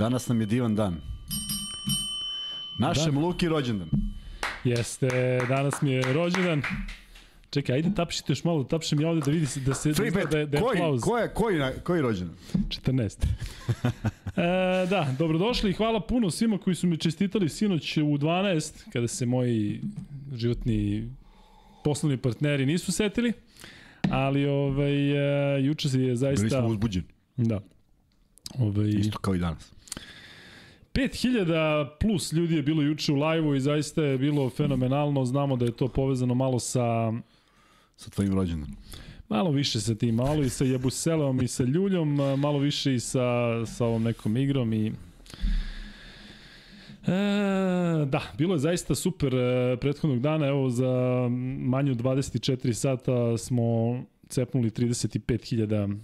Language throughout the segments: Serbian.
Danas nam je divan dan. Našem Da. Luki rođendan. Jeste, danas mi je rođendan. Čekaj, ajde tapšite još malo, tapšem ja ovde da vidi se da se Free da, da, da je koji, aplauz. koji, koji, koji rođendan? 14. e, da, dobrodošli i hvala puno svima koji su mi čestitali sinoć u 12, kada se moji životni poslovni partneri nisu setili. Ali ovaj, e, juče se je Bili zaista... smo uzbuđeni. Da. Ovaj, Isto kao i danas. 5000 plus ljudi je bilo juče u live-u i zaista je bilo fenomenalno. Znamo da je to povezano malo sa Sa tvojim rođendanom. malo više sa tim, malo i sa Jebuseleom i sa Ljuljom, malo više i sa, sa ovom nekom igrom i E, da, bilo je zaista super e, prethodnog dana, evo za manje od 24 sata smo cepnuli 35.000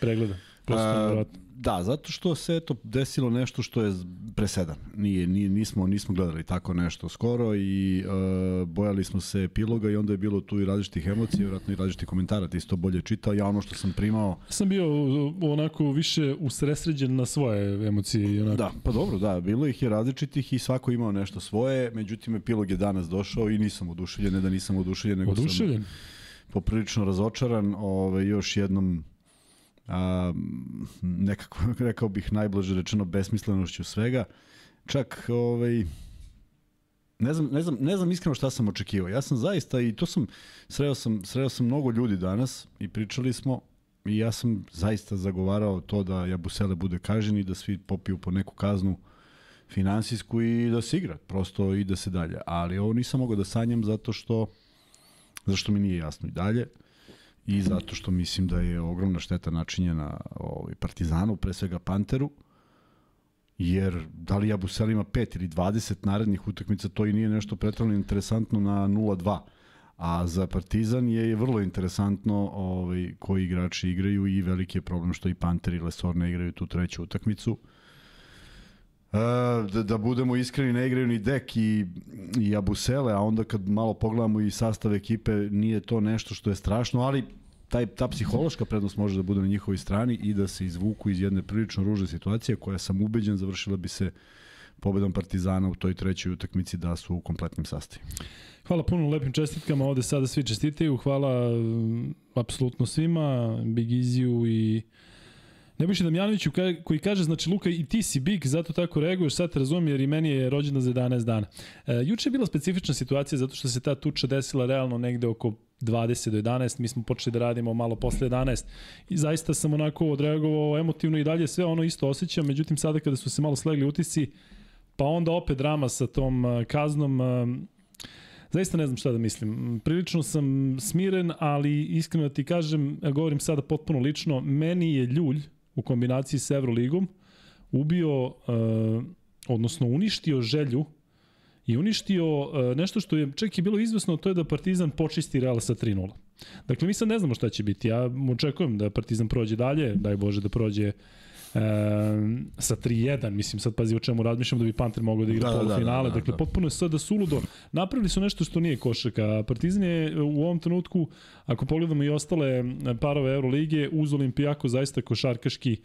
pregleda. Prosto. Da, zato što se eto desilo nešto što je presedan. Nije, nije, nismo, nismo gledali tako nešto skoro i uh, bojali smo se epiloga i onda je bilo tu i različitih emocija, vjerojatno i različitih komentara, ti si to bolje čitao. Ja ono što sam primao, Sam bio onako više usresređen na svoje emocije i onako. da, pa dobro, da, bilo ih je različitih i svako imao nešto svoje, međutim epilog je danas došao i nisam oduševljen, ne da nisam oduševljen, nego sam Oduševljen. poprilično razočaran, ovaj, još jednom a, nekako, rekao bih najblaže rečeno besmislenošću svega. Čak, ovaj, ne znam, ne znam, ne znam iskreno šta sam očekivao. Ja sam zaista, i to sam, sreo sam, sreo sam mnogo ljudi danas i pričali smo i ja sam zaista zagovarao to da Jabusele bude kažen i da svi popiju po neku kaznu finansijsku i da se igra, prosto i da se dalje. Ali ovo nisam mogao da sanjam zato što zašto mi nije jasno i dalje i zato što mislim da je ogromna šteta načinjena ovaj, Partizanu, pre svega Panteru, jer da li Jabusel ima 5 ili 20 narednih utakmica, to i nije nešto pretrano interesantno na 0-2. A za Partizan je vrlo interesantno ovaj, koji igrači igraju i veliki je problem što i Panter i Lesor ne igraju tu treću utakmicu. E, da, da budemo iskreni, ne igraju ni Dek i, i Abusele, a onda kad malo pogledamo i sastav ekipe, nije to nešto što je strašno, ali taj, ta psihološka prednost može da bude na njihovoj strani i da se izvuku iz jedne prilično ružne situacije koja sam ubeđen završila bi se pobedom Partizana u toj trećoj utakmici da su u kompletnim sastavima. Hvala puno lepim čestitkama, ovde sada svi čestitaju, hvala um, apsolutno svima, Big Easy-u i Nebojša Damjanoviću koji kaže, znači Luka i ti si big, zato tako reaguješ, sad te razumijem jer i meni je rođena za 11 dana. E, juče je bila specifična situacija zato što se ta tuča desila realno negde oko 20 do 11, mi smo počeli da radimo malo posle 11 i zaista sam onako odreagovao emotivno i dalje sve ono isto osjećam, međutim sada kada su se malo slegli utisci, pa onda opet drama sa tom a, kaznom, a, Zaista ne znam šta da mislim. Prilično sam smiren, ali iskreno da ti kažem, govorim sada potpuno lično, meni je Ljulj u kombinaciji sa Evroligom ubio, uh, odnosno uništio želju i uništio uh, nešto što je čak i bilo izvesno, to je da Partizan počisti Real sa 3-0. Dakle, mi sad ne znamo šta će biti. Ja očekujem da Partizan prođe dalje, daj Bože da prođe e, sa 3-1, mislim sad pazi o čemu razmišljam da bi Panter mogao da igra Da, da, da, da, polufinale, da, da, dakle da. potpuno je sada suludo. Napravili su nešto što nije košaka. Partizan je u ovom trenutku, ako pogledamo i ostale parove Euroligije, uz Olimpijako zaista košarkaški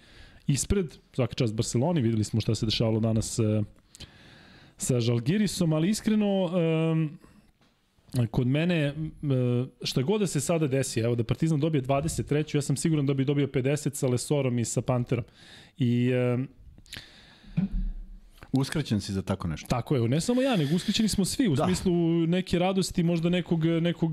ispred, svaka čast Barceloni, videli smo šta se dešavalo danas e, sa Žalgirisom, ali iskreno um, kod mene šta god da se sada desi, evo da Partizan dobije 23. ja sam siguran da bi dobio 50 sa Lesorom i sa Panterom. I Uskraćen si za tako nešto. Tako je, ne samo ja, nego uskrićeni smo svi u Da. smislu neke radosti, možda nekog, nekog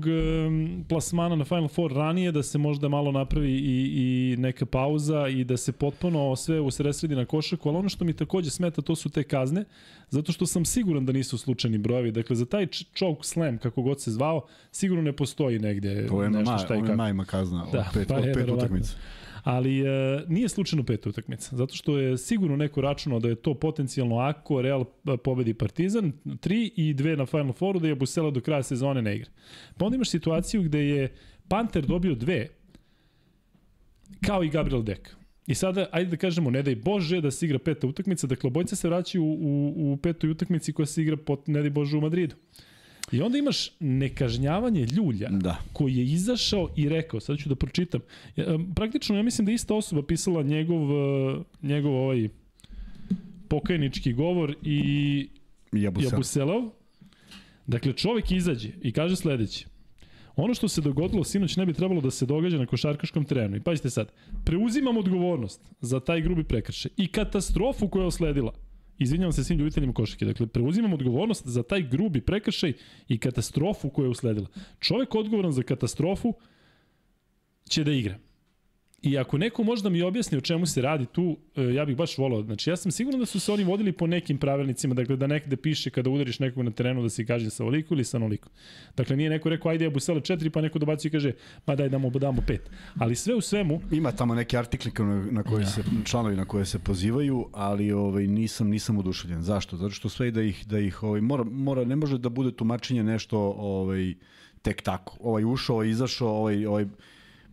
plasmana na Final Four ranije, da se možda malo napravi i, i neka pauza i da se potpuno sve usresredi na košaku, ali ono što mi takođe smeta to su te kazne, zato što sam siguran da nisu slučajni brojevi. Dakle, za taj ch- choke slam, kako god se zvao, sigurno ne postoji negde To je nešto šta i kako. je MMA kazna od Da, pet, pa od pet utakmica. Ali e, nije slučajno peta utakmica, zato što je sigurno neko računao da je to potencijalno ako Real e, pobedi Partizan, 3 i 2 na Final Fouru, da je Busela do kraja sezone ne igra. Pa onda imaš situaciju gde je Panter dobio dve, kao i Gabriel Dek. I sada, ajde da kažemo, ne daj Bože da se igra peta utakmica, dakle, obojca se vraćaju u, u, u petoj utakmici koja se igra, pot, ne daj Bože, u Madridu. I onda imaš nekažnjavanje ljulja Da. koji je izašao i rekao, sad ću da pročitam, praktično ja mislim da ista osoba pisala njegov, e, njegov ovaj pokajnički govor i Jabusel. Jabuselov. Dakle, čovek izađe i kaže sledeće. Ono što se dogodilo sinoć ne bi trebalo da se događa na košarkaškom terenu. I pazite sad, preuzimam odgovornost za taj grubi prekršaj i katastrofu koja je osledila. Izvinjavam se svim ljubiteljima košarke. Dakle, preuzimam odgovornost za taj grubi prekršaj i katastrofu koja je usledila. Čovek odgovoran za katastrofu će da igra. I ako neko možda mi objasni o čemu se radi tu, e, ja bih baš volao. Znači, ja sam siguran da su se oni vodili po nekim pravilnicima, dakle da nekde piše kada udariš nekog na terenu da se kaže sa ovoliko ili sa onoliko. Dakle, nije neko rekao, ajde, ja busele 4, pa neko dobacio i kaže, ma daj damo, damo 5. Ali sve u svemu, Ima tamo neki artikli na, na koje se članovi na koje se pozivaju, ali ovaj nisam nisam oduševljen. Zašto? Zato što sve da ih da ih ovaj mora mora ne može da bude tumačenje nešto ovaj tek tako. Ovaj ušao, ovaj izašao, ovaj ovaj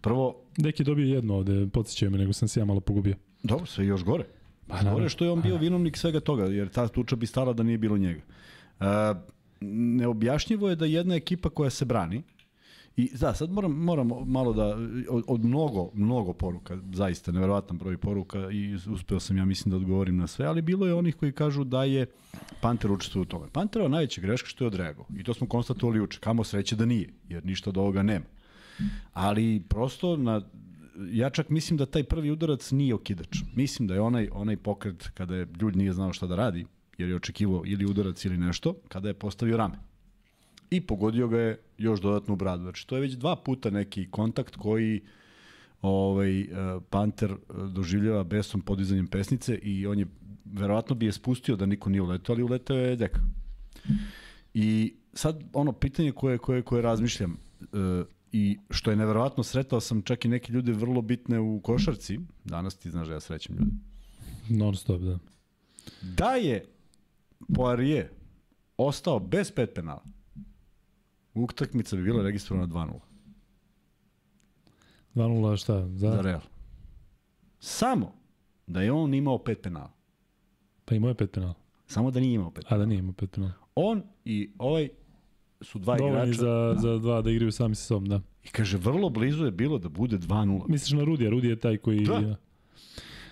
prvo Deki je dobio jedno ovde, podsjećaju me, nego sam se ja malo pogubio. dobro, sve još gore. Pa, Gore što je on bio vinovnik svega toga, jer ta tuča bi stala da nije bilo njega. E, neobjašnjivo je da jedna ekipa koja se brani, I da, sad moram, moram malo da, od, od mnogo, mnogo poruka, zaista neverovatan broj poruka i uspeo sam ja mislim da odgovorim na sve, ali bilo je onih koji kažu da je Panter učestvovao u tome. Panterova najveća greška što je odreagovao i to smo konstatovali juče, kamo sreće da nije, jer ništa od ovoga nema. Ali prosto na, ja čak mislim da taj prvi udarac nije okidač. Mislim da je onaj, onaj pokret kada je ljud nije znao šta da radi, jer je očekivao ili udarac ili nešto, kada je postavio rame i pogodio ga je još dodatno u bradu. Znači, to je već dva puta neki kontakt koji ovaj, eh, Panter eh, doživljava besom podizanjem pesnice i on je, verovatno bi je spustio da niko nije uletao, ali uletao je deka. I sad ono pitanje koje, koje, koje razmišljam eh, i što je neverovatno, sretao sam čak i neke ljude vrlo bitne u košarci, danas ti znaš da ja srećem ljude, Non stop, da. da je Poirier ostao bez pet penala, utakmica bi bila registrovana 2-0 2-0 šta? Za, za Real. Samo da je on imao pet penala. Pa imao je pet penala. Samo da nije imao pet. A da nije imao pet penala. On i ovaj su dva Dovoljni igrača. za, za dva da igraju sami sa sobom, da. I kaže, vrlo blizu je bilo da bude 2-0. Misliš na Rudija? Rudi je taj koji... Da.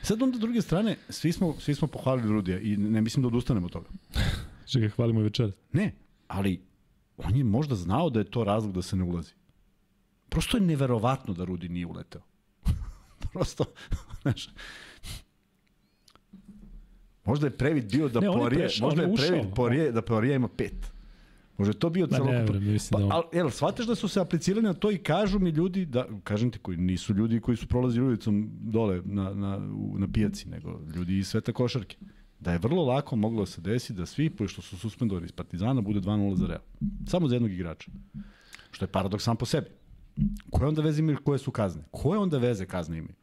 Sad onda druge strane, svi smo, svi smo pohvalili Rudija i ne mislim da odustanemo od toga. Čekaj, hvalimo i večer. Ne, ali on je možda znao da je to razlog da se ne ulazi. Prosto je neverovatno da Rudi nije uleteo. Prosto, znaš, možda je previd bio da Ne, on je Poirier, prešao, možda je previd. Poirier, da Poirier ima pet. Možda je to bio Ma ne, verujem, mislim da Pa, on- al, jel, shvataš da su se aplicirali na to i kažu mi ljudi, da, kažem ti, koji nisu ljudi koji su prolazili ulicom dole na, na, u, na pijaci, nego ljudi iz sveta košarke. Da je vrlo lako moglo da se desi da svi, pošto su suspendovani iz Partizana, bude 2-0 za Real. Samo za jednog igrača. Što je paradoks sam po sebi. Koje onda veze imaju, koje su kazne? Koje onda veze kazne imaju?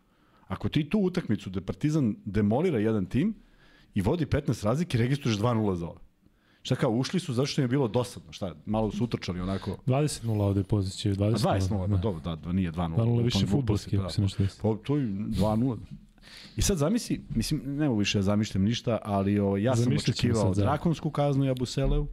Ako ti tu utakmicu da Partizan demolira jedan tim i vodi 15 razlike, registruješ 2-0 za ove. Šta kao, ušli su zato što im je bilo dosadno, šta, malo su utrčali onako, 20-0 ovde je pozicija. 20 A 20 0 da. dobro, da, da, nije 2 0 2:0 je više fudbalski, ako se nešto desi. Pa to je 2 0 I sad zamisli, mislim, ne mogu više da zamišljam ništa, ali o, ja sam očekivao sad, da. drakonsku kaznu Jabuselevu.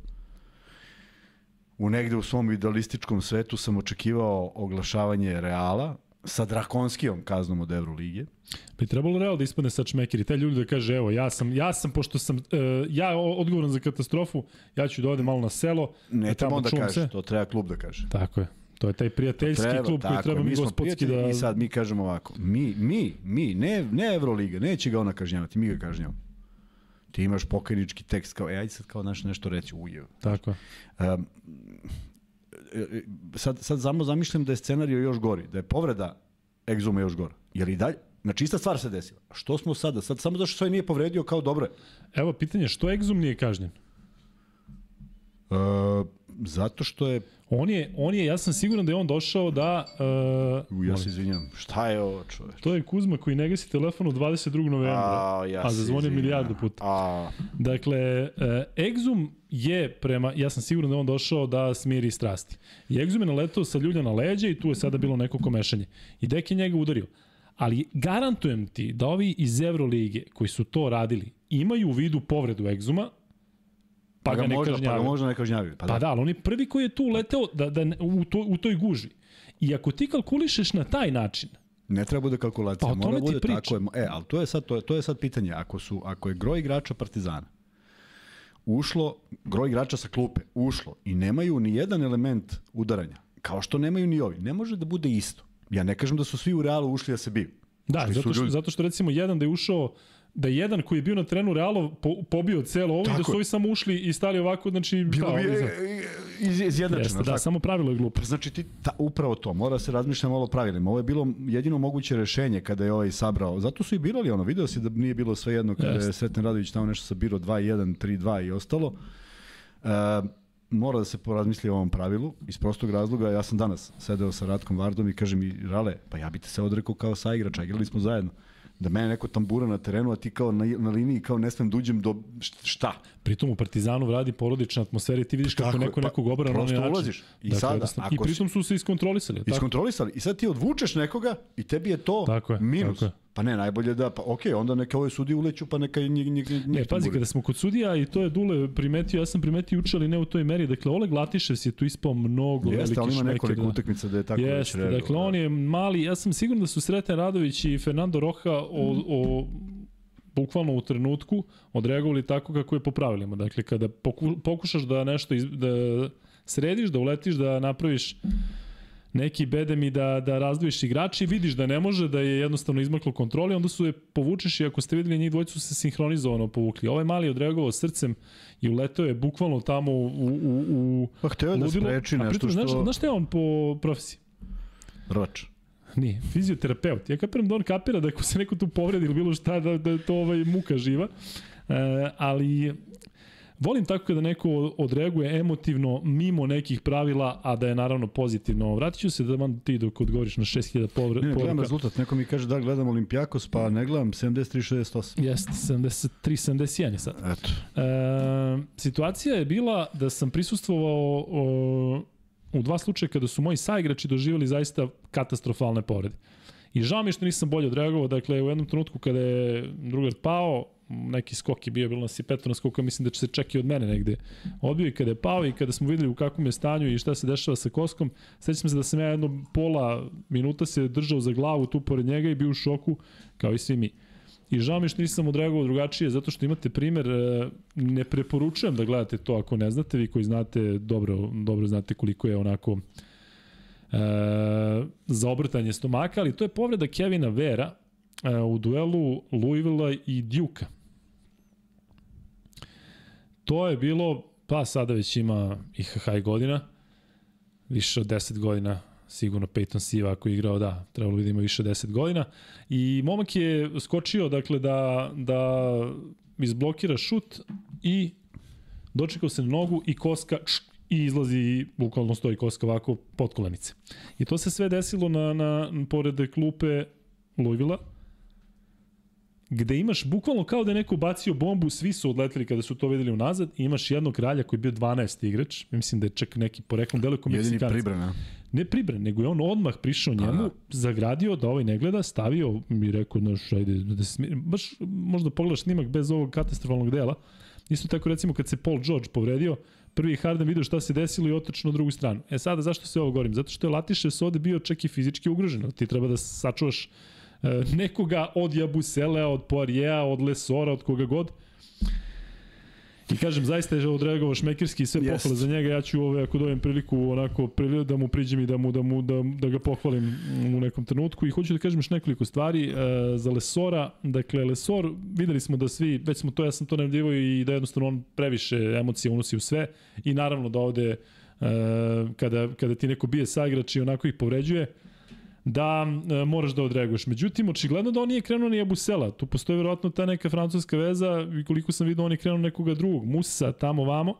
U negde u svom idealističkom svetu sam očekivao oglašavanje Reala sa drakonskijom kaznom od Evrolige. Bi trebalo real da ispadne sa čmekeri. Taj ljudi da kaže, evo, ja sam, ja sam pošto sam uh, ja odgovoran za katastrofu, ja ću da odem malo na selo. Ne da treba tamo on da kaže, sve. to treba klub da kaže. Tako je. To je taj prijateljski Treba, klub koji treba mi gospodski da... I sad mi kažemo ovako, mi, mi, mi, ne, ne Evroliga, neće ga ona kažnjavati, mi ga kažnjavamo. Ti imaš pokajnički tekst kao, e, ajde sad kao naš nešto reći, uje. Tako je. Um, sad, sad samo zamišljam da je scenario još gori, da je povreda egzuma još gora. Jer i dalje, znači ista stvar se desila. Što smo sada? Sad samo zašto sve nije povredio kao dobro je. Evo, pitanje, što Exum nije kažnjen? Uh, zato što je, On je, on je, ja sam siguran da je on došao da... Uh, u, ja se izvinjam, šta je ovo čoveč? To je Kuzma koji ne gasi telefon u 22. novembra. A, ja a zazvonio izvinjam. milijardu puta. A, Dakle, uh, Exum je prema, ja sam siguran da je on došao da smiri strasti. I Exum je naletao sa ljulja na leđa i tu je sada bilo neko komešanje. I Dek je njega udario. Ali garantujem ti da ovi iz Evrolige koji su to radili imaju u vidu povredu Exuma pa, ga ne možda, kažnjavaju. Pa ga možda ne kažnjavaju. Pa, Pa da. da, ali on je prvi koji je tu leteo da, da, u, to, u toj gužvi. I ako ti kalkulišeš na taj način, Ne treba bude kalkulacija, Pa mora bude pričam. tako. Je, e, ali to je sad to je, to je sad pitanje. Ako su ako je groj igrača Partizana ušlo, groj igrača sa klupe ušlo i nemaju ni jedan element udaranja, kao što nemaju ni ovi, ne može da bude isto. Ja ne kažem da su svi u Realu ušli da se biju. Da, zato što, ljudi. zato što recimo jedan da je ušao da je jedan koji je bio na trenu Realo po, pobio celo ovo i da su ovi samo ušli i stali ovako, znači... Bilo bi za- e, e, iz, izjednačeno. Jeste, da, tako? samo pravilo je glupo. Pa znači ti ta, upravo to, mora se razmišlja malo pravilima. Ovo je bilo jedino moguće rešenje kada je ovaj sabrao. Zato su i birali ono, video si da nije bilo sve jedno kada Jeste. je Sreten Radović tamo nešto sabirao 2-1, 3-2 i ostalo. E, mora da se porazmisli o ovom pravilu iz prostog razloga. Ja sam danas sedeo sa Ratkom Vardom i kaže mi, Rale, pa ja bi te se odrekao kao saigrača, igrali smo zajedno. Da mene neko tambura na terenu, a ti kao na, na liniji kao ne smem da uđem do šta? Pritom u Partizanu radi porodična atmosfera i ti vidiš kako Tako je, neko pa nekog obrana na onaj način. ulaziš. I Dakle, sada, jednostavno- ako I pritom su se iskontrolisali. Tako? Iskontrolisali. I sad ti odvučeš nekoga i tebi je to Tako je, minus. tako je. Pa ne, najbolje da, pa okej, onda neka ove sudi uleću, pa neka njih, njih, njih Ne, pazi, kada smo kod sudija, i to je Dule primetio, ja sam primetio juče, ali ne u toj meri, dakle, Oleg Latišev je tu ispao mnogo Jeste, veliki ali ima šmeker, nekoliko da. utakmica da je tako već Jeste, reagovao, dakle, da. on je mali, ja sam siguran da su Sreten Radović i Fernando Roja o, o bukvalno u trenutku odreagovali tako kako je po pravilima. Dakle, kada poku, pokušaš da nešto iz, da središ, da uletiš, da napraviš neki bedem i da, da razdvojiš igrači, vidiš da ne može, da je jednostavno izmaklo kontroli, onda su je povučeš i ako ste videli njih dvojicu su se sinhronizovano povukli. Ovaj mali je odreagovao srcem i uleteo je bukvalno tamo u, u, u Pa hteo da spreči nešto pritom, znaš, što... znaš šta je on po profesiji? Rvač. Nije, fizioterapeut. Ja kapiram da on kapira da ako se neko tu povredi ili bilo šta, da, da je to ovaj, muka živa. E, ali volim tako kada neko odreaguje emotivno mimo nekih pravila, a da je naravno pozitivno. Vratit ću se da vam ti dok odgovoriš na 6000 povre, Ne, ne, gledam poruka. rezultat. Neko mi kaže da gledam Olimpijakos, pa ne gledam 73-68. Jeste, 73-71 je sad. Eto. E, situacija je bila da sam prisustvovao o, u dva slučaja kada su moji saigrači doživjeli zaista katastrofalne povrede. I žao mi je što nisam bolje odreagovao, dakle u jednom trenutku kada je drugar pao, neki skok je bio, bilo nas je petona skoka, mislim da će se čak i od mene negde odbio i kada je pao i kada smo videli u kakvom je stanju i šta se dešava sa koskom, sećam se da sam ja jedno pola minuta se držao za glavu tu pored njega i bio u šoku kao i svi mi. I žao mi što nisam odreagovao drugačije, zato što imate primer, e, ne preporučujem da gledate to ako ne znate, vi koji znate, dobro, dobro znate koliko je onako e, za obrtanje stomaka, ali to je povreda Kevina Vera e, u duelu Louisville i Duke-a. To je bilo, pa sada već ima IHH godina, više od 10 godina sigurno Peyton Siva ako je igrao, da, trebalo bi da ima više od 10 godina. I momak je skočio, dakle, da, da izblokira šut i dočekao se na nogu i koska i izlazi, bukvalno stoji koska ovako pod kolenice. I to se sve desilo na, na, pored klupe Louisville-a, gde imaš bukvalno kao da je neko bacio bombu, svi su odleteli kada su to videli unazad i imaš jednog kralja koji je bio 12. igrač, mislim da je čak neki poreklom delo kao Jedini pribrana. ne pribran, nego je on odmah prišao njemu, da. zagradio da ovaj ne gleda, stavio i rekao, znaš, ajde, da se smiri. Baš možda pogledaš snimak bez ovog katastrofalnog dela. Isto tako recimo kad se Paul George povredio, prvi Harden vidio šta se desilo i otrčno na drugu stranu. E sada zašto se ovo govorim? Zato što je Latišev ovde bio čak i fizički ugrožen. Ti treba da sačuvaš nekoga od Jabuselea, od Poiriea, od Lesora, od koga god. I kažem, zaista je odreagovao šmekerski i sve Jest. pohvale za njega. Ja ću ove, ako dobijem priliku, onako, da mu priđem i da, mu, da, mu, da, da ga pohvalim u nekom trenutku. I hoću da kažem još nekoliko stvari e, za Lesora. Dakle, Lesor, videli smo da svi, već smo to, ja sam to najavljivao i da jednostavno on previše emocije unosi u sve. I naravno da ovde, e, kada, kada ti neko bije saigrač i onako ih povređuje, da e, moraš da odreaguješ. Međutim, očigledno da on nije krenuo ni Abusela. Tu postoji verovatno ta neka francuska veza i koliko sam vidio on je krenuo nekoga drugog. Musa tamo vamo.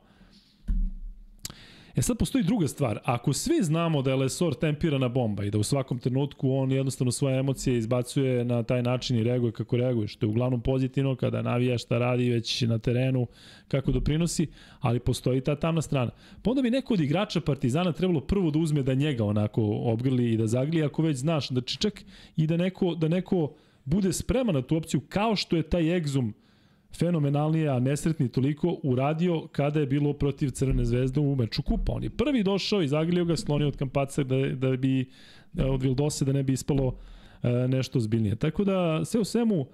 E sad postoji druga stvar. Ako svi znamo da je Lesor tempirana bomba i da u svakom trenutku on jednostavno svoje emocije izbacuje na taj način i reaguje kako reaguje, što je uglavnom pozitivno kada navija šta radi već na terenu, kako doprinosi, ali postoji ta tamna strana. Pa onda bi neko od igrača Partizana trebalo prvo da uzme da njega onako obgrli i da zaglije, ako već znaš, znači čak i da neko, da neko bude spreman na tu opciju, kao što je taj egzum fenomenalnije, a nesretni toliko, uradio kada je bilo protiv Crvene zvezde u meču kupa. On je prvi došao i zagrlio ga, sklonio od Kampaca da, da bi od Vildose da ne bi ispalo e, nešto zbiljnije. Tako da sve u svemu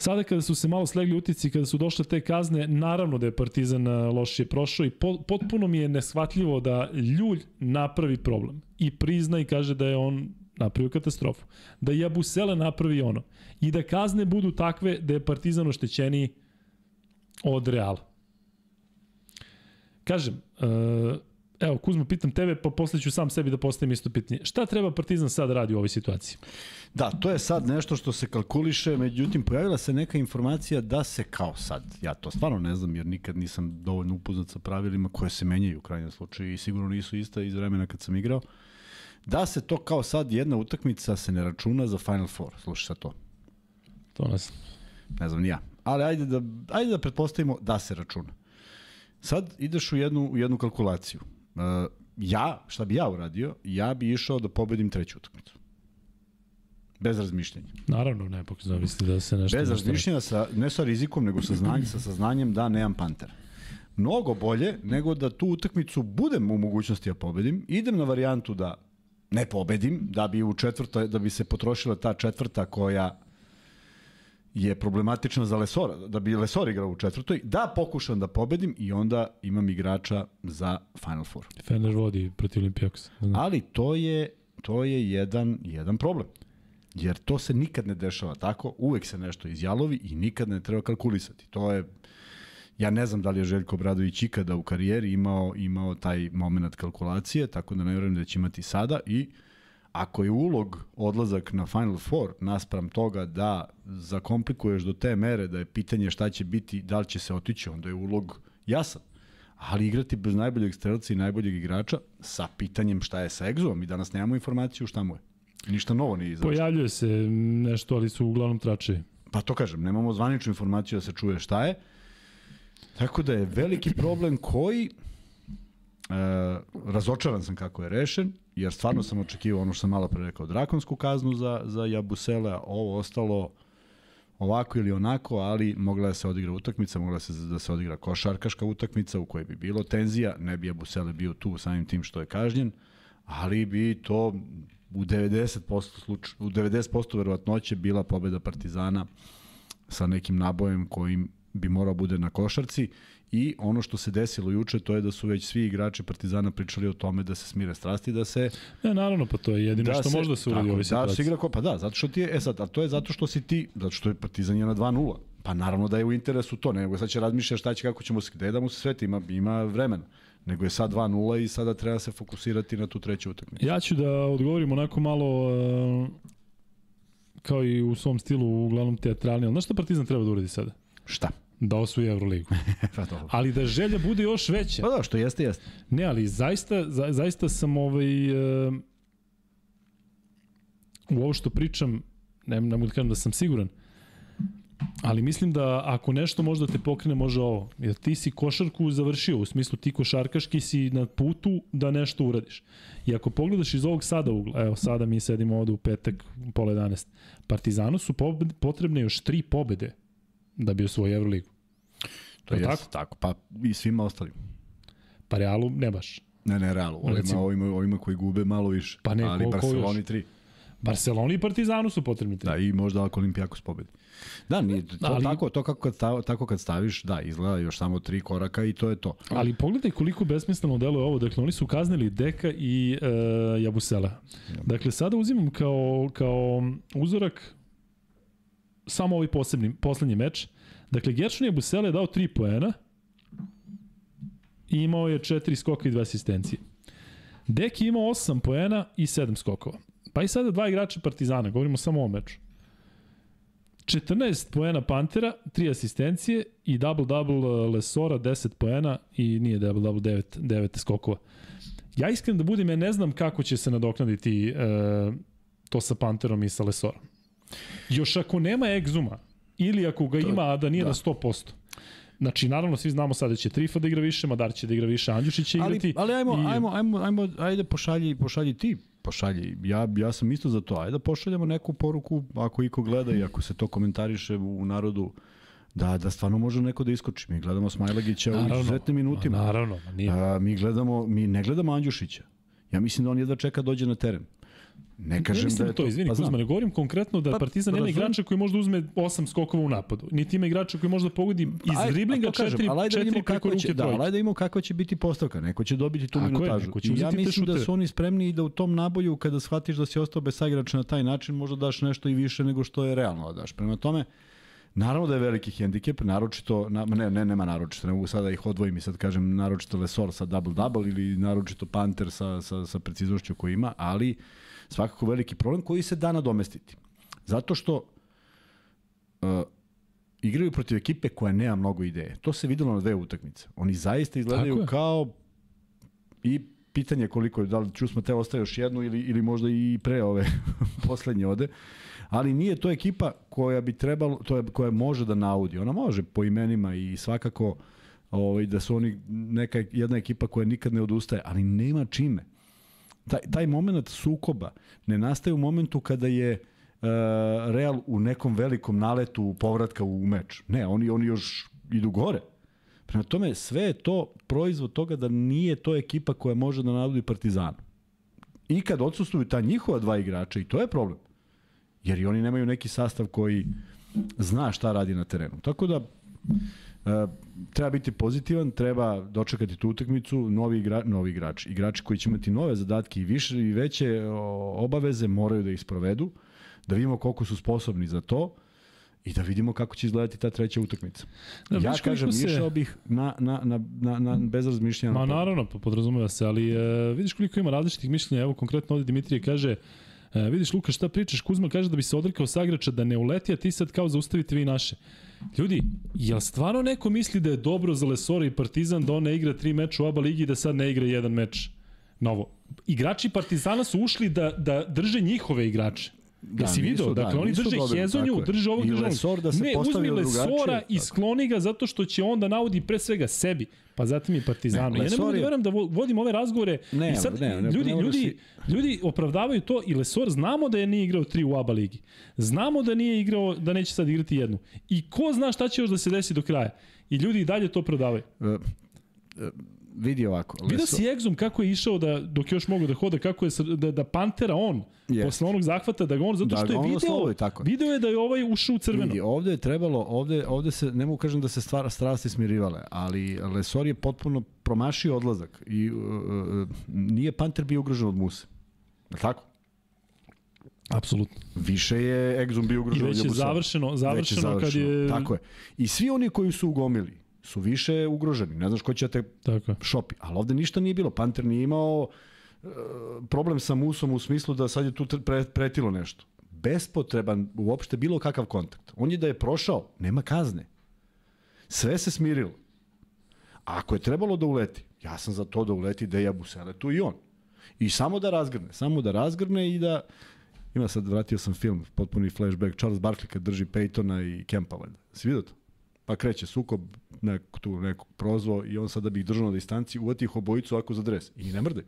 Sada kada su se malo slegli utici, kada su došle te kazne, naravno da je Partizan e, lošije prošao i potpuno mi je neshvatljivo da Ljulj napravi problem i prizna i kaže da je on napravio katastrofu. Da i Abusele napravi ono. I da kazne budu takve da je Partizan oštećeniji od Reala. Kažem, uh, evo Kuzma, pitam tebe, pa posle ću sam sebi da postavim isto pitanje. Šta treba Partizan sad radi u ovoj situaciji? Da, to je sad nešto što se kalkuliše, međutim pojavila se neka informacija da se kao sad, ja to stvarno ne znam jer nikad nisam dovoljno upoznat sa pravilima koje se menjaju u krajnjem slučaju i sigurno nisu ista iz vremena kad sam igrao, da se to kao sad jedna utakmica se ne računa za Final Four. Slušaj sa to. To ne znam. Ne znam ni ja. Ali ajde da, ajde da pretpostavimo da se računa. Sad ideš u jednu, u jednu kalkulaciju. Uh, ja, šta bi ja uradio, ja bi išao da pobedim treću utakmicu. Bez razmišljanja. Naravno, ne, pok zavisli da se nešto... Bez razmišljanja, sa, ne sa rizikom, nego sa, znanjem, sa saznanjem da nemam pantera. Mnogo bolje nego da tu utakmicu budem u mogućnosti da pobedim. Idem na varijantu da ne pobedim, da bi u četvrtoj, da bi se potrošila ta četvrta koja je problematična za Lesora, da bi Lesor igrao u četvrtoj, da pokušam da pobedim i onda imam igrača za Final Four. Fener vodi protiv Olimpijaksa. Ali to je, to je jedan, jedan problem. Jer to se nikad ne dešava tako, uvek se nešto izjalovi i nikad ne treba kalkulisati. To je Ja ne znam da li je Željko Bradović ikada u karijeri imao, imao taj moment kalkulacije, tako da ne vjerujem da će imati sada i ako je ulog odlazak na Final Four naspram toga da zakomplikuješ do te mere da je pitanje šta će biti, da li će se otići, onda je ulog jasan. Ali igrati bez najboljeg strelca i najboljeg igrača sa pitanjem šta je sa Exom i danas nemamo informaciju šta mu je. Ništa novo nije izašlo. Pojavljuje se nešto, ali su uglavnom trače. Pa to kažem, nemamo zvaničnu informaciju da se čuje šta je. Tako da je veliki problem koji e, razočaran sam kako je rešen, jer stvarno sam očekivao ono što sam malo pre rekao, drakonsku kaznu za, za Jabusele, ovo ostalo ovako ili onako, ali mogla da se odigra utakmica, mogla se, da se odigra košarkaška utakmica u kojoj bi bilo tenzija, ne bi Jabusele bio tu samim tim što je kažnjen, ali bi to u 90% sluč, u 90% verovatnoće bila pobeda Partizana sa nekim nabojem kojim bi morao bude na košarci i ono što se desilo juče to je da su već svi igrači Partizana pričali o tome da se smire strasti da se Ne, naravno, pa to je jedino da što se, može da se uradi u ovoj situaciji. Da se igra ko, pa da, zato što ti je, e sad, a to je zato što si ti, zato što je Partizan je na 2:0. Pa naravno da je u interesu to, nego sad će razmišljati šta će, kako ćemo se, gde da mu se sveti, ima, ima vremena nego je sad 2-0 i sada treba se fokusirati na tu treću utakmicu. Ja ću da odgovorim onako malo uh, kao i u svom stilu uglavnom teatralni, ali znaš šta Partizan treba da uradi sada? Šta? Da osvoji Euroligu. pa ali da želja bude još veća. Pa da, što jeste, jeste. Ne, ali zaista, za, zaista sam ovaj, uh, u ovo što pričam, ne, ne mogu da kažem da sam siguran, Ali mislim da ako nešto možda te pokrene, može ovo. Jer ti si košarku završio, u smislu ti košarkaški si na putu da nešto uradiš. I ako pogledaš iz ovog sada ugla, evo sada mi sedimo ovde u petak, pola 11, Partizanu su potrebne još tri pobede da bi osvojio Euroligu. To je tako? tako, pa i svima ostalim. Pa Realu ne baš. Ne, ne, Realu. Ovima, ovima, ovima koji gube malo više. Pa ne, ali ko, Barceloni tri. Barceloni i Partizanu su potrebni tri. Da, i možda ako Olimpijakos pobedi. Da, nije, to, ali, tako, to kako kad, tako kad staviš, da, izgleda još samo tri koraka i to je to. Ali pogledaj koliko besmisleno deluje ovo. Dakle, oni su kaznili Deka i e, Jabusela. Dakle, sada uzimam kao, kao uzorak samo ovaj posebni, poslednji meč. Dakle, Jabusele je dao 3 poena i imao je 4 skoka i 2 asistencije. Dek je imao 8 poena i 7 skokova. Pa i sada dva igrača Partizana, govorimo samo o meču. 14 poena Pantera, 3 asistencije i double-double uh, Lesora, 10 poena i nije double-double 9, 9 skokova. Ja iskren da budem, ja ne znam kako će se nadoknaditi uh, to sa Panterom i sa Lesorom. Još ako nema egzuma, ili ako ga to, ima, a da nije da. na 100%. Znači, naravno, svi znamo sada da će Trifa da igra više, Madar će da igra više, Andjušić će igrati. Ali, ali ajmo, i... ajmo, ajmo, ajmo, ajde pošalji, pošalji ti pošalji. Ja, ja sam isto za to. Ajde da pošaljemo neku poruku, ako iko gleda i ako se to komentariše u narodu, da, da stvarno može neko da iskoči. Mi gledamo Smajlagića u izuzetnim minutima. Naravno, nije. A, mi, gledamo, mi ne gledamo Andjušića. Ja mislim da on jedva čeka dođe na teren. Ne kažem ne da je to, izvini, pa Kuzma, ne govorim konkretno da pa, Partizan nema igrača koji može da uzme 8 skokova u napadu. Niti ima igrača koji može da pogodi iz Aj, driblinga 4 4 da vidimo kako će, da, ali da vidimo kako će biti postavka. Neko će dobiti tu minutažu. Je, I ja mislim da su oni spremni da u tom naboju kada shvatiš da si ostao bez saigrača na taj način možda daš nešto i više nego što je realno da daš. Prema tome, Naravno da je veliki hendikep, naročito, na, ne, ne, nema naročito, ne mogu sada ih odvojim i sad kažem naročito Lesor sa double-double ili naročito Panter sa, sa, sa preciznošću koju ima, ali svakako veliki problem koji se da nadomestiti. Zato što uh, igraju protiv ekipe koja nema mnogo ideje. To se videlo na dve utakmice. Oni zaista izgledaju kao i pitanje koliko je, da li Čusma te ostaje još jednu ili, ili možda i pre ove poslednje ode, ali nije to ekipa koja bi trebalo, to je, koja može da naudi. Ona može po imenima i svakako ovaj, da su oni neka, jedna ekipa koja nikad ne odustaje, ali nema čime taj, taj moment sukoba ne nastaje u momentu kada je uh, Real u nekom velikom naletu povratka u meč. Ne, oni, oni još idu gore. Prema tome, sve je to proizvod toga da nije to ekipa koja može da nadudi Partizanu. I kad odsustuju ta njihova dva igrača, i to je problem. Jer i oni nemaju neki sastav koji zna šta radi na terenu. Tako da, E, treba biti pozitivan, treba dočekati tu utakmicu, novi, igra, novi igrač, igrači koji će imati nove zadatke i više i veće obaveze moraju da ih sprovedu, da vidimo koliko su sposobni za to i da vidimo kako će izgledati ta treća utakmica. Da, ja kažem, se... išao bih na, na, na, na, na bez razmišljanja. Ma naravno, pa podrazumeva se, ali uh, vidiš koliko ima različitih mišljenja. Evo, konkretno ovde Dimitrije kaže, uh, vidiš Luka šta pričaš, Kuzma kaže da bi se odrekao sagrača da ne uleti, a ti sad kao zaustavite vi naše. Ljudi, jel stvarno neko misli da je dobro za Lesora i Partizan da on ne igra tri meča u oba ligi i da sad ne igra jedan meč novo? Igrači Partizana su ušli da, da drže njihove igrače. Da, Jesi vidio? Dakle, da, oni drže dobili, Hezonju, drže ovog, drže ovog. Da se ne, uzmi Lesora i skloni ga zato što će onda naudi pre svega sebi, pa zatim i Partizanu. Ne, ja ne mogu da verujem da vodim ove razgovore ne, i sad ne, ne, ljudi, ne, ljudi, si... ljudi opravdavaju to i Lesor znamo da je nije igrao tri u ABA ligi. Znamo da nije igrao, da neće sad igrati jednu. I ko zna šta će još da se desi do kraja. I ljudi i dalje to prodavaju. Uh, uh, vidi ovako. Vidio si Egzum kako je išao da, dok još mogu da hoda, kako je da, da Pantera on, yes. posle onog zahvata, da ga on, zato da što je video, tako. video je da je ovaj ušao u crveno. Vidi, ovde je trebalo, ovde, ovde se, ne mogu kažem da se stvar, strasti smirivale, ali Lesor je potpuno promašio odlazak i uh, uh, nije Panter bio ugrožen od Muse. Je tako? Apsolutno. Više je Egzum bio ugrožen od Muse. I već je završeno, završeno, završeno kad je... Tako je. I svi oni koji su ugomili, su više ugroženi. Ne znaš ko će te Tako. šopi. Ali ovde ništa nije bilo. Panter nije imao e, problem sa Musom u smislu da sad je tu pre, pretilo nešto. Bespotreban uopšte bilo kakav kontakt. On je da je prošao, nema kazne. Sve se smirilo. A ako je trebalo da uleti, ja sam za to da uleti Deja Busele, tu i on. I samo da razgrne, samo da razgrne i da ima sad, vratio sam film, potpuni flashback, Charles Barkley kad drži Peytona i Kempa, valjda. Si vidio to? Pa kreće sukob, nek, tu nekog prozvo i on sada bi ih držao na distanci, uvati ih obojicu ovako za dres. I ne mrde.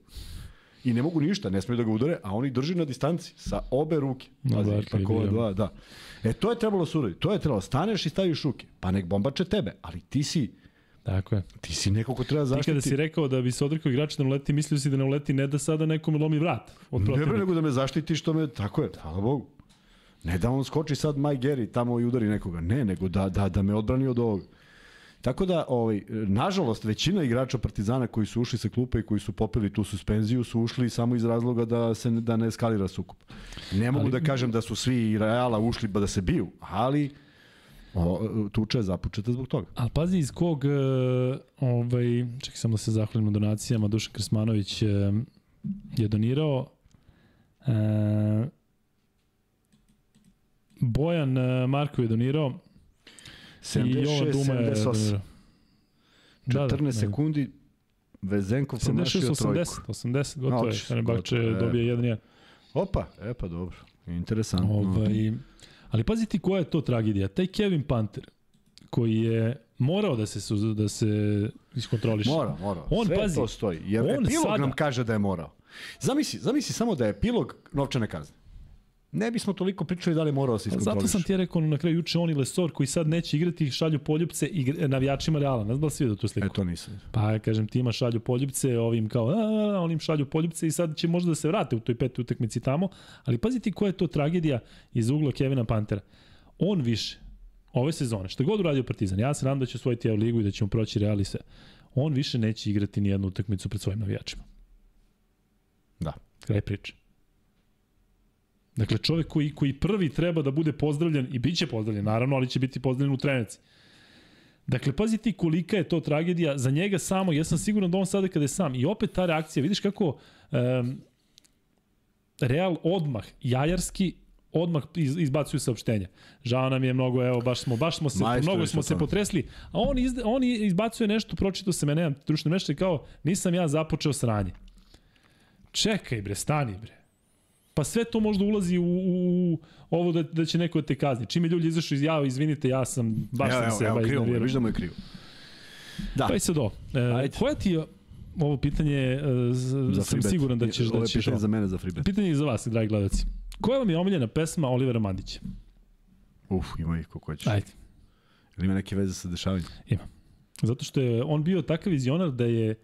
I ne mogu ništa, ne smeju da ga udare, a oni drži na distanci sa obe ruke. Pazi, no, tako ova dva, da. E, to je trebalo surati. To je trebalo. Staneš i staviš ruke. Pa nek bombače tebe, ali ti si Tako je. Ti si neko ko treba zaštiti. Ti kada si rekao da bi se odrekao igrača da ne uleti, mislio si da ne uleti ne da sada nekom lomi vrat. Od ne nego da me zaštiti što me, tako je, hvala Bogu. Ne da on skoči sad Mike Gary tamo i udari nekoga. Ne, nego da, da, da me odbrani od ovoga. Tako da, ovaj, nažalost, većina igrača Partizana koji su ušli sa klupe i koji su popili tu suspenziju su ušli samo iz razloga da se da ne eskalira sukup. Ne mogu ali, da kažem da su svi Reala ušli ba da se biju, ali o, tuča je započeta zbog toga. Ali pazi iz kog, uh, ovaj, čekaj samo da se zahvalim na donacijama, Dušan Krsmanović uh, je donirao uh, Bojan uh, Marko je donirao 76, 78. Da, 14 da, sekundi Vezenkov promašio 80, trojku. 80, gotovo je. Fenerbahče e. dobije 1-1. Opa, e pa dobro. Interesantno. Ovaj, ali pazi ti koja je to tragedija. Taj Kevin Panter, koji je morao da se da se iskontroliše. Mora, mora. On Sve pazi, to stoji. Jer on epilog sada... nam kaže da je morao. Zamisli, zamisli samo da je epilog novčane kazne. Ne bismo toliko pričali da li morao se iskontroliš. Zato sam ti rekao na kraju juče on i Lesor koji sad neće igrati šalju poljupce i navijačima Reala. Ne znam da si vidio tu sliku? E, to nisam. Pa kažem ti ima šalju poljupce, ovim kao a, a, onim šalju poljupce i sad će možda da se vrate u toj petoj utakmici tamo, ali pazi ti koja je to tragedija iz ugla Kevina Pantera. On više ove sezone, što god uradio Partizan, ja se nadam da će osvojiti Evo ligu i da ćemo proći Real i sve. On više neće igrati ni jednu utakmicu pred svojim navijačima. Da. Kraj priče. Dakle, čovek koji, koji prvi treba da bude pozdravljen, i bit će pozdravljen, naravno, ali će biti pozdravljen u trenici. Dakle, pazi ti kolika je to tragedija za njega samo, ja sam siguran da on sada kada je sam, i opet ta reakcija, vidiš kako um, Real odmah, jajarski, odmah iz, izbacuju saopštenja. Žao nam je mnogo, evo, baš smo, baš smo se, Majstor mnogo smo se potresli, a on, iz, on izbacuje nešto, pročito se me, nemam društvene mešte, kao, nisam ja započeo sranje. Čekaj bre, stani bre. Pa sve to možda ulazi u, u, u ovo da, da će neko da te kazni. Čime ljudi izašao iz java, izvinite, ja sam, baš evo, sam se... Evo, evo, krivo, viš da mu je krivo. Da. Pa i sad ovo. E, koja ti je ovo pitanje, e, za sam siguran da ćeš... Ovo je da pitanje za mene za freebet. Pitanje je za vas, dragi gledalci. Koja vam je omiljena pesma Olivera Mandića? Uf, ima ih kako hoćeš. Ajde. Ili ima neke veze sa dešavanjem? Ima. Zato što je on bio takav vizionar da je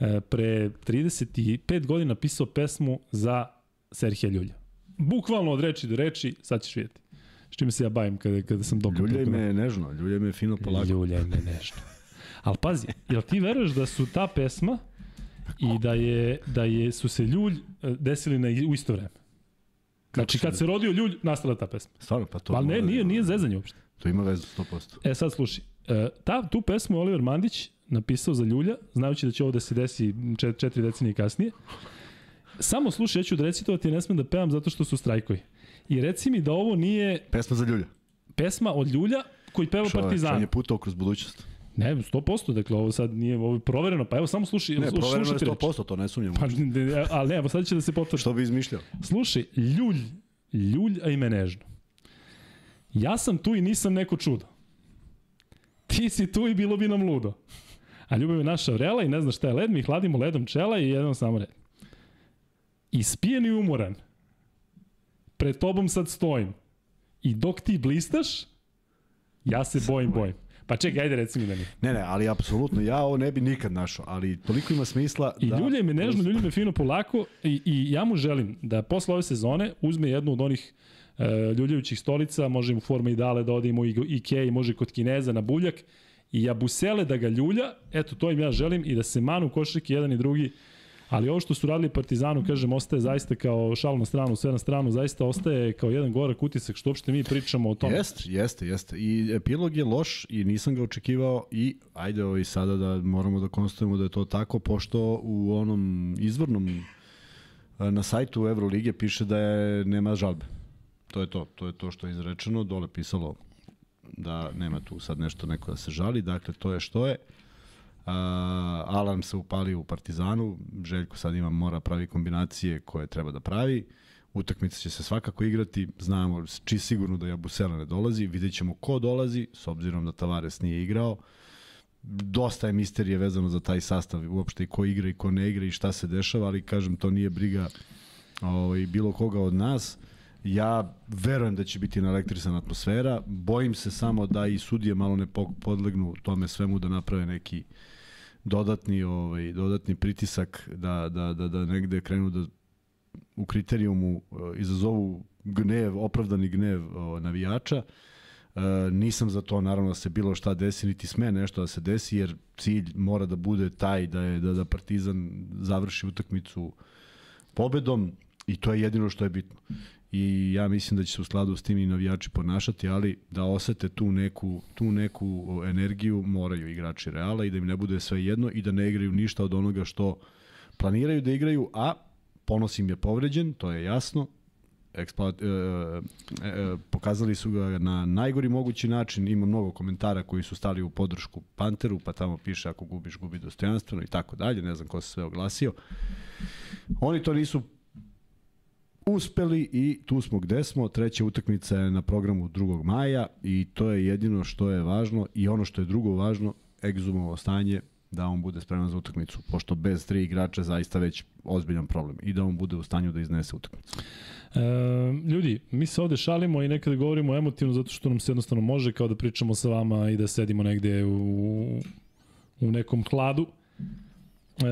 e, pre 35 godina pisao pesmu za Serhija Ljulja. Bukvalno od reči do reči, sad ćeš vidjeti. S čime se ja bavim kada, kada sam dobro. Ljuljaj me nežno, ljuljaj me fino polako. Ljuljaj me nežno. Ali pazi, jel ti veruješ da su ta pesma i da je, da je su se Ljulj e, desili na, u isto vreme? Znači, kad se rodio Ljulj, nastala ta pesma. Stvarno, pa to... Pa ne, nije, nije zezanje uopšte. To ima vezu 100%. E sad slušaj, e, ta, tu pesmu Oliver Mandić napisao za Ljulja, znajući da će ovo da se desi čet, četiri decenije kasnije. Samo slušaj, ja ću da recitovati, ne smem da pevam zato što su strajkovi. I reci mi da ovo nije... Pesma za Ljulja. Pesma od Ljulja koji peva Čovek, Partizan. Čovjek je putao kroz budućnost. Ne, 100%, dakle ovo sad nije ovo je provereno, pa evo samo slušaj, ne, provereno je 100%, to ne sumnjam. Pa, ne, ali ne, evo sad će da se potvrdi. Što bi izmišljao? Slušaj, ljulj, ljulj, a ime nežno. Ja sam tu i nisam neko čudo. Ti si tu i bilo bi nam ludo. A ljubav je naša vrela i ne znaš šta je led, mi hladimo ledom čela i jednom samo red. Ispijen i umoran. Pred tobom sad stojim. I dok ti blistaš, ja se bojim, bojim. Pa čekaj, ajde reci mi da nije. Ne, ne, ali apsolutno, ja ovo ne bi nikad našao, ali toliko ima smisla I da... I ljulje me nežno, ljulje me fino polako i, i ja mu želim da posle ove sezone uzme jednu od onih uh, ljuljajućih stolica, može u forma ideale da odemo i Ikea i može kod Kineza na buljak i Jabusele da ga ljulja, eto to im ja želim i da se manu košarki jedan i drugi Ali ovo što su radili Partizanu, kažem, ostaje zaista kao šal na stranu, sve na stranu, zaista ostaje kao jedan gorak utisak što uopšte mi pričamo o tome. Jeste, jeste, jeste. I epilog je loš i nisam ga očekivao i ajde ovaj sada da moramo da konstatujemo da je to tako, pošto u onom izvornom na sajtu Evrolige piše da je nema žalbe. To je to, to je to što je izrečeno, dole pisalo da nema tu sad nešto neko da se žali, dakle to je što je. Uh, alarm se upalio u Partizanu, Željko sad ima mora pravi kombinacije koje treba da pravi. Utakmica će se svakako igrati, znamo či sigurno da Jabusela ne dolazi, vidjet ćemo ko dolazi, s obzirom da Tavares nije igrao. Dosta je misterije vezano za taj sastav, uopšte i ko igra i ko ne igra i šta se dešava, ali kažem, to nije briga ovaj, bilo koga od nas. Ja verujem da će biti naelektrisana atmosfera, bojim se samo da i sudije malo ne podlegnu tome svemu da naprave neki uh, dodatni ovaj dodatni pritisak da da da da negde krenu da u kriterijumu uh, izazovu gnev, opravdani gnev uh, navijača. Uh, nisam za to naravno da se bilo šta desi, niti sme nešto da se desi, jer cilj mora da bude taj da je da, da Partizan završi utakmicu pobedom i to je jedino što je bitno i ja mislim da će se u skladu s tim i navijači ponašati, ali da osete tu neku, tu neku energiju moraju igrači Reala i da im ne bude sve jedno i da ne igraju ništa od onoga što planiraju da igraju, a ponos im je povređen, to je jasno, Eksploat, e, e, e, pokazali su ga na najgori mogući način, ima mnogo komentara koji su stali u podršku Panteru, pa tamo piše ako gubiš, gubi dostojanstveno i tako dalje, ne znam ko se sve oglasio. Oni to nisu uspeli i tu smo gde smo. Treća utakmica je na programu 2. maja i to je jedino što je važno i ono što je drugo važno, egzumovo stanje da on bude spreman za utakmicu, pošto bez tri igrača zaista već ozbiljan problem i da on bude u stanju da iznese utakmicu. E, ljudi, mi se ovde šalimo i nekada govorimo emotivno zato što nam se jednostavno može kao da pričamo sa vama i da sedimo negde u, u nekom hladu. E,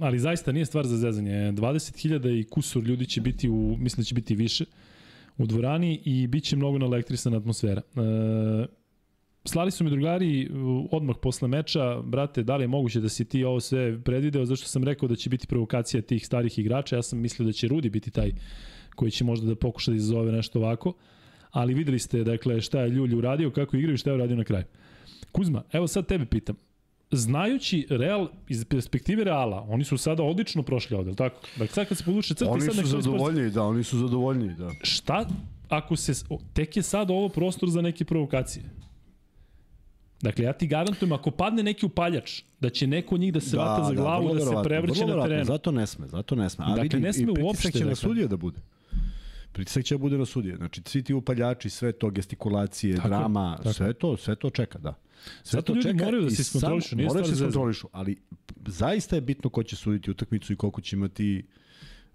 ali zaista nije stvar za zezanje. 20.000 i kusur ljudi će biti u, mislim da će biti više u dvorani i bit će mnogo naelektrisana atmosfera. E, slali su mi drugari odmah posle meča, brate, da li je moguće da si ti ovo sve predvideo, zašto sam rekao da će biti provokacija tih starih igrača, ja sam mislio da će Rudi biti taj koji će možda da pokuša da izazove nešto ovako, ali videli ste dakle, šta je Ljulj uradio, kako igraju šta je uradio na kraju. Kuzma, evo sad tebe pitam, znajući Real iz perspektive Reala, oni su sada odlično prošli ovde, tako? Dakle, sad kad se poduče crti... Oni sad su zadovoljni, da, oni su zadovoljni, da. Šta ako se... Tek je sad ovo prostor za neke provokacije. Dakle, ja ti garantujem, ako padne neki upaljač, da će neko od njih da se da, vata za da, glavu, da, da se prevrće na terenu. Zato ne sme, zato ne sme. A dakle, vidi, ne sme uopšte. će dakle. na sudije da bude. Pritisak će da bude na sudije. Znači, svi ti upaljači, sve to, gestikulacije, tako, drama, tako. sve to, sve to čeka, da. Sve Zato to ljudi čeka moraju da se iskontrolišu, moraju da se iskontrolišu, ali zaista je bitno ko će suditi utakmicu i koliko će imati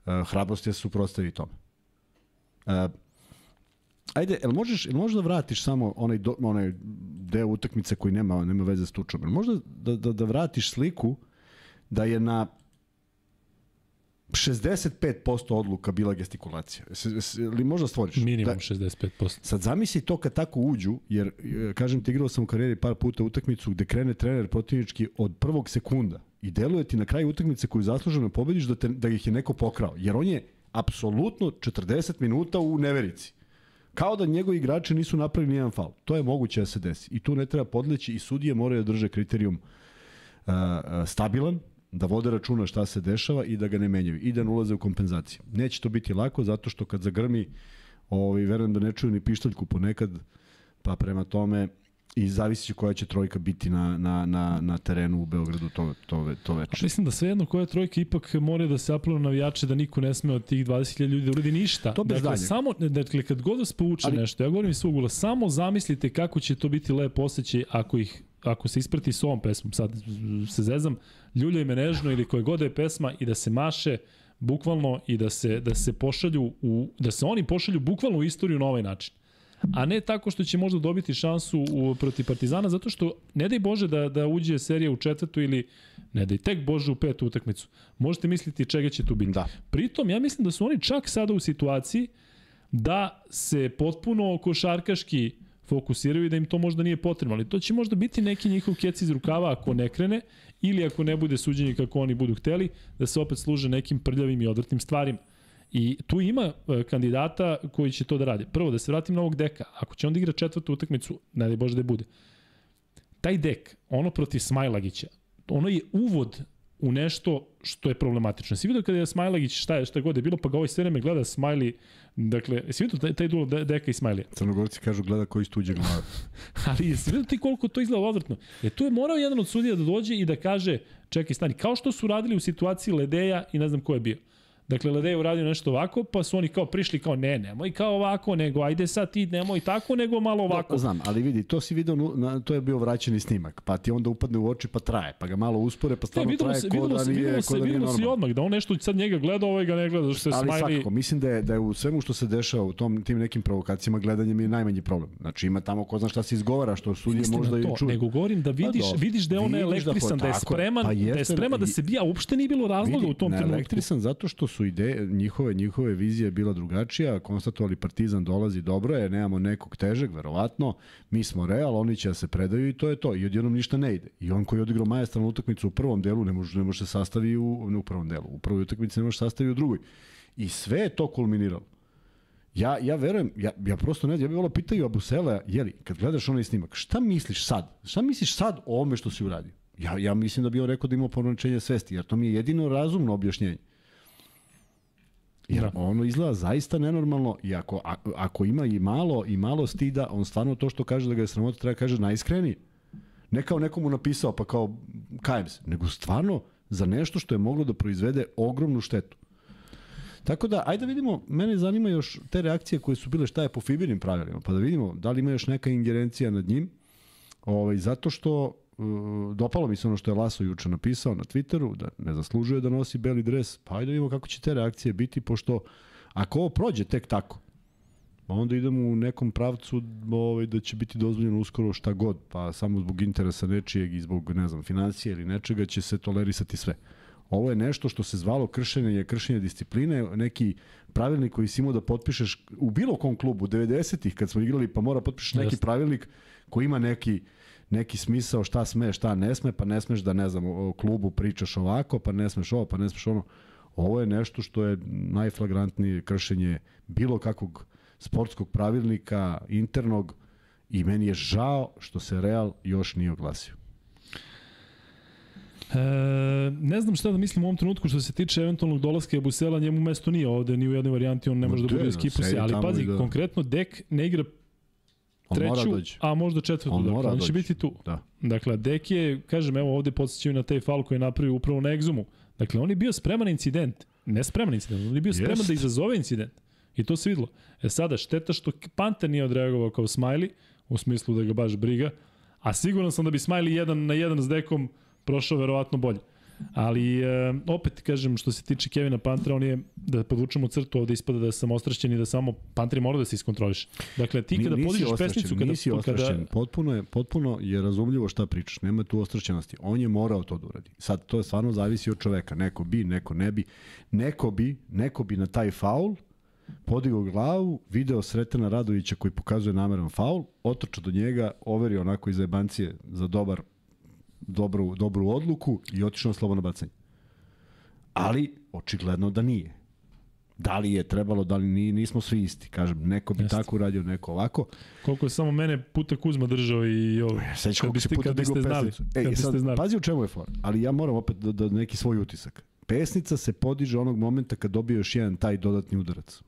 uh, hrabrosti da se suprostavi tome. Uh, Ajde, el možeš, el možeš da vratiš samo onaj, do, onaj deo utakmice koji nema, nema veze s tučom? Možda da, da, da vratiš sliku da je na 65% odluka bila gestikulacija. Ili možda stvoriš? Minimum da, 65%. Sad zamisli to kad tako uđu, jer e, kažem ti igrao sam u karijeri par puta utakmicu gde krene trener protivnički od prvog sekunda i deluje ti na kraju utakmice koju zasluženo pobediš da, te, da ih je neko pokrao. Jer on je apsolutno 40 minuta u neverici. Kao da njegovi igrači nisu napravili nijedan faul. To je moguće da se desi. I tu ne treba podleći i sudije moraju da drže kriterijum uh, stabilan, da vode računa šta se dešava i da ga ne menjaju i da ne ulaze u kompenzaciju. Neće to biti lako zato što kad zagrmi, ovaj, verujem da ne čuju ni pištaljku ponekad, pa prema tome i zavisi koja će trojka biti na, na, na, na terenu u Beogradu to, to, to veče. Mislim da svejedno koja trojka ipak mora da se apeluje navijače da niko ne sme od tih 20.000 ljudi da uradi ništa. To bez dakle, samo, dakle, kad god vas pouče Ali... nešto, ja govorim iz svog ugula, samo zamislite kako će to biti lep osjećaj ako ih ako se isprati s ovom pesmom, sad se zezam, ljuljaj me nežno ili koje god je pesma i da se maše bukvalno i da se, da se pošalju u, da se oni pošalju bukvalno u istoriju na ovaj način a ne tako što će možda dobiti šansu u, protiv Partizana, zato što ne daj Bože da, da uđe serija u četvrtu ili ne daj tek Bože u petu utakmicu. Možete misliti čega će tu biti. Da. Pritom, ja mislim da su oni čak sada u situaciji da se potpuno košarkaški fokusiraju i da im to možda nije potrebno, ali to će možda biti neki njihov kec iz rukava ako ne krene ili ako ne bude suđenje kako oni budu hteli, da se opet služe nekim prljavim i odvrtnim stvarima. I tu ima e, kandidata koji će to da radi. Prvo, da se vratim na ovog deka. Ako će on da igra četvrtu utakmicu, ne daj Bože da bude. Taj dek, ono protiv Smajlagića, ono je uvod u nešto što je problematično. Si vidio kada je Smajlagić šta je, šta god je bilo, pa ga ovaj sve vreme gleda Smajli, dakle, si vidio taj, taj duel Deka i Smajlija? Crnogorci kažu gleda koji iz tuđe glave. Ali si vidio ti koliko to izgleda odvrtno? E tu je morao jedan od sudija da dođe i da kaže, čekaj, stani, kao što su radili u situaciji Ledeja i ne znam ko je bio. Dakle, Ledej uradio nešto ovako, pa su oni kao prišli kao ne, nemoj kao ovako, nego ajde sad ti nemoj tako, nego malo ovako. Da, znam, ali vidi, to si video, na, to je bio vraćeni snimak, pa ti onda upadne u oči pa traje, pa ga malo uspore, pa stvarno ne, traje se, ko da nije, vidimo se, ko da nije normalno. se odmah, da on nešto sad njega gleda, ovaj ga ne gleda, što se ali smajli. Ali svakako, mislim da je, da je u svemu što se dešava u tom, tim nekim provokacijama gledanje mi je najmanji problem. Znači ima tamo ko zna šta se izgovara, što sudije možda i čuje. Nego govorim da vidiš, pa, vidiš da je on elektrisan, da, je spreman, pa da je spreman da se bija, uopšte nije bilo razloga u tom trenutku. Elektrisan zato što su ideje, njihove, njihove vizije bila drugačija, konstatovali Partizan dolazi dobro je, nemamo nekog težeg, verovatno, mi smo Real, oni će da se predaju i to je to. I odjednom ništa ne ide. I on koji je odigrao majestralnu utakmicu u prvom delu, ne može, ne može se sastavi u, ne u prvom delu, u prvoj utakmici ne može se sastavi u drugoj. I sve je to kulminiralo. Ja, ja verujem, ja, ja prosto ne znam, ja bih volao pitaju Abusela, jeli, kad gledaš onaj snimak, šta misliš sad? Šta misliš sad o ome što si uradio? Ja, ja mislim da bi on rekao da ima ponačenje svesti, jer to mi je jedino razumno objašnjenje. Jer da. ono izgleda zaista nenormalno i ako, a, ako ima i malo i malo stida, on stvarno to što kaže da ga je sramota treba kaže najiskrenije. Ne kao nekomu napisao pa kao kajem se, nego stvarno za nešto što je moglo da proizvede ogromnu štetu. Tako da, ajde da vidimo, mene zanima još te reakcije koje su bile šta je po Fibinim pravilima, pa da vidimo da li ima još neka ingerencija nad njim, ovaj, zato što dopalo mi se ono što je Laso juče napisao na Twitteru, da ne zaslužuje da nosi beli dres, pa ajde da vidimo kako će te reakcije biti, pošto ako ovo prođe tek tako, pa onda idemo u nekom pravcu ovaj, da će biti dozvoljeno uskoro šta god, pa samo zbog interesa nečijeg i zbog, ne znam, financije ili nečega će se tolerisati sve. Ovo je nešto što se zvalo kršenje, je kršenje discipline, neki pravilnik koji si imao da potpišeš u bilo kom klubu, 90-ih kad smo igrali, pa mora potpišeš neki Jeste. pravilnik koji ima neki neki smisao šta sme, šta ne sme, pa ne smeš da, ne znam, o klubu pričaš ovako, pa ne smeš ovo, pa ne smeš ono. Ovo je nešto što je najflagrantnije kršenje bilo kakvog sportskog pravilnika, internog, i meni je žao što se Real još nije oglasio. E, ne znam šta da mislim u ovom trenutku što se tiče eventualnog dolaska Jabusela, njemu mesto nije ovde, ni u jednoj varijanti, on ne može da bude skipusi, sedi ali pazi, da- konkretno Dek ne igra On mora treću, doći. a možda četvrtu, On dakle, mora on će doći. biti tu. Da. Dakle, Dek je, kažem, evo ovde podsjećaju na taj faul koji je napravio upravo na egzumu. Dakle, on je bio spreman incident. Ne spreman incident, on je bio spreman Jest. da izazove incident. I to se videlo. E sada, šteta što Panter nije odreagovao kao Smiley, u smislu da ga baš briga, a siguran sam da bi Smiley jedan na jedan s Dekom prošao verovatno bolje. Ali e, opet kažem što se tiče Kevina Pantera, on je da podvučemo crtu ovde ispada da sam ostrašćen i da samo Panter mora da se iskontroliše. Dakle ti kada podižeš pesnicu kada nisi kada ostrašćen. Potpuno je, potpuno je razumljivo šta pričaš. Nema tu ostrašćenosti. On je morao to da uradi. Sad, to je stvarno zavisi od čoveka. Neko bi, neko ne bi. Neko bi, neko bi na taj faul podigao glavu, video Sretena Radovića koji pokazuje nameran faul, otrčao do njega, overio onako iz jebancije za dobar, dobru, dobru odluku i otišao na slobodno bacanje. Ali, očigledno da nije. Da li je trebalo, da li nije, nismo svi isti. Kažem, neko bi Jeste. tako uradio, neko ovako. Koliko je samo mene puta Kuzma držao i ovo. Sećaš Kad kako se biste- puta digao znali. pesnicu. Kad Ej, sad, znali. pazi u čemu je for. Ali ja moram opet da, da neki svoj utisak. Pesnica se podiže onog momenta kad dobije još jedan taj dodatni udarac.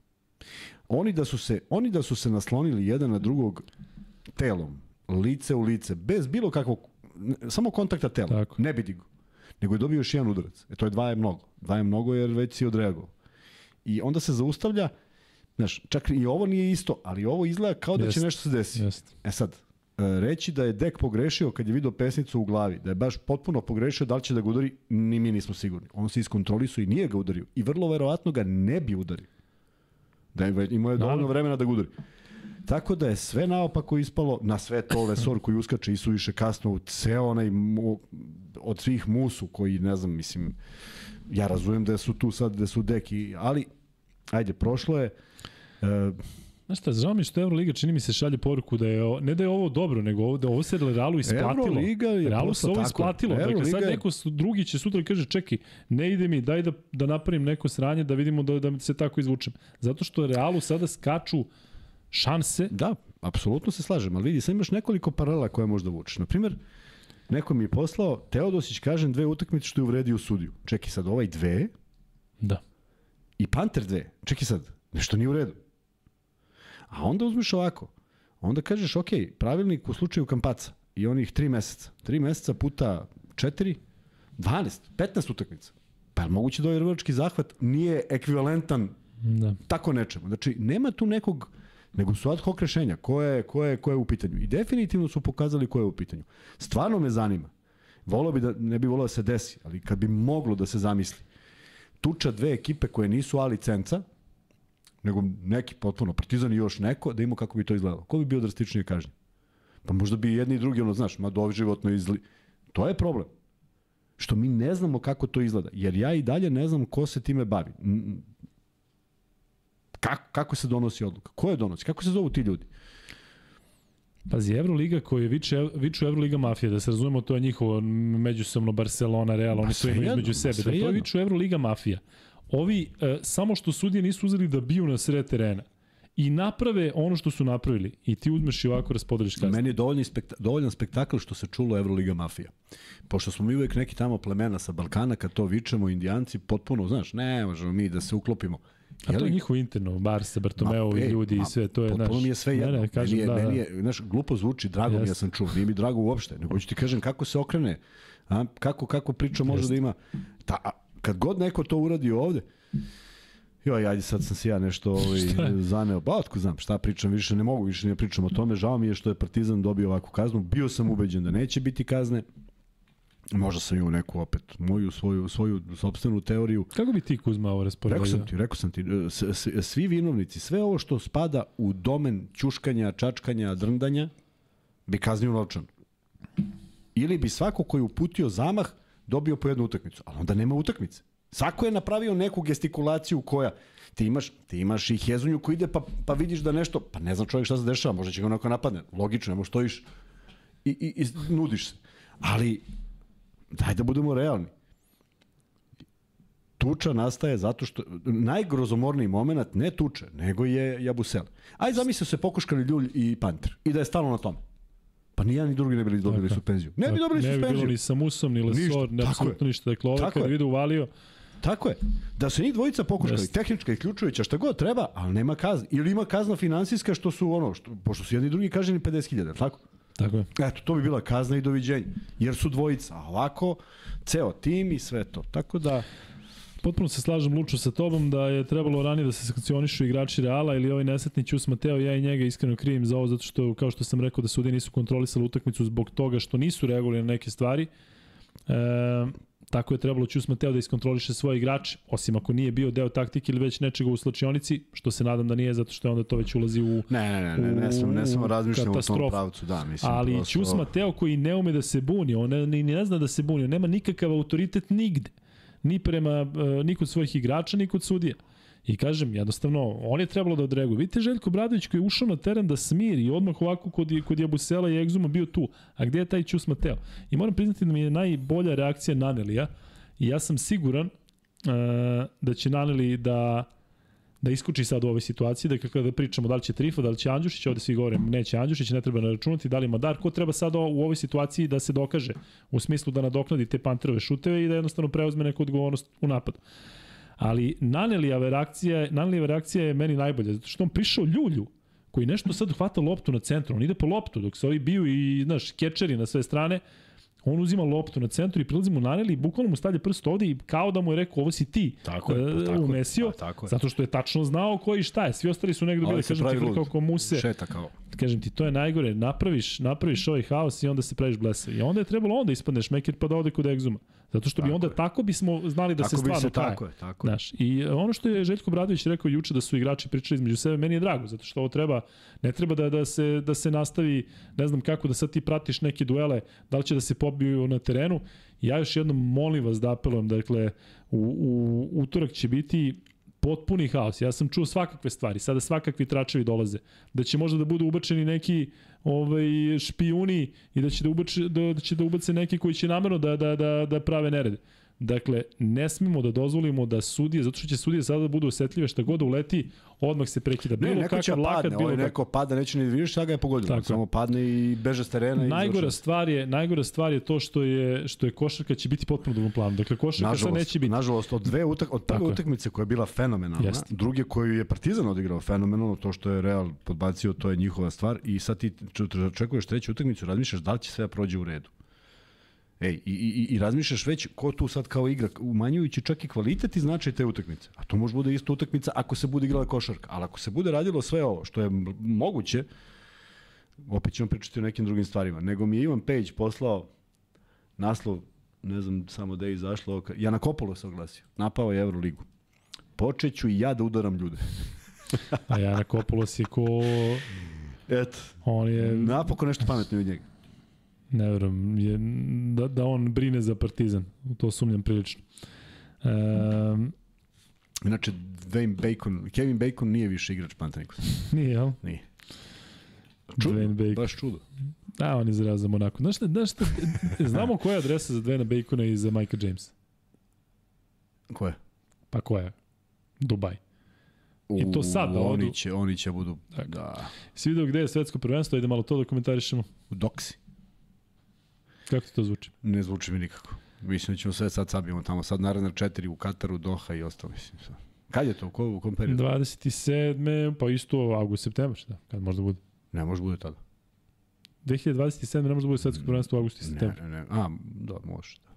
Oni da su se, oni da su se naslonili jedan na drugog telom, lice u lice, bez bilo kakvog, samo kontakta tela, Tako. ne bi digo. Nego je dobio još jedan udarac. E to je dva je mnogo. Dva je mnogo jer već si odreagovao. I onda se zaustavlja, znaš, čak i ovo nije isto, ali ovo izgleda kao da će Jest. nešto se desi. Jeste. E sad, e, reći da je Dek pogrešio kad je video pesnicu u glavi, da je baš potpuno pogrešio da li će da ga udari, ni mi nismo sigurni. On se iskontrolisao i nije ga udario. I vrlo verovatno ga ne bi udario. Da je imao je dovoljno vremena da ga udari. Tako da je sve naopako ispalo, na sve to Lesor koji uskače i suviše kasno, u ceo onaj mu, od svih musu koji, ne znam, mislim, ja razumem da su tu sad, da su deki, ali, ajde, prošlo je, e, Znaš šta, žao mi što Euroliga čini mi se šalje poruku da je, ne da je ovo dobro, nego ovo, da ovo se Realu isplatilo. Euroliga je Realu se ovo tako. isplatilo. Dakle, sad neko su- drugi će sutra kaže, čekaj, ne ide mi, daj da, da napravim neko sranje, da vidimo da, da se tako izvučem. Zato što Realu sada skaču šanse, Da, apsolutno se slažem, ali vidi, sad imaš nekoliko paralela koje možda vučeš. Naprimer, neko mi je poslao, Teodosić kažem dve utakmice što je uvredio sudiju. Čekaj sad, ovaj dve da, i Panter dve. Čekaj sad, nešto nije u redu. A onda uzmeš ovako, onda kažeš, ok, pravilnik u slučaju Kampaca i onih tri meseca. Tri meseca puta četiri, 12, 15 utakmica. Pa je moguće da ovaj rvački zahvat nije ekvivalentan da. tako nečemu. Znači, nema tu nekog, nego su ad hoc rešenja. Ko je, ko je, ko je u pitanju? I definitivno su pokazali ko je u pitanju. Stvarno me zanima. Volao bi da, ne bi volao da se desi, ali kad bi moglo da se zamisli. Tuča dve ekipe koje nisu A licenca, nego neki potpuno, Partizan i još neko, da ima kako bi to izgledalo. Ko bi bio drastičnije kažnjen? Pa možda bi jedni i drugi, ono, znaš, ma doživotno izli... To je problem. Što mi ne znamo kako to izgleda. Jer ja i dalje ne znam ko se time bavi. Kako, kako se donosi odluka? Ko je donosi? Kako se zovu ti ljudi? Pazi, Euroliga koji viče, viču Euroliga mafija, da se razumemo, to je njihovo međusobno Barcelona, Real, oni sve imaju između sebe. Da to jedno. viču Euroliga mafija. Ovi, e, samo što sudije nisu uzeli da biju na sred terena i naprave ono što su napravili i ti uzmeš i ovako raspodeliš kaznu. Meni je dovoljni spekta, dovoljan spektakl što se čulo Euroliga mafija. Pošto smo mi uvek neki tamo plemena sa Balkana, kad to vičemo, indijanci, potpuno, znaš, ne možemo mi da se uklopimo. A to je njihovo interno, Barse, Bartomeovi ej, ljudi i sve, to je, potpuno znaš, mi je sve jedno. Ne, ne, kažem, meni je, da, meni da. je, znaš, glupo zvuči, drago mi ja Jeste. sam čuo, nije mi drago uopšte, nego ću ti kažem kako se okrene, a? kako, kako priča može da ima. Ta, a, kad god neko to uradi ovde, Joj, ajde sad sam se ja nešto ovaj, zaneo. Pa otko znam, šta pričam, više ne mogu, više ne pričam o tome. Žao mi je što je Partizan dobio ovakvu kaznu. Bio sam ubeđen da neće biti kazne. Možda sam imao neku opet moju svoju svoju sopstvenu teoriju. Kako bi ti Kuzma ovo rasporedio? Rekao sam ti, rekao sam ti, svi vinovnici, sve ovo što spada u domen ćuškanja, čačkanja, drndanja, bi kaznio novčan. Ili bi svako koji je uputio zamah dobio po jednu utakmicu, ali onda nema utakmice. Svako je napravio neku gestikulaciju koja ti imaš, ti imaš i Hezunju koji ide pa, pa vidiš da nešto, pa ne znam čovjek šta se dešava, možda će ga onako napadne. Logično, nemo stojiš i, i, i nudiš se. Ali, daj da budemo realni. Tuča nastaje zato što najgrozomorniji moment ne tuče, nego je Jabusel. Aj zamisli se pokuškali Ljulj i Panter i da je stalo na tome. Pa ni jedan ni drugi ne bi dobili Tako. suspenziju. Ne bi dobili suspenziju. Ne bi bilo ni sa Musom, ni Lesor, ne apsolutno ništa. Dakle, ovaj kad vidu uvalio, Tako je. Da su njih dvojica pokušali, Just. tehnička i ključujuća, šta god treba, ali nema kazna. Ili ima kazna finansijska što su ono, što, pošto su jedni i drugi kaženi 50.000, tako? Tako je. Eto, to bi bila kazna i doviđenja. Jer su dvojica. A ovako, ceo tim i sve to. Tako da... Potpuno se slažem Lučo sa tobom da je trebalo ranije da se sankcionišu igrači Reala ili ovaj nesretni Ćus Mateo, ja i njega iskreno krivim za ovo zato što kao što sam rekao da sudi nisu kontrolisali utakmicu zbog toga što nisu reagovali na neke stvari. E, tako je trebalo Ćus Mateo da iskontroliše svoje igrače, osim ako nije bio deo taktike ili već nečega u slačionici, što se nadam da nije zato što je onda to već ulazi u Ne, ne, ne, ne, ne, sam, ne sam razmišljam u tom pravcu, da, mislim. Ali prosto... Ćus Mateo koji ne ume da se buni, on ne, ni ne zna da se buni, on nema nikakav autoritet nigde ni prema uh, ni kod svojih igrača, ni kod sudija. I kažem, jednostavno, on je trebalo da odreaguje. Vidite Željko Bradović koji je ušao na teren da smiri i odmah ovako kod, kod Jabusela i Egzuma bio tu. A gde je taj Ćus Mateo? I moram priznati da mi je najbolja reakcija Nanelija i ja sam siguran uh, da će Naneli da da iskuči sad u ovoj situaciji, da kada pričamo da li će Trifo, da li će Andjušić, ovde svi govore neće Andjušić, ne treba naračunati, da li Madar, ko treba sad u ovoj situaciji da se dokaže, u smislu da nadoknadi te panterove šuteve i da jednostavno preuzme neku odgovornost u napadu. Ali Nanelijava reakcija, Nanelijava reakcija je meni najbolja, zato što on prišao ljulju, koji nešto sad hvata loptu na centru, on ide po loptu, dok se ovi biju i, znaš, kečeri na sve strane, On uzima loptu na centru i prilazi mu naneli i bukvalno mu stavlja prst ovde i kao da mu je rekao ovo si ti tako je, pa, tako umesio, pa, tako je. zato što je tačno znao ko i šta je. Svi ostali su negde bili, kažem ti, vrkao ko muse. Šeta kao. Kažem ti, to je najgore. Napraviš, napraviš ovaj haos i onda se praviš blese. I onda je trebalo onda ispadneš mekir pa da ode kod egzuma. Zato što tako bi onda je. tako bismo znali da tako se stvarno se, traje. Tako je, tako. Znaš, I ono što je Željko Bradović rekao juče da su igrači pričali između sebe, meni je drago, zato što ovo treba, ne treba da, da, se, da se nastavi, ne znam kako da sad ti pratiš neke duele, da li će da se pobiju na terenu. Ja još jednom molim vas da apelujem, dakle, u, u utorak će biti potpuni haos. Ja sam čuo svakakve stvari, sada svakakvi tračevi dolaze. Da će možda da budu ubačeni neki ovaj, špijuni i da će da, ubače, da, da će da ubace neki koji će namerno da, da, da, da prave nerede. Dakle, ne smemo da dozvolimo da sudije, zato što će sudije sada da budu osetljive šta god da uleti, odmah se prekida. Bilo ne, neko će lakat, padne, bilo ovaj neko pada, neće ni da vidiš šta ga je pogodilo. Tako. Samo padne i beže s terena. Najgora i stvar je, najgora stvar je to što je što je košarka će biti potpuno drugom planu. Dakle košarka nažalost, sad neće biti. Nažalost, od dve utak, od prve utakmice koja je bila fenomenalna, Jest. druge koju je Partizan odigrao fenomenalno, to što je Real podbacio, to je njihova stvar i sad ti očekuješ treću utakmicu, razmišljaš da li će sve da prođe u redu. Ej, i, i, i razmišljaš već ko tu sad kao igra, umanjujući čak i kvalitet i značaj te utakmice. A to može bude isto utakmica ako se bude igrala košarka. Ali ako se bude radilo sve ovo, što je moguće, opet ćemo pričati o nekim drugim stvarima. Nego mi je Ivan Pejić poslao naslov, ne znam samo da je izašlo, ja na Kopolo se oglasio. Napao je Euroligu. Počeću i ja da udaram ljude. A ja na Kopolo si ko... Eto. On je... Napokon nešto pametno od njega. Ne verujem, je, da, da on brine za Partizan. U to sumnjam prilično. Um, Inače, Dwayne Bacon, Kevin Bacon nije više igrač Pantanikos. Nije, jel? Nije. Čudo, Dwayne Bacon. baš čudo. Da, on je za Monako. Znaš šta, znaš šta, znamo koja je adresa za Dwayne Bacona i za Micah James? Koja? Pa koja? Dubaj. I to sad da odu. Oni će, oni će budu, dakle. da. Si vidio gde je svetsko prvenstvo, ide malo to da komentarišemo. U Doksi. Kako to zvuči? Ne zvuči mi nikako. Mislim da ćemo sve sad sabijemo tamo. Sad naredna četiri u Kataru, Doha i ostalo. Mislim, sad. Kad je to? U, ko, u kom periodu? 27. pa isto avgust, septembar, šta? Kad možda bude? Ne, može bude tada. 2027. ne može da bude svetsko prvenstvo u avgustu i septembru. Ne, ne, ne. A, da, može, da.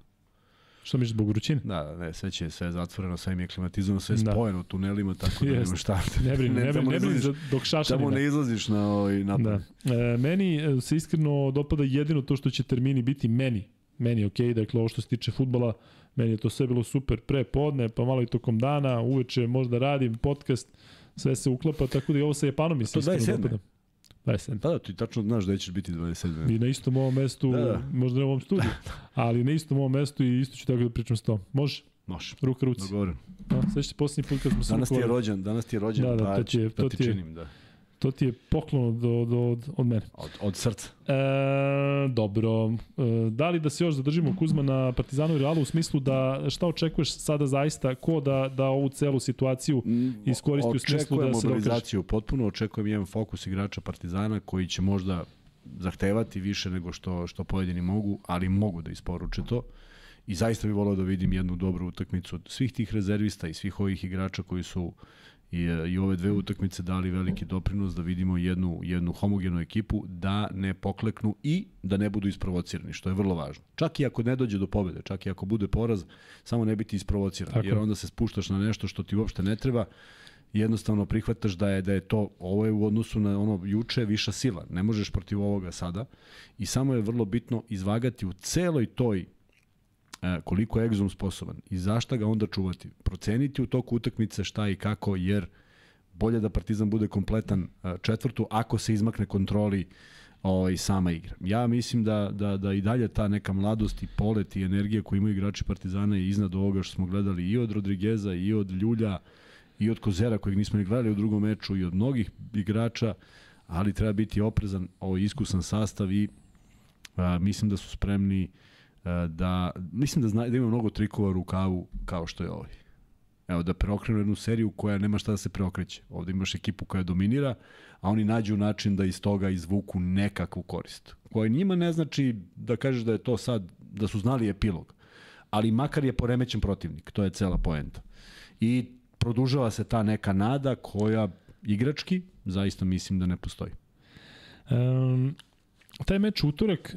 Što misliš zbog vrućine? Da, da, ne, sve će sve je zatvoreno, sve im je klimatizovano, sve je Da. spojeno u tunelima, tako da nema šta. Ne brini, ne, tamo brini, ne brini za- dok šašani. Tamo ne izlaziš na ovaj napad. Da. E, meni e, se iskreno dopada jedino to što će termini biti meni. Meni je okej, dakle ovo što se tiče futbala, meni je to sve bilo super pre podne, pa malo i tokom dana, uveče možda radim podcast, sve se uklapa, tako da i ovo sa Japanom mi se iskreno 27.. dopada. 27. Pa da, ti tačno znaš da ćeš biti 27. I na istom ovom mestu, Da, da. možda ne u ovom studiju, ali na istom ovom mestu i isto ću tako da pričam s tom. Može? Može. Ruka ruci. Dogovoren. Da, sve će posljednji put kad smo se Danas ti je rođen, danas ti je rođen, Da, da, pa, to ti je- pa to ti ti je- činim, da. To ti je poklon od, od, od, od mene. Od, od srca. E, dobro. E, da li da se još zadržimo Kuzma na Partizanu i Realu u smislu da šta očekuješ sada zaista ko da, da ovu celu situaciju iskoristi u smislu da se dokaže? mobilizaciju potpuno, očekujem jedan fokus igrača Partizana koji će možda zahtevati više nego što, što pojedini mogu, ali mogu da isporuče to. I zaista bih volao da vidim jednu dobru utakmicu od svih tih rezervista i svih ovih igrača koji su i, i ove dve utakmice dali veliki doprinos da vidimo jednu, jednu homogenu ekipu da ne pokleknu i da ne budu isprovocirani, što je vrlo važno. Čak i ako ne dođe do pobede, čak i ako bude poraz, samo ne biti isprovociran, Tako. jer onda se spuštaš na nešto što ti uopšte ne treba jednostavno prihvataš da je da je to ovo je u odnosu na ono juče viša sila. Ne možeš protiv ovoga sada i samo je vrlo bitno izvagati u celoj toj e, koliko je egzum sposoban i zašta ga onda čuvati. Proceniti u toku utakmice šta i kako, jer bolje da Partizan bude kompletan e, četvrtu ako se izmakne kontroli ovaj, sama igra. Ja mislim da, da, da i dalje ta neka mladost i polet i energija koju imaju igrači Partizana je iznad ovoga što smo gledali i od Rodrigeza i od Ljulja i od Kozera kojeg nismo ni gledali u drugom meču i od mnogih igrača, ali treba biti oprezan, ovo iskusan sastav i a, mislim da su spremni da, mislim da, zna, da ima mnogo trikova rukavu kao što je ovaj. Evo, da preokrenu jednu seriju koja nema šta da se preokreće. Ovde imaš ekipu koja dominira, a oni nađu način da iz toga izvuku nekakvu korist. Koja njima ne znači da kažeš da je to sad, da su znali epilog. Ali makar je poremećen protivnik, to je cela poenta. I produžava se ta neka nada koja igrački zaista mislim da ne postoji. Um, taj meč utorak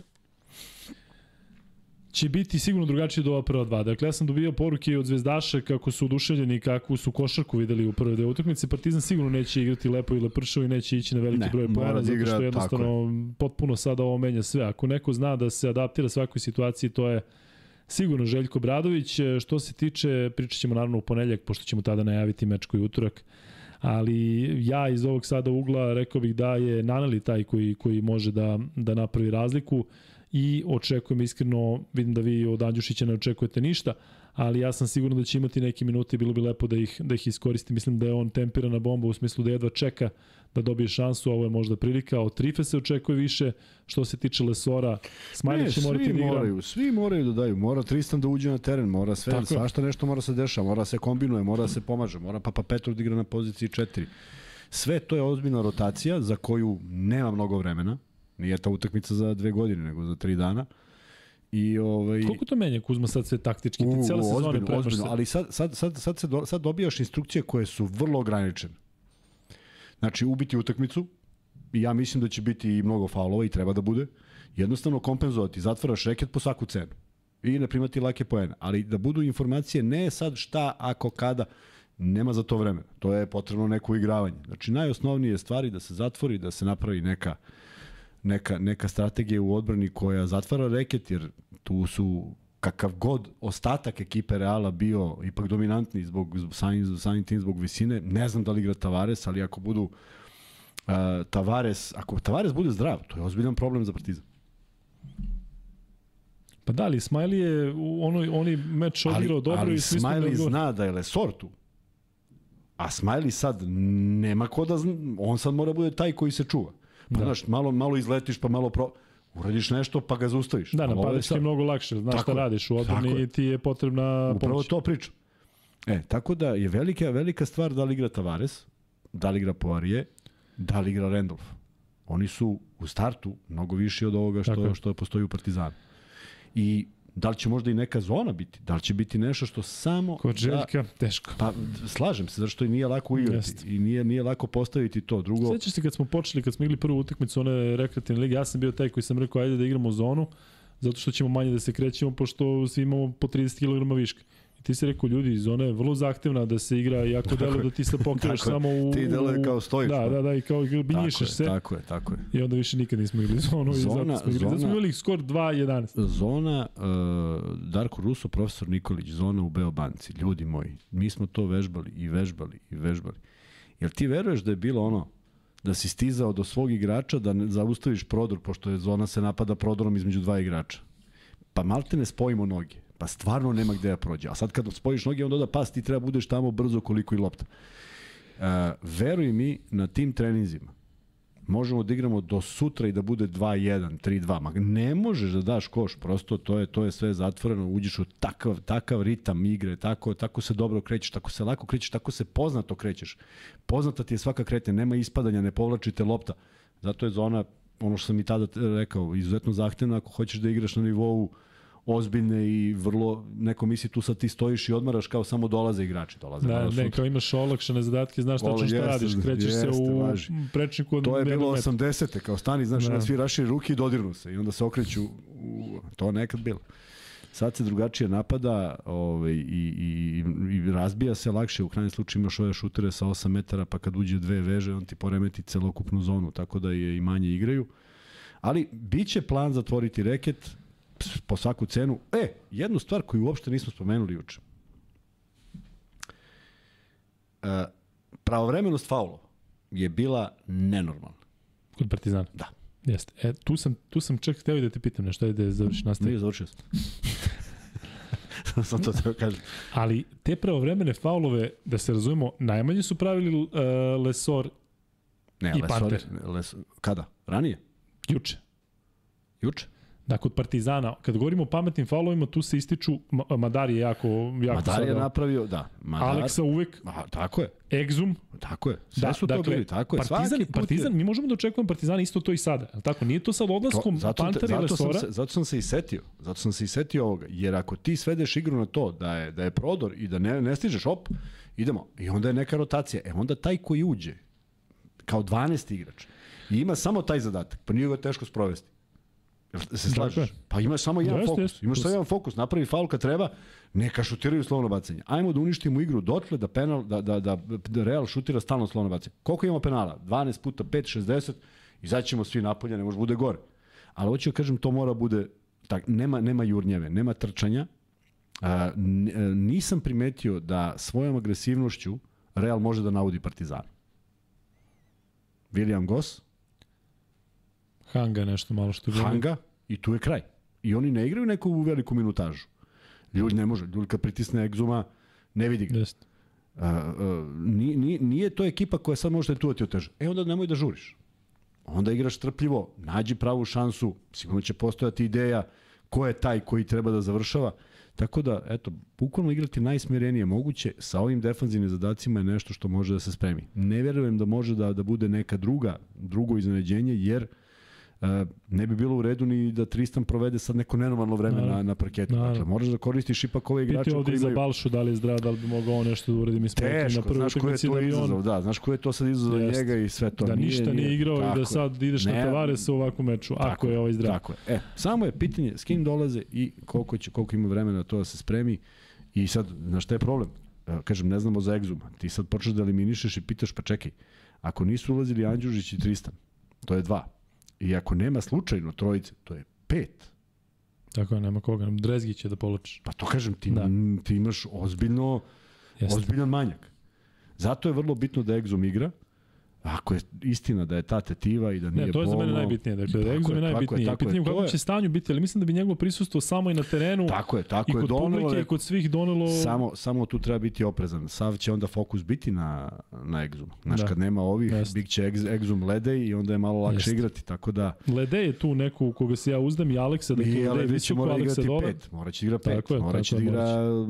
će biti sigurno drugačiji od ova prva dva. Dakle, ja sam dobio poruke od zvezdaša kako su oduševljeni, kako su košarku videli u prve dve utakmice. Partizan sigurno neće igrati lepo ili pršavo i neće ići na veliki Ne, broj poena, da zato što jednostavno potpuno sada ovo menja sve. Ako neko zna da se adaptira svakoj situaciji, to je sigurno Željko Bradović. Što se tiče, pričat ćemo naravno u ponedljak, pošto ćemo tada najaviti meč koji je utorak. Ali ja iz ovog sada ugla rekao bih da je Naneli taj koji, koji može da, da napravi razliku i očekujem iskreno, vidim da vi od Andjušića ne očekujete ništa, ali ja sam siguran da će imati neke minute i bilo bi lepo da ih, da ih iskoristi. Mislim da je on tempirana bomba u smislu da jedva čeka da dobije šansu, ovo je možda prilika. Od Trife se očekuje više, što se tiče Lesora, Smajlić će morati da igra. moraju, svi moraju da daju. Mora Tristan da uđe na teren, mora sve, Tako svašta nešto mora se dešava, mora se kombinuje, mora se pomaže, mora Papa Petru da igra na poziciji 4. Sve to je ozbiljna rotacija za koju nema mnogo vremena. Nije ta utakmica za dve godine, nego za tri dana. I ovaj Koliko to menja Kuzma sad sve taktički? Ti cijela sezona premaš ozbiljno, se. ali sad, sad, sad, sad, se do, sad dobijaš instrukcije koje su vrlo ograničene. Znači, ubiti utakmicu, i ja mislim da će biti i mnogo faulova i treba da bude, jednostavno kompenzovati, zatvaraš reket po svaku cenu i ne primati lake poene, ali da budu informacije ne sad šta, ako, kada, nema za to vremena. To je potrebno neko igravanje. Znači, najosnovnije stvari da se zatvori, da se napravi neka neka, neka strategija u odbrani koja zatvara reket, jer tu su kakav god ostatak ekipe Reala bio ipak dominantni zbog, samim, samim tim zbog visine. Ne znam da li igra Tavares, ali ako budu uh, Tavares, ako Tavares bude zdrav, to je ozbiljan problem za Partizan. Pa da, ali Smiley je u onoj, oni meč odigrao dobro ali i svi da Smiley odgovor. zna da je Lesor tu. A Smiley sad nema ko da zna, on sad mora bude taj koji se čuva. Pa Da. da. znaš, malo, malo izletiš, pa malo pro... Uradiš nešto, pa ga zaustaviš. Da, sad- je mnogo lakše, znaš Tako šta je. radiš u Tako odbrani i ti je potrebna Upravo pomoć. to pričam. E, tako da je velika, velika stvar da li igra Tavares, da li igra Poirier, da li igra Randolph. Oni su u startu mnogo viši od ovoga Tako što, što postoji u Partizanu. I da li će možda i neka zona biti? Da li će biti nešto što samo... Kod da, Željka, teško. Pa, slažem se, zašto i nije lako igrati. I nije, nije lako postaviti to. Drugo, Sećaš se kad smo počeli, kad smo igli prvu utakmicu one rekreativne lige, ja sam bio taj koji sam rekao ajde da igramo zonu, zato što ćemo manje da se krećemo, pošto svi imamo po 30 kg viška. Ti si rekao, ljudi, zona je vrlo zahtevna da se igra, jako delo da ti se pokriješ samo u... Ti deluje kao stojiš. Da, da, da, i kao binjišeš se. Tako je, tako je. I onda više nikad nismo igrali zonu. Zona, i zato smo igrali. Zona, zato smo imali skor 2-11. Zona, uh, Darko Ruso, profesor Nikolić, zona u Beobanci. Ljudi moji, mi smo to vežbali i vežbali i vežbali. Jel ti veruješ da je bilo ono, da si stizao do svog igrača, da ne zaustaviš prodor, pošto je zona se napada prodorom između dva igrača. Pa malte ne spojimo noge. Pa stvarno nema gde da prođe. A sad kad spojiš noge, onda da pas ti treba budeš tamo brzo koliko i lopta. Uh, veruj mi, na tim treninzima, možemo da igramo do sutra i da bude 2-1, 3-2. Ma ne možeš da daš koš, prosto to je to je sve zatvoreno, uđeš u takav takav ritam igre, tako tako se dobro krećeš, tako se lako krećeš, tako se poznato krećeš. Poznata ti je svaka kretnja, nema ispadanja, ne povlačite lopta. Zato je zona ono što sam i tada rekao, izuzetno zahtevna ako hoćeš da igraš na nivou uh, ozbiljne i vrlo, neko misli tu sad ti stojiš i odmaraš kao samo dolaze igrači. Dolaze da, ne, kao imaš olakšane zadatke, znaš tačno šta radiš, krećeš jeste, se u važi. prečniku od To je bilo 80. kao stani, znaš, da. svi raširi ruke i dodirnu se i onda se okreću, u, to nekad bilo. Sad se drugačije napada ovaj, i, i, i razbija se lakše. U krajnjem slučaju imaš ove šutere sa 8 metara, pa kad uđe dve veže, on ti poremeti celokupnu zonu, tako da je i manje igraju. Ali biće plan zatvoriti reket, po svaku cenu. E, jednu stvar koju uopšte nismo spomenuli juče. E, pravovremenost faulova je bila nenormalna. Kod Partizana? Da. Jeste. E, tu sam, tu sam čak hteo da te pitam nešto, ajde da završi nastavi. Nije završio sam. sam to teo kažem. Ali te pravovremene faulove, da se razumemo, najmanje su pravili uh, Lesor ne, i Lesor, Panter. Lesor, kada? Ranije? Juče. Juče? Da, kod Partizana, kad govorimo o pametnim faulovima, tu se ističu, Madar je jako, jako Madar je napravio, da. Madar, Aleksa uvek. Ma, tako je. Exum. Tako je. Sve da, su dakle, to bili, tako je. Partizan, Svaki Partizan, mi možemo da očekujemo Partizan isto to i sada. Tako, nije to sad odlaskom to, Pantera i Lesora. Sam se, zato sam se i setio. Zato sam se i setio ovoga. Jer ako ti svedeš igru na to da je, da je prodor i da ne, ne stižeš, op, idemo. I onda je neka rotacija. E onda taj koji uđe, kao 12 igrač, i ima samo taj zadatak, pa nije ga teško sprovesti Se slažeš? Pa imaš samo jedan jeste, fokus. Jeste. Imaš samo jedan fokus. Napravi faul kad treba, neka šutiraju slovno bacanje. Ajmo da uništimo igru dotle da penal da da da, da Real šutira stalno slovno bacanje. Koliko imamo penala? 12 puta 5 60. Izaćemo svi napolje, ne može bude gore. Ali hoću da kažem to mora bude tak nema nema jurnjeve, nema trčanja. A, nisam primetio da svojom agresivnošću Real može da naudi Partizan. William Goss, Hanga nešto malo što je Hanga i tu je kraj. I oni ne igraju neku veliku minutažu. Ljudi ne može. Ljudi kad pritisne egzuma, ne vidi ga. Jeste. Uh, uh, nije, nije to ekipa koja sad može da tu ti oteže. E onda nemoj da žuriš. Onda igraš trpljivo, nađi pravu šansu, sigurno će postojati ideja ko je taj koji treba da završava. Tako da, eto, bukvalno igrati najsmerenije moguće sa ovim defanzivnim zadacima je nešto što može da se spremi. Ne verujem da može da, da bude neka druga, drugo iznenađenje, jer uh, ne bi bilo u redu ni da Tristan provede sad neko nenormalno vreme na, na parketu. Naravno. Dakle, moraš da koristiš ipak ove igrače koji imaju... za Balšu, da li je zdrav, da li bi mogao nešto da uredi. Mi Teško, na znaš ko je to izazov, da, znaš ko je to sad izazov Jest. njega i sve to. Da nije, ništa nije igrao i da sad ideš ne, na tavare sa ovakvom meču, tako, ako je ovaj zdrav. Tako je. E, samo je pitanje s kim dolaze i koliko, će, koliko ima vremena to da se spremi i sad, znaš šta je problem? E, kažem, ne znamo za egzum. Ti sad počneš da eliminišeš i pitaš, pa čekaj, ako nisu ulazili Andjužić i Tristan, to je dva I ako nema slučajno trojice, to je pet. Tako je, nema koga. Drezgić će da poločiš. Pa to kažem, ti, da. ti imaš ozbiljno, Jeste. ozbiljan manjak. Zato je vrlo bitno da Exum igra, Ako je istina da je ta tetiva i da nije Ne, to je bolno, za mene najbitnije. Dakle, da je najbitnije. Tako je, Pitanje kako je, će stanju biti, ali mislim da bi njegovo prisustvo samo i na terenu tako je, tako i kod je, donelo, publike i kod svih donelo... Samo, samo tu treba biti oprezan. Sav će onda fokus biti na, na Exum. Znaš, da. kad nema ovih, Jest. big će Exum Ledej i onda je malo lakše Jest. igrati, tako da... Ledej je tu neko u koga se ja uzdam i Aleksa, da I Ledej će mora igrati dole. pet, mora će da igra pet, tako mora će da igra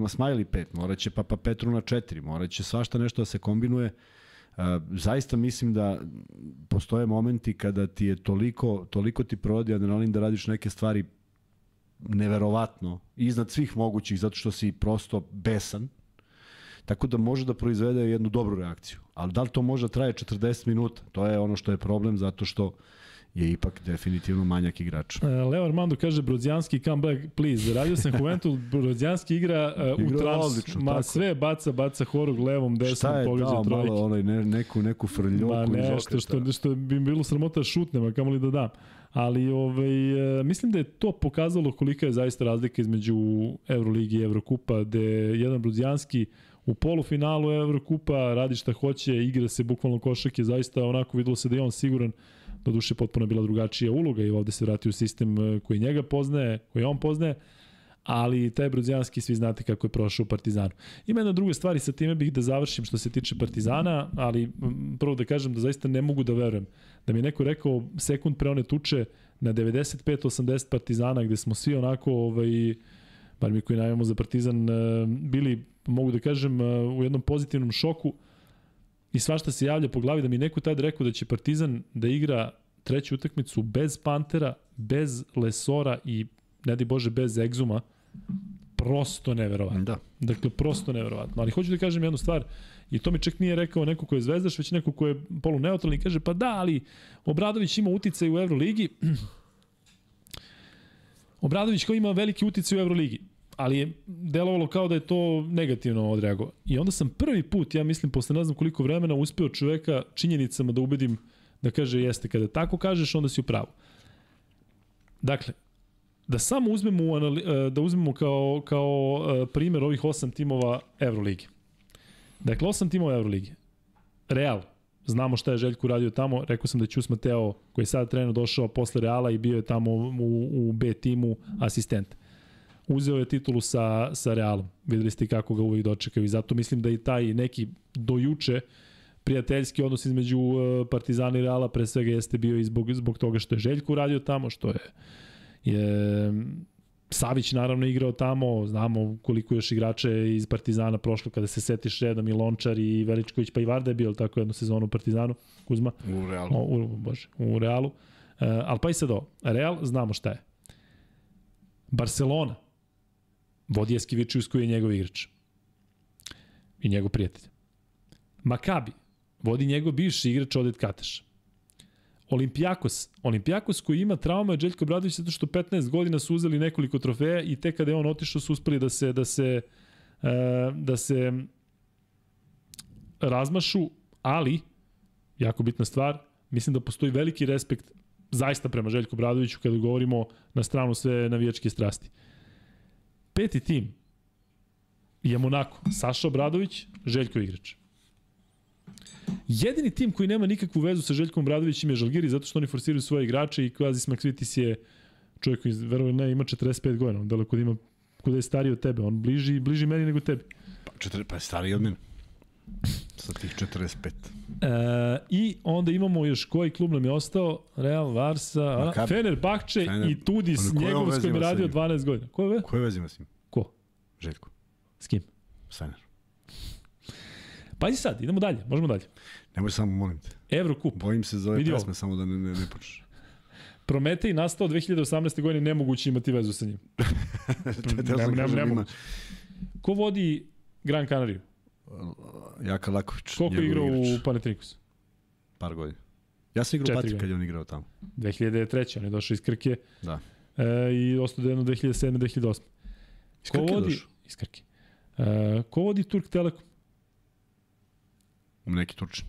Smiley pet, mora će Papa Petru na četiri, mora će svašta nešto da se kombinuje zaista mislim da postoje momenti kada ti je toliko, toliko ti provodi adrenalin da radiš neke stvari neverovatno, iznad svih mogućih, zato što si prosto besan, tako da može da proizvede jednu dobru reakciju. Ali da li to može da traje 40 minuta? To je ono što je problem, zato što je ipak definitivno manjak igrač. E, Leo Armando kaže Brodzijanski come back please. Radio sam Juventus, Brodzijanski igra uh, u trans. odlično, Ma tako. sve baca, baca horog levom, desnom, Šta je pogađa dao trojke. malo onaj, ne, neku, neku frljoku Ma iz nešto okreta? što, što bi bilo sramota da šutnem, a kamo li da dam. Ali ovaj, e, mislim da je to pokazalo kolika je zaista razlika između Euroligi i Evrokupa, gde jedan Brudzijanski u polufinalu Evrokupa radi šta hoće, igra se bukvalno košak je zaista onako videlo se da je on siguran duše potpuno bila drugačija uloga i ovde se vratio u sistem e, koji njega poznaje, koji on poznaje, ali taj Brudzijanski svi znate kako je prošao u Partizanu. Ima jedna druga stvar i sa time bih da završim što se tiče Partizana, ali prvo da kažem da zaista ne mogu da verujem. Da mi je neko rekao sekund pre one tuče na 95-80 Partizana gde smo svi onako, ovaj, bar mi koji najavamo za Partizan, e, bili, mogu da kažem, e, u jednom pozitivnom šoku i svašta se javlja po glavi da mi neko tad rekao da će Partizan da igra treću utakmicu bez Pantera, bez Lesora i ne di Bože bez Egzuma, prosto neverovatno. Da. Dakle, prosto neverovatno. Ali hoću da kažem jednu stvar, i to mi čak nije rekao neko ko je zvezdaš, već neko ko je poluneutralni i kaže, pa da, ali Obradović ima uticaj u Euroligi. Obradović kao ima veliki uticaj u Euroligi, ali je delovalo kao da je to negativno odreagovao. I onda sam prvi put, ja mislim, posle ne znam koliko vremena, uspeo čoveka činjenicama da ubedim da kaže jeste. Kada tako kažeš, onda si u pravu. Dakle, da samo uzmemo, anali, da uzmemo kao, kao e, primer ovih osam timova Euroligi. Dakle, osam timova Euroligi. Real, znamo šta je Željko radio tamo, rekao sam da Ćus Mateo, koji je sada trenutno došao posle Reala i bio je tamo u, u B timu asistent. Uzeo je titulu sa, sa Realom. Videli ste kako ga uvijek dočekaju i zato mislim da i taj neki dojuče prijateljski odnos između e, Partizana i Reala pre svega jeste bio i zbog, zbog toga što je Željko uradio tamo, što je je Savić naravno igrao tamo, znamo koliko još igrača je iz Partizana prošlo kada se setiš redom i Lončar i Veličković, pa i Varda je bio tako jednu sezonu u Partizanu, Kuzma, U realu. o, u, bože, u Realu. E, ali pa i sad ovo, Real znamo šta je. Barcelona vodi Eskivičius koji je njegov igrač i njegov prijatelj. Makabi vodi njegov bivši igrač Odet Kateš. Olimpijakos, Olimpijakos koji ima traume od Željko Bradović zato što 15 godina su uzeli nekoliko trofeja i tek kada je on otišao su uspeli da se da se e, da se razmašu, ali jako bitna stvar, mislim da postoji veliki respekt zaista prema Željku Bradoviću kada govorimo na stranu sve navijačke strasti. Peti tim je Monako, Saša Obradović, Željko igrač. Jedini tim koji nema nikakvu vezu sa Željkom Bradovićem je Žalgiri, zato što oni forsiraju svoje igrače i Kvazis Maksvitis je čovjek koji, verovo ne, ima 45 godina, on daleko da ima kod je stariji od tebe, on bliži, bliži meni nego tebi. Pa, četiri, pa je stariji od mene. Sa tih 45. E, I onda imamo još koji klub nam je ostao, Real, Varsa, a, Maccabi. Fenerbahče Fener- i Tudis, njegov s kojim je radio njim? 12 godina. Ko je ve? Koje veze ima s njim? Ko? Željko. S kim? Sajner. Pazi sad, idemo dalje, možemo dalje. Nemoj samo, molim te. Evrokup. Bojim se za ove Vidi ovo. pesme, samo da ne, ne, ne počneš. Prometej nastao 2018. godine, nemoguće imati vezu sa njim. Ne, ne, ima moguće. Ko vodi Gran Canariju? Jaka Laković. Koliko je igrao u Panathinaikosu? Par godina. Ja sam igrao godine. kad je on igrao tamo. 2003. On je došao iz Krke Da. e, i ostao da jedno 2007-2008. Iz Ko Krke vodi? došao? Iz Krke. E, ko vodi Turk Telekom? U neki turčin.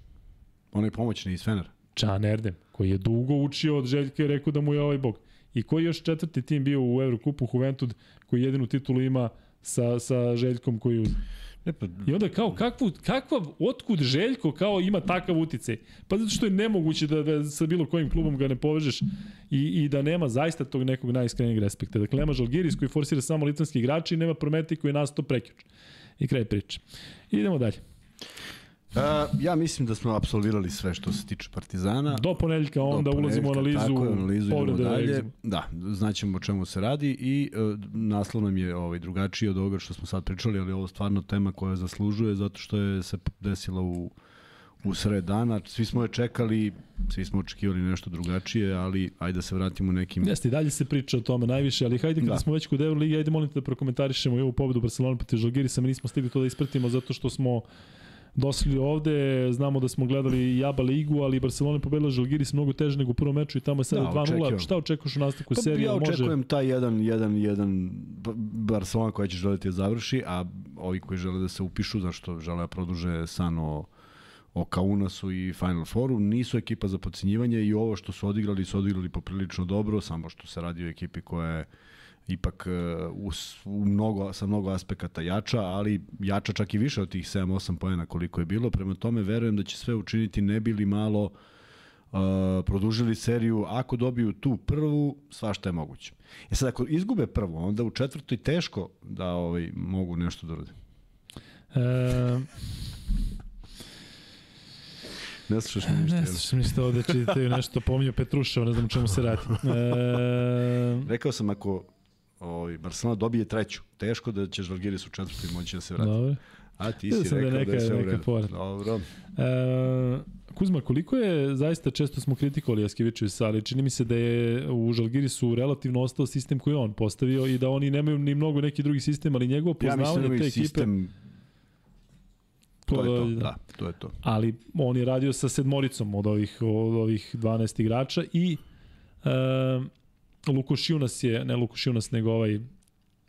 On je pomoćni iz Fenera. Can Erdem, koji je dugo učio od Željka i rekao da mu je ovaj bog. I koji još četvrti tim bio u Evrokupu Juventud, koji jedinu titulu ima sa, sa Željkom koji uz... Ne, pa, I onda kao, kakvu, kakva, otkud Željko kao ima takav uticaj? Pa zato što je nemoguće da, da sa bilo kojim klubom ga ne povežeš i, i da nema zaista tog nekog najiskrenijeg respekta. Dakle, nema Žalgiris koji forsira samo litanski igrači i nema Prometi koji je nastao prekjuč. I kraj priče. Idemo dalje. A, ja mislim da smo apsolvirali sve što se tiče Partizana. Do ponedeljka onda Do ulazimo u ponedeljka, analizu, Tako analizu povrede dalje. Da, znaćemo o čemu se radi i uh, naslov nam je ovaj, drugačiji od ovoga što smo sad pričali, ali ovo je stvarno tema koja zaslužuje zato što je se desila u u sred dana. Svi smo je čekali, svi smo očekivali nešto drugačije, ali ajde da se vratimo nekim... Jeste, i dalje se priča o tome najviše, ali hajde kada Da. smo već kod Euroligi, ajde molim te da prokomentarišemo i ovu pobedu Barcelona protiv Žalgirisa, mi nismo stigli to da ispratimo zato što smo došli ovde, znamo da smo gledali Jaba ligu, ali Barcelona pobedila Žalgiris mnogo teže nego u prvom meču i tamo je sada Da, 2-0. očekujem. Šta očekuješ u nastavku Pa, serije? ja Može? očekujem taj jedan, jedan, jedan Barcelona koja će želiti da završi, a ovi koji žele da se upišu, zašto žele da produže san o, o Kaunasu i Final Fouru, nisu ekipa za podcenjivanje i ovo što su odigrali, su odigrali poprilično dobro, samo što se radi o ekipi koja je ipak e, u, u mnogo, sa mnogo aspekata jača, ali jača čak i više od tih 7-8 pojena koliko je bilo. Prema tome verujem da će sve učiniti ne bili malo uh, produžili seriju. Ako dobiju tu prvu, svašta je moguće. E sad, ako izgube prvu, onda u četvrtoj teško da ovaj, mogu nešto da urade. E, Ne slušaš mi ništa. ne jel? slušam ništa ovde, čitaju nešto, pominju Petruševa, ne znam čemu se radi. E, Rekao sam, ako ovaj, Barcelona dobije treću, teško da će Žalgiris u četvrtoj moći da se vrati. dobro. A ti si da je rekao da je, neka- sve u redu. Dobro. E, Kuzma, koliko je, zaista često smo kritikovali Jaskevičevića, ali čini mi se da je u Žalgirisu relativno ostao sistem koji je on postavio i da oni nemaju ni mnogo neki drugi sistem, ali njegovo Ja mislim da poznavanje te ekipe... sistem, to je to, da, to je to. ali on je radio sa sedmoricom od ovih, od ovih 12 igrača i e, Lukošiunas je, ne Lukošiunas, nego ovaj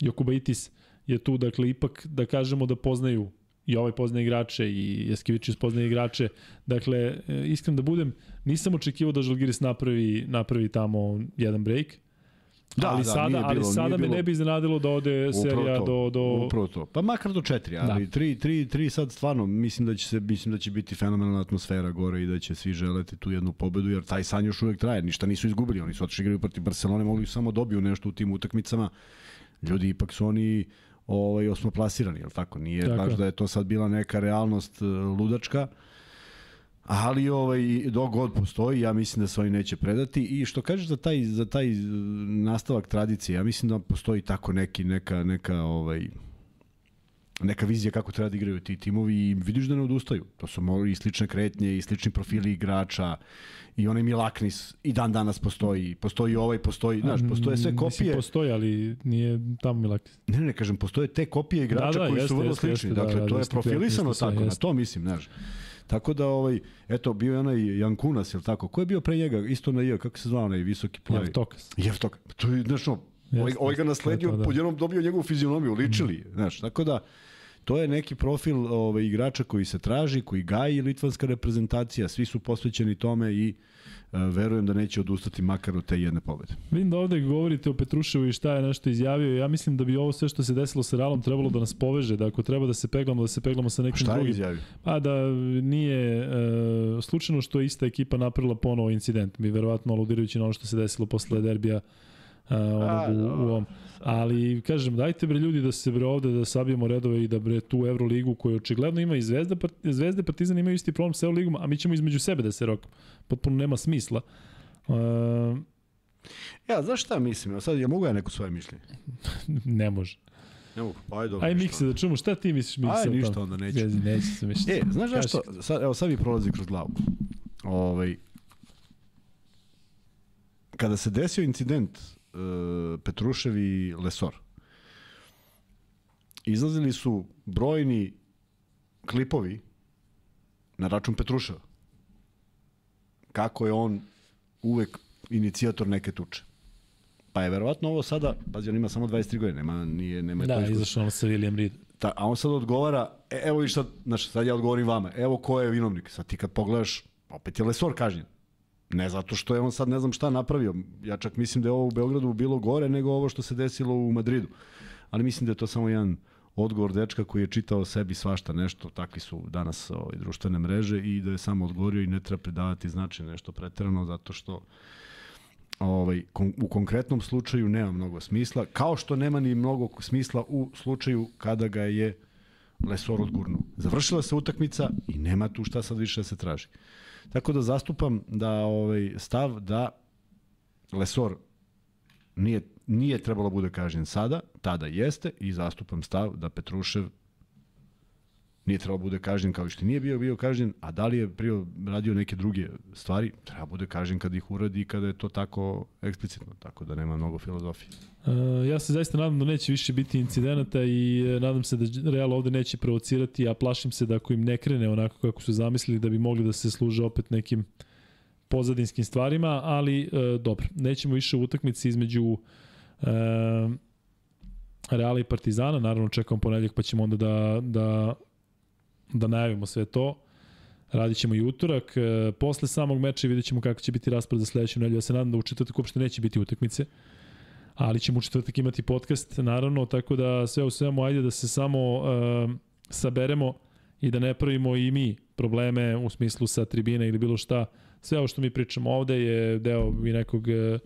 Jokubaitis je tu, dakle, ipak da kažemo da poznaju i ovaj poznaje igrače i Jaskevičius poznaje igrače. Dakle, e, iskren da budem, nisam očekivao da Žalgiris napravi, napravi tamo jedan break. Da, ali da, sada, nije ali bilo- sada me bilo- ne bi iznenadilo da ode serija to, do, do... Upravo to. Pa makar do četiri, ali da. tri, tri, tri sad stvarno mislim da će se mislim da će biti fenomenalna atmosfera gore i da će svi želeti tu jednu pobedu jer taj san još uvek traje. Ništa nisu izgubili, oni su otišli igraju protiv Barcelone, mogli su samo dobiju nešto u tim utakmicama. Ljudi ipak su oni ovaj osmoplasirani, je tako? Nije Tako baš da je to sad bila neka realnost e, ludačka. Ali ovaj dok god postoji, ja mislim da se oni neće predati i što kažeš za taj za taj e, nastavak tradicije, ja mislim da postoji tako neki neka neka ovaj neka vizija kako treba da igraju ti timovi i vidiš da ne odustaju. To su i slične kretnje i slični profili igrača i onaj Milaknis i dan danas postoji. Postoji ovaj, postoji, znaš, postoje sve Mislim, kopije. postoji, ali nije tamo Milakis. Ne, ne, kažem, postoje te kopije igrača Da, da, koji jeste, su vrlo jeste, slični. jeste, da, dakle, da, to je jeste, profilisano jeste, tako, na jeste. to mislim, znaš. Tako da, ovaj, eto, bio je onaj Jankunas, jel tako? Ko je bio pre njega? Isto na J, kako se zvao onaj visoki plavi? Jevtokas. Jevtok. To je, znaš, no, ovaj, ovaj ga nasledio, to da. podjednom dobio njegovu fizionomiju, ličili, znaš, tako da, to je neki profil ovaj, igrača koji se traži, koji gaji litvanska reprezentacija, svi su posvećeni tome i e, verujem da neće odustati makar od te jedne pobede. Vidim da ovde govorite o Petruševu i šta je nešto izjavio. Ja mislim da bi ovo sve što se desilo sa Realom trebalo da nas poveže, da ako treba da se peglamo, da se peglamo sa nekim Šta je drugim. izjavio? Pa da nije e, slučajno što je ista ekipa napravila ponovo incident. Mi verovatno aludirajući na ono što se desilo posle derbija e, onog u, u ovom. Ali, kažem, dajte bre ljudi da se bre ovde da sabijemo redove i da bre tu Euroligu koju očigledno ima i Zvezda, Part- Zvezda i Partizan imaju isti problem sa Euroligom, a mi ćemo između sebe da se rok. Potpuno nema smisla. E, Ja, znaš šta mislim? A Sad, ja mogu ja neko svoje mišljenje? ne može. Ne mogu. Pa, ajde, dobro, Aj. Mikse, da čujemo šta ti misliš Mikse? Aj, ništa onda neću. Jezi, neće se mišljenje. E, znaš Kaži. zašto? Sad, evo, sad mi prolazi kroz glavu. Ovaj, kada se desio incident uh, Petrušev i Lesor, izlazili su brojni klipovi na račun Petruševa. Kako je on uvek inicijator neke tuče. Pa je verovatno ovo sada, pazi, on ima samo 23 godine, nema, nije, nema to Da, iskustvo. izašao on sa William Reed. Ta, a on sad odgovara, e, evo i šta, znaš, sad ja odgovorim vama, evo ko je vinovnik. Sad ti kad pogledaš, opet je Lesor kažnjen. Ne zato što je on sad ne znam šta napravio. Ja čak mislim da je ovo u Beogradu bilo gore nego ovo što se desilo u Madridu. Ali mislim da je to samo jedan odgovor dečka koji je čitao sebi svašta nešto, takvi su danas ovaj, društvene mreže i da je samo odgovorio i ne treba pridavati značaj nešto preterano zato što ovaj, kon, u konkretnom slučaju nema mnogo smisla, kao što nema ni mnogo smisla u slučaju kada ga je Lesor odgurnuo. Završila se utakmica i nema tu šta sad više da se traži. Tako da zastupam da ovaj stav da Lesor nije, nije trebalo bude kažnjen sada, tada jeste i zastupam stav da Petrušev nije trebalo da bude kažnjen kao što nije bio bio kažnjen, a da li je prije radio neke druge stvari, treba bude kažnjen kad ih uradi i kada je to tako eksplicitno, tako da nema mnogo filozofije. Uh, ja se zaista nadam da neće više biti incidenata i uh, nadam se da Real ovde neće provocirati, a plašim se da ako im ne krene onako kako su zamislili da bi mogli da se služe opet nekim pozadinskim stvarima, ali uh, dobro, nećemo više u utakmici između uh, Reala i Partizana, naravno čekamo ponedljak pa ćemo onda da, da, da najavimo sve to. Radit ćemo i utorak. E, posle samog meča vidjet ćemo kako će biti raspored za sledeću nedelju. Ja se nadam da u četvrtak uopšte neće biti utakmice, ali ćemo u četvrtak imati podcast, naravno, tako da sve u svemu, ajde da se samo uh, saberemo i da ne pravimo i mi probleme u smislu sa tribine ili bilo šta. Sve ovo što mi pričamo ovde je deo i nekog uh,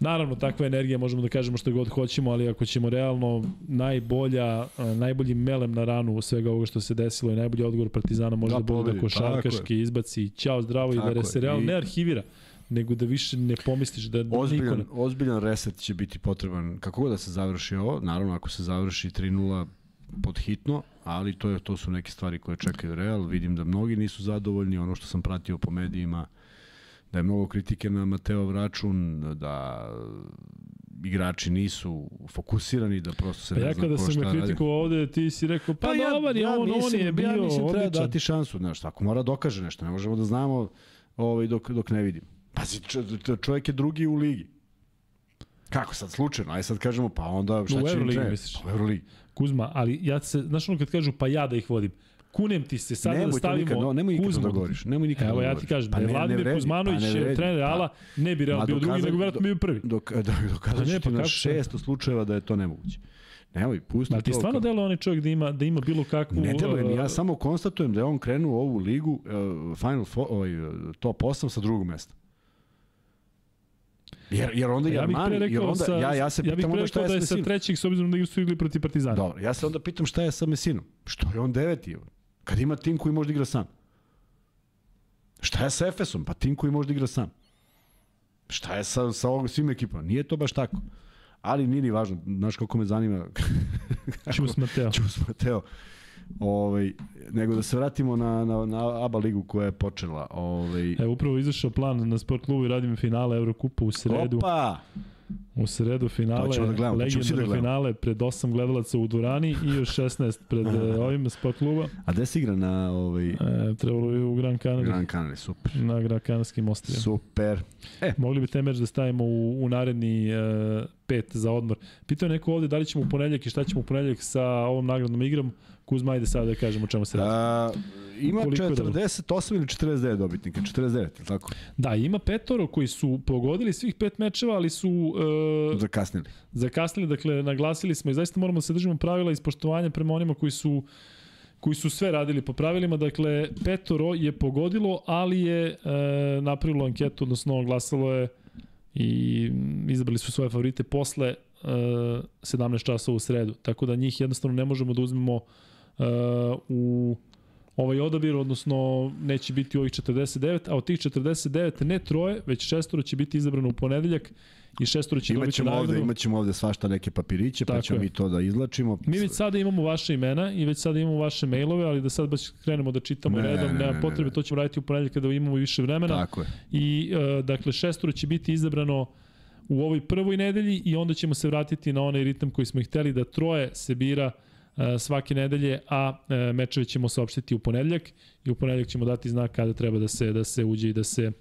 Naravno, takva energija, možemo da kažemo što god hoćemo, ali ako ćemo realno najbolja, najbolji melem na ranu svega ovoga što se desilo i najbolji odgovor Partizana može da, da bude da košarkaški izbaci ćao zdravo tako i da se realno I... ne arhivira nego da više ne pomisliš da ozbiljan, ne... ozbiljan reset će biti potreban kako god da se završi ovo, naravno ako se završi 3-0 pod hitno, ali to je to su neke stvari koje čekaju Real, vidim da mnogi nisu zadovoljni, ono što sam pratio po medijima da je mnogo kritike na Mateov račun, da igrači nisu fokusirani, da prosto se pa ne ja zna ko šta radi. Ja kada sam me kritikovao ovde, ti si rekao, pa, pa ja, dobar je ja, on, mislim, on je bio ja mislim, treba dati šansu, znaš, tako mora dokaže nešto, ne možemo da znamo ovaj, dok, dok ne vidimo. Pazi, čovjek je drugi u ligi. Kako sad slučajno? Aj sad kažemo, pa onda šta će im treba? Pa u Euroligi. Kuzma, ali ja se, znaš ono kad kažu pa ja da ih vodim, kunem ti se sada nemoj da stavimo nikad, no, nemoj nikad da govoriš. Nemoj nikad Evo da ja ti kažem, pa da je Vladimir pa ne Kuzmanović pa ne trener Reala, pa, ne bi Real bio drugi, nego vjerojatno bio prvi. Dok, dok, dokazat ću ti na šesto slučajeva da je to nemoguće. Nemoj, pusti to. ti stvarno deluje onaj čovjek da ima, da ima bilo kakvu... Ne deluje mi, ja samo konstatujem da je on krenuo u ovu ligu, uh, Final four, ovaj, top 8 sa drugog mesta. Jer, jer onda ja Armani, jer onda, sa, ja, ja se pitam ja onda šta je, da je sa trećeg, s obzirom da su igli protiv Partizana. Dobro, ja se onda pitam šta je sa Mesinom. Što je on deveti? Kad ima tim koji može da igra sam. Šta je sa Efesom? Pa tim koji može da igra sam. Šta je sa, sa ovog, svim ekipama? Nije to baš tako. Ali nije ni važno. Znaš kako me zanima... Čus Mateo. Čus Mateo. Ovaj, nego da se vratimo na, na, na ABA ligu koja je počela. Ovaj... Evo upravo izašao plan na sport klubu i radimo finale Evrokupa u sredu. Opa! U sredu finale, da gledamo, legendarno da finale pred 8 gledalaca u Durani i još 16 pred uh, ovim sport kluba. A gde se igra na ovaj... E, trebalo je u Gran Canaria. Gran Canaria, super. Na Gran Canarskim ostrima. Super. E. Mogli bi te meč da stavimo u, u naredni uh, pet za odmor. Pitao neko ovde da li ćemo u ponedljak i šta ćemo u ponedljak sa ovom nagradnom igrom. Kuzma, ajde sada da kažemo o čemu se radi. A, ima Koliko 48 ili 49 dobitnika, 49, tako? Da, ima petoro koji su pogodili svih pet mečeva, ali su... Uh, zakasnili. Zakasnili, dakle, naglasili smo i zaista moramo da se držimo pravila ispoštovanja prema onima koji su koji su sve radili po pravilima, dakle, petoro je pogodilo, ali je e, napravilo anketu, odnosno glasalo je i izabrali su svoje favorite posle e, 17 časova u sredu. Tako da njih jednostavno ne možemo da uzmemo e, u ovaj odabir, odnosno neće biti ovih 49, a od tih 49 ne troje, već šestoro će biti izabrano u ponedeljak i šestoro će dobiti nagradu. Ovde, imaćemo ovde svašta neke papiriće, pa Tako pa ćemo je. mi to da izlačimo. Mi već sada imamo vaše imena i već sada imamo vaše mailove, ali da sad baš krenemo da čitamo ne, redom, nema potrebe, to ćemo raditi u ponedeljak kada imamo više vremena. Tako je. I, uh, dakle, šestoro će biti izabrano u ovoj prvoj nedelji i onda ćemo se vratiti na onaj ritam koji smo ih hteli da troje se bira E, svake nedelje, a e, mečeve ćemo saopštiti u ponedeljak i u ponedeljak ćemo dati znak kada treba da se da se uđe i da se E,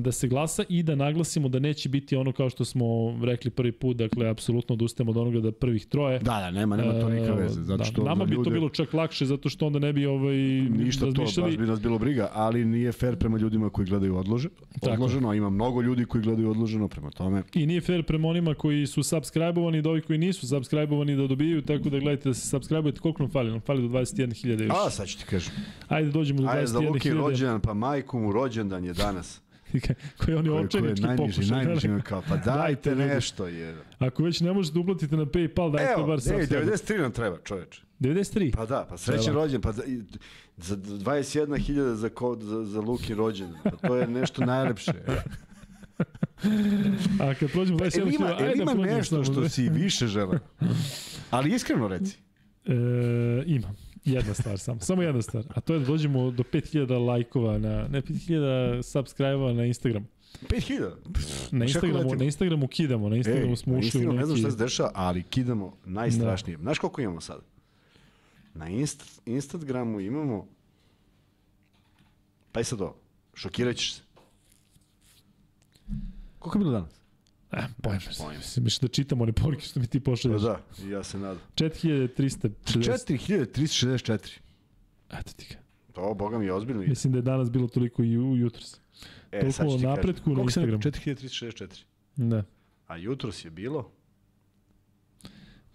da se glasa i da naglasimo da neće biti ono kao što smo rekli prvi put, dakle, apsolutno odustajemo od onoga da prvih troje. Da, da, nema, nema to nikakve veze. Zato da, što da, nama bi ljude... to bilo čak lakše, zato što onda ne bi ovaj, Ništa to, baš bi nas bilo briga, ali nije fair prema ljudima koji gledaju odlože, odloženo, a ima mnogo ljudi koji gledaju odloženo prema tome. I nije fair prema onima koji su subscribe-ovani da ovi koji nisu subscribe-ovani da dobijaju, tako da gledajte da se subscribe-ujete. Koliko nam fali? Nam fali do 21.000 još. A, sad ću ti kažem. Ajde, dođemo do 21.000. Ajde, za Luki rođendan, pa majku mu rođendan je danas. koji oni očajnički pokušaju. Najniži, najniži, kao, pa dajte nešto. Je. Ako već ne možete da uplatiti na Paypal, dajte Evo, bar sam. Evo, 93 nam treba, čoveče. 93? Pa da, pa srećan rođen, pa za 21.000 za, ko, za, za Luki rođen. Pa to je nešto najlepše. A kad prođemo 21.000, pa, ajde ima, da nešto što si više žele. Ali iskreno reci. E, ima. Jedna stvar samo. Samo jedna stvar. A to je da dođemo do 5000 lajkova na... Ne 5000 subscribe-ova na Instagram. 5000? Na Instagramu, na Instagramu kidamo. Na Instagramu Ej, smo na ušli Instagramu neki... ne znam šta se dešava, ali kidamo najstrašnije. Znaš koliko imamo sad? Na inst Instagramu imamo... Pa i sad ovo. Šokirat ćeš se. Koliko je bilo danas? E, pojma se. Mislim da čitamo one poruke što mi ti Da, pošalješ. da, i ja se nadam. 4350. 4364. Eto ti ga. To, boga mi je ozbiljno. ide. Mislim da je danas bilo toliko i u jutros. E, toliko sad ću ti o napretku kažem. na Koliko sam rekao? Instagramu. 4364. Da. A jutros je bilo...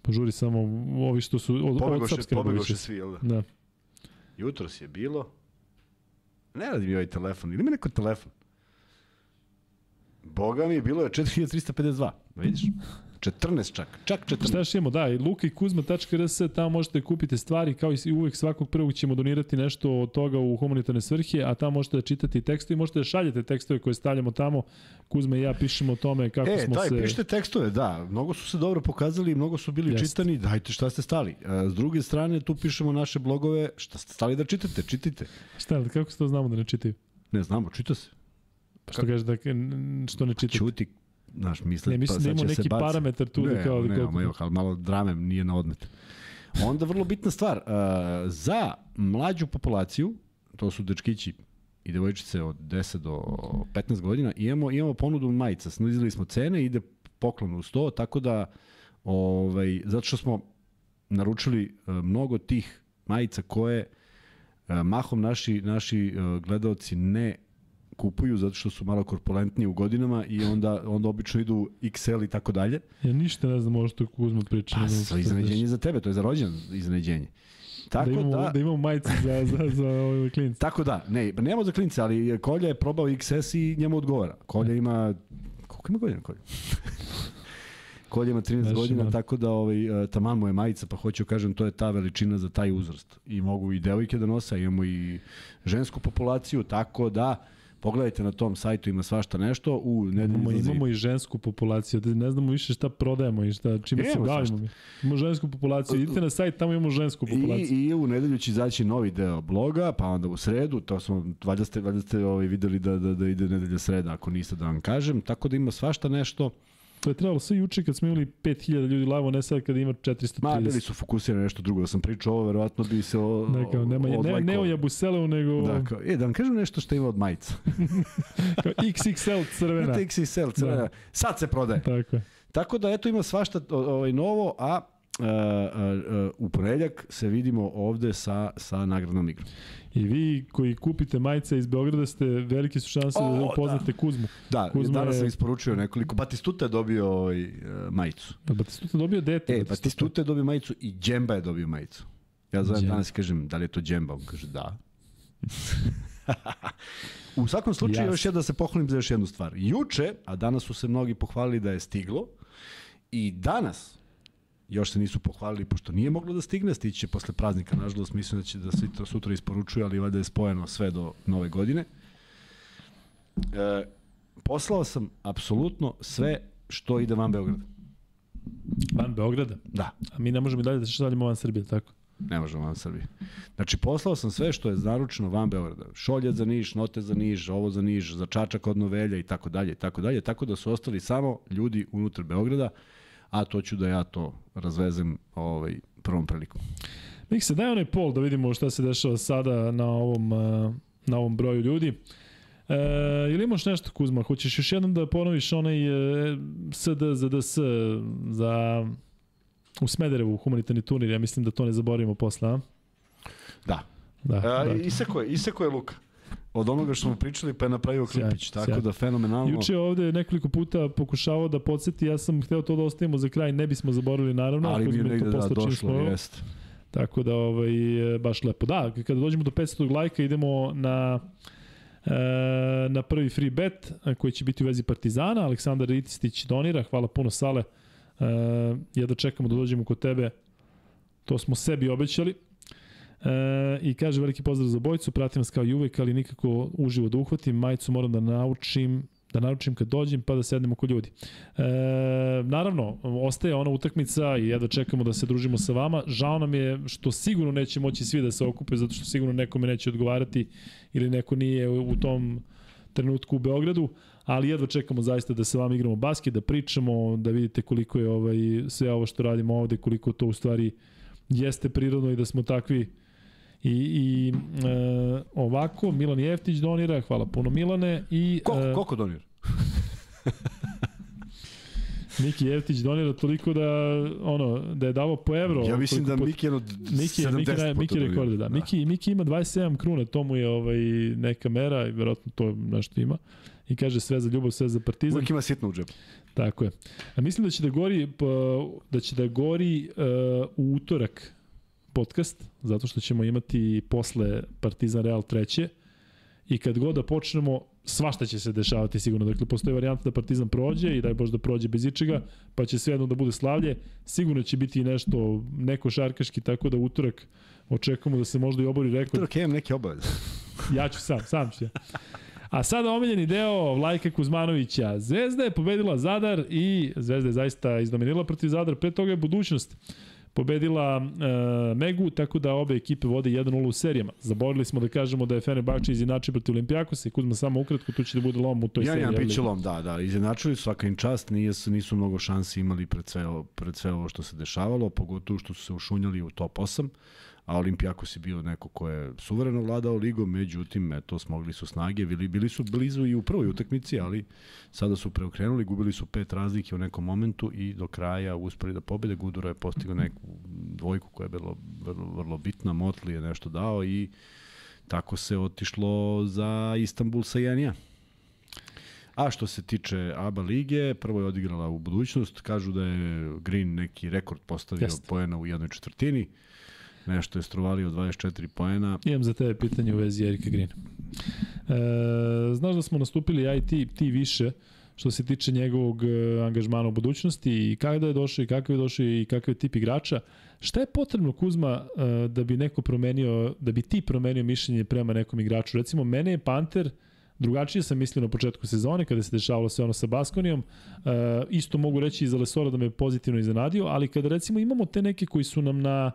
Požuri samo ovi što su od, od Pobegoše, subscribe pobegoše svi, jel da? Da. Jutros je bilo... Ne radi mi ovaj telefon. Ili ima neko telefon? Boga mi, bilo je 4352. Vidiš? 14 čak. Čak 14. Šta još imamo? Da, i luka i kuzma.rs, tamo možete kupiti stvari, kao i uvek svakog prvog ćemo donirati nešto od toga u humanitarne svrhe, a tamo možete da čitate i tekstove, možete da šaljete tekstove koje stavljamo tamo. Kuzma i ja pišemo o tome kako E, smo daj, se... pišite tekstove, da. Mnogo su se dobro pokazali, mnogo su bili Jeste. čitani. Dajte šta ste stali. E, S druge strane, tu pišemo naše blogove. Šta ste stali da čitate? Čitajte. Šta, kako se to znamo da ne čitaju? Ne znamo, čita se. Pa što kaže da što ne čitaju? Čuti, znaš, misle, Ne, mislim pa da se neki baci. parametar tu da ne, kao... Ne, da ne, kao, ali malo drame nije na odmet. Onda vrlo bitna stvar, uh, za mlađu populaciju, to su dečkići i devojčice od 10 do 15 godina, imamo, imamo ponudu majica, snizili smo cene, ide poklon u 100, tako da, ovaj, zato što smo naručili uh, mnogo tih majica koje uh, mahom naši, naši uh, gledaoci ne kupuju zato što su malo korpulentniji u godinama i onda onda obično idu XL i tako dalje. ja ništa ne znam ovo što Kuzma priča. Pa, sa iznenađenje za tebe, to je za rođen iznenađenje. Tako da imamo, da, da, imamo majice za, za, za ove klince. tako da, ne, pa nemamo za klince, ali Kolja je probao XS i njemu odgovara. Kolja ima, koliko ima godina Kolja? Kolja ima 13 Znaš, godina, ima. tako da ovaj, e, taman mu je majica, pa hoću kažem, to je ta veličina za taj uzrast. I mogu i devojke da nose, imamo i žensku populaciju, tako da pogledajte na tom sajtu, ima svašta nešto. U Imamo, izlazi- imamo i žensku populaciju, ne znamo više šta prodajemo i šta, čime se bavimo. Mi. Imamo žensku populaciju, idite na sajt, tamo imamo žensku populaciju. I, I u nedelju će izaći novi deo bloga, pa onda u sredu, to smo, valjda ste, valjda ste ovaj, videli da, da, da ide nedelja sreda, ako niste da vam kažem, tako da ima svašta nešto. To je trebalo sve juče kad smo imali 5000 ljudi live, ne sad kad ima 430. Ma, bili su fokusirani na nešto drugo, da sam pričao ovo, verovatno bi se o, Da, kao, nema, ne, ne o. Jabuseleu, nego Da, kao, e, da vam kažem nešto što ima od majica. kao XXL crvena. XXL, crvena. Da. Sad se prodaje. Tako je. Tako da, eto, ima svašta o- ovaj, novo, a Uh, uh, uh, u ponedljak se vidimo ovde sa, sa nagradnom igrom. I vi koji kupite majice iz Beograda ste velike su šanse O, da da. upoznate Kuzmu. Da, Kuzma danas je- sam isporučio nekoliko. Batistuta je dobio ovaj, uh, majicu. Pa Batistuta dobio dete. E, Batistuta je dobio majicu i Džemba je dobio majicu. Ja zovem Džemba. danas i kažem, da li je to Džemba? On kaže, da. U svakom slučaju, Jasno. još je da se pohvalim za još jednu stvar. Juče, a danas su se mnogi pohvalili da je stiglo, i danas, još se nisu pohvalili, pošto nije moglo da stigne, stići će posle praznika, nažalost, mislim da će da svi to sutra isporučuju, ali valjda je spojeno sve do nove godine. E, poslao sam apsolutno sve što ide van Beograda. Van Beograda. Da. A mi ne možemo i dalje da šaljemo van Srbije, tako? Ne možemo van Srbije. Znači, poslao sam sve što je naručeno van Beograda. Šolje za Niš, note za Niš, ovo za Niš, za Čačak od Novelja i tako dalje, i tako dalje. Tako da su ostali samo ljudi unutar Beograda, a to ću da ja to razvezem ovaj, prvom prilikom. Mikse, daj onaj pol da vidimo šta se dešava sada na ovom, uh, na ovom broju ljudi. E, ili imaš nešto, Kuzma? Hoćeš još jednom da ponoviš onaj e, SD za DS za u Smederevu humanitarni turnir? Ja mislim da to ne zaboravimo posle, a? Da. Da, A, da. iseko je, iseko je Luka. Od onoga što smo pričali pa je napravio klipić, tako sjajno. da fenomenalno. Juče je ovde nekoliko puta pokušavao da podsjeti, ja sam hteo to da ostavimo za kraj, ne bismo zaboravili naravno. ali mi je je negde da, došlo, smo- jest. Tako da ovaj, baš lepo. Da, kada dođemo do 500 lajka idemo na e, na prvi free bet koji će biti u vezi Partizana. Aleksandar Ritistić donira. Hvala puno Sale. E, ja da čekamo da dođemo kod tebe. To smo sebi obećali. E, I kaže veliki pozdrav za bojicu, pratim vas kao i uvek, ali nikako uživo da uhvatim. Majicu moram da naučim da naručim kad dođem pa da sednemo kod ljudi. E, naravno, ostaje ona utakmica i jedva čekamo da se družimo sa vama. Žao nam je što sigurno neće moći svi da se okupe zato što sigurno nekome neće odgovarati ili neko nije u tom trenutku u Beogradu, ali jedva čekamo zaista da se vam igramo basket, da pričamo, da vidite koliko je ovaj sve ovo što radimo ovde, koliko to u stvari jeste prirodno i da smo takvi I, i e, ovako, Milan Jeftić donira, hvala puno Milane. I, Koliko, e, koliko donira? Miki Jeftić donira toliko da ono da je davo po evro. Ja mislim da Miki je od Miki, 70 Miki, Miki, Miki rekorde, da. da. Miki, Miki ima 27 krune, to mu je ovaj, neka mera i verovatno to nešto ima. I kaže sve za ljubav, sve za partizan. Uvijek ima sitno u džepu. Tako je. A mislim da će da gori, da će da gori uh, u utorak podcast, zato što ćemo imati posle Partizan Real treće i kad god da počnemo, svašta će se dešavati sigurno. Dakle, postoji varijanta da Partizan prođe i daj Bož da prođe bez ičega, pa će sve jedno da bude slavlje. Sigurno će biti nešto, neko šarkaški, tako da utorak očekujemo da se možda i obori rekord. Utorak imam neke obaveze. ja ću sam, sam ću ja. A sada omiljeni deo Vlajka Kuzmanovića. Zvezda je pobedila Zadar i Zvezda je zaista izdominirala protiv Zadar. Pre toga je budućnost pobedila uh, Megu, tako da obe ekipe vode 1-0 u serijama. Zaborili smo da kažemo da je Fenerbahče izjednačio protiv Olimpijakosa i Kuzma samo ukratko, tu će da bude lom u toj ja, seriji. Ja, ja, biće lom, da, da. Izjednačili su svaka im čast, nije, nisu mnogo šansi imali pred sve, pred sve ovo što se dešavalo, pogotovo što su se ušunjali u top 8 a Olimpijakos je bio neko ko je suvereno vladao ligom, međutim, eto, smogli su snage, bili, bili su blizu i u prvoj utakmici, ali sada su preokrenuli, gubili su pet razlike u nekom momentu i do kraja uspeli da pobede. Gudura je postigao neku dvojku koja je bilo vrlo, vrlo bitna, Motli je nešto dao i tako se otišlo za Istanbul sa 1 A što se tiče ABA lige, prvo je odigrala u budućnost, kažu da je Green neki rekord postavio Jeste. poena u jednoj četvrtini nešto je struvalio 24 poena. Imam za tebe pitanje u vezi Erika Grina. E, znaš da smo nastupili IT, ti više, što se tiče njegovog e, angažmana u budućnosti i kada je došao i kakav je došao i kakav je tip igrača. Šta je potrebno Kuzma e, da bi neko promenio, da bi ti promenio mišljenje prema nekom igraču? Recimo, mene je Panter, drugačije sam mislio na početku sezone kada se dešavalo sve ono sa Baskonijom. E, isto mogu reći i za Lesora da me pozitivno iznenadio, ali kada recimo imamo te neke koji su nam na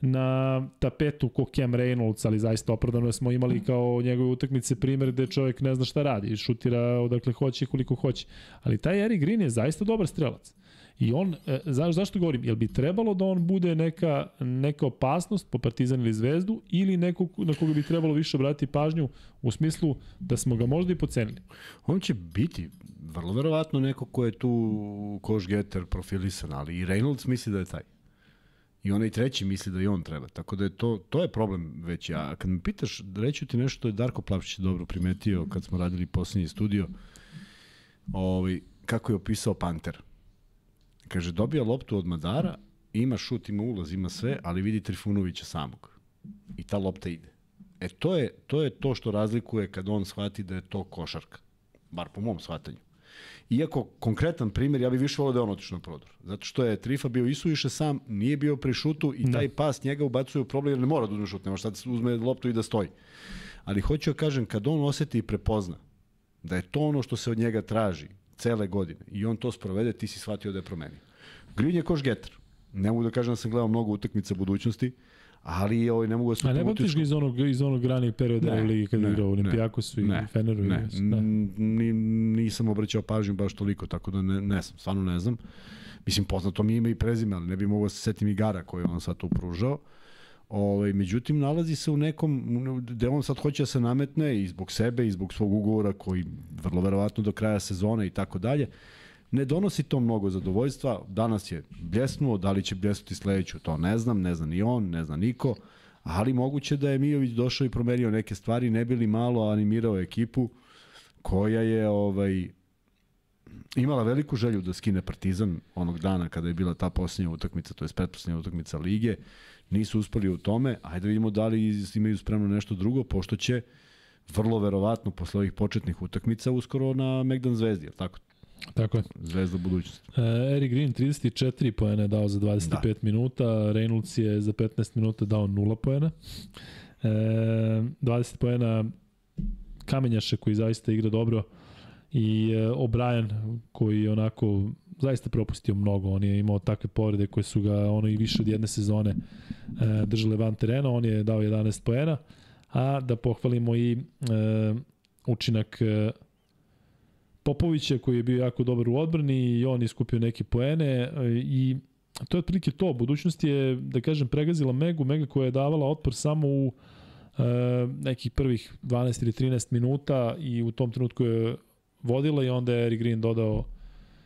na tapetu ko Cam Reynolds, ali zaista opravdano smo imali kao njegove utakmice primer gde čovjek ne zna šta radi šutira odakle hoće koliko hoće. Ali taj Eric Green je zaista dobar strelac. I on, e, za, zašto govorim, jel bi trebalo da on bude neka, neka opasnost po Partizan ili Zvezdu ili neko na koga bi trebalo više obratiti pažnju u smislu da smo ga možda i pocenili? On će biti vrlo verovatno neko ko je tu koš getter profilisan, ali i Reynolds misli da je taj. I onaj treći misli da i on treba. Tako da je to, to je problem već. Ja, kad me pitaš, reću ti nešto je Darko Plavšić dobro primetio kad smo radili poslednji studio, ovaj, kako je opisao Panter. Kaže, dobija loptu od Madara, ima šut, ima ulaz, ima sve, ali vidi Trifunovića samog. I ta lopta ide. E to je, to je to što razlikuje kad on shvati da je to košarka. Bar po mom shvatanju. Iako konkretan primjer, ja bih više volio da je on otišao na prodor. Zato što je Trifa bio isuviše sam, nije bio pri šutu i taj pas njega ubacuje u problem jer ne mora da uzme šut, nema šta da uzme loptu i da stoji. Ali hoću da kažem, kad on oseti i prepozna da je to ono što se od njega traži cele godine i on to sprovede, ti si shvatio da je promenio. Green je koš getar. Ne mogu da kažem da sam gledao mnogo utakmica budućnosti, ali ovaj, ne mogu da se A ne pamtiš ga iz onog, iz onog ranih perioda ne, u ligi kada igrao Olimpijakosu i ne, Feneru? Ne, da. Ni, nisam obraćao pažnju baš toliko, tako da ne, ne znam, stvarno ne znam. Mislim, poznato mi ime i prezime, ali ne bi mogao da se setim igara koje on sad tu pružao. Ovaj, međutim, nalazi se u nekom, gde on sad hoće da se nametne i zbog sebe i zbog svog ugovora koji vrlo verovatno do kraja sezone i tako dalje ne donosi to mnogo zadovoljstva. Danas je bljesnuo, da li će bljesnuti sledeću, to ne znam, ne zna ni on, ne zna niko, ali moguće da je Mijović došao i promenio neke stvari, ne bili malo animirao ekipu koja je ovaj imala veliku želju da skine Partizan onog dana kada je bila ta posljednja utakmica, to je pretposljednja utakmica lige. Nisu uspeli u tome, ajde vidimo da li imaju spremno nešto drugo, pošto će vrlo verovatno posle ovih početnih utakmica uskoro na Megdan Zvezdi, tako? Tako je. Zvezda budućnosti. E, Eric Green 34 poena je dao za 25 da. minuta, Reynolds je za 15 minuta dao 0 poena. E, 20 poena Kamenjaša koji zaista igra dobro i e, O'Brien koji je onako zaista propustio mnogo. On je imao takve povrede koje su ga ono i više od jedne sezone e, držale van terena. On je dao 11 poena, a da pohvalimo i e, učinak e, Popovića koji je bio jako dobar u odbrani i on iskupio neke poene e, i to je otprilike to. Budućnost je, da kažem, pregazila Megu, Mega koja je davala otpor samo u e, nekih prvih 12 ili 13 minuta i u tom trenutku je vodila i onda je Eric Green dodao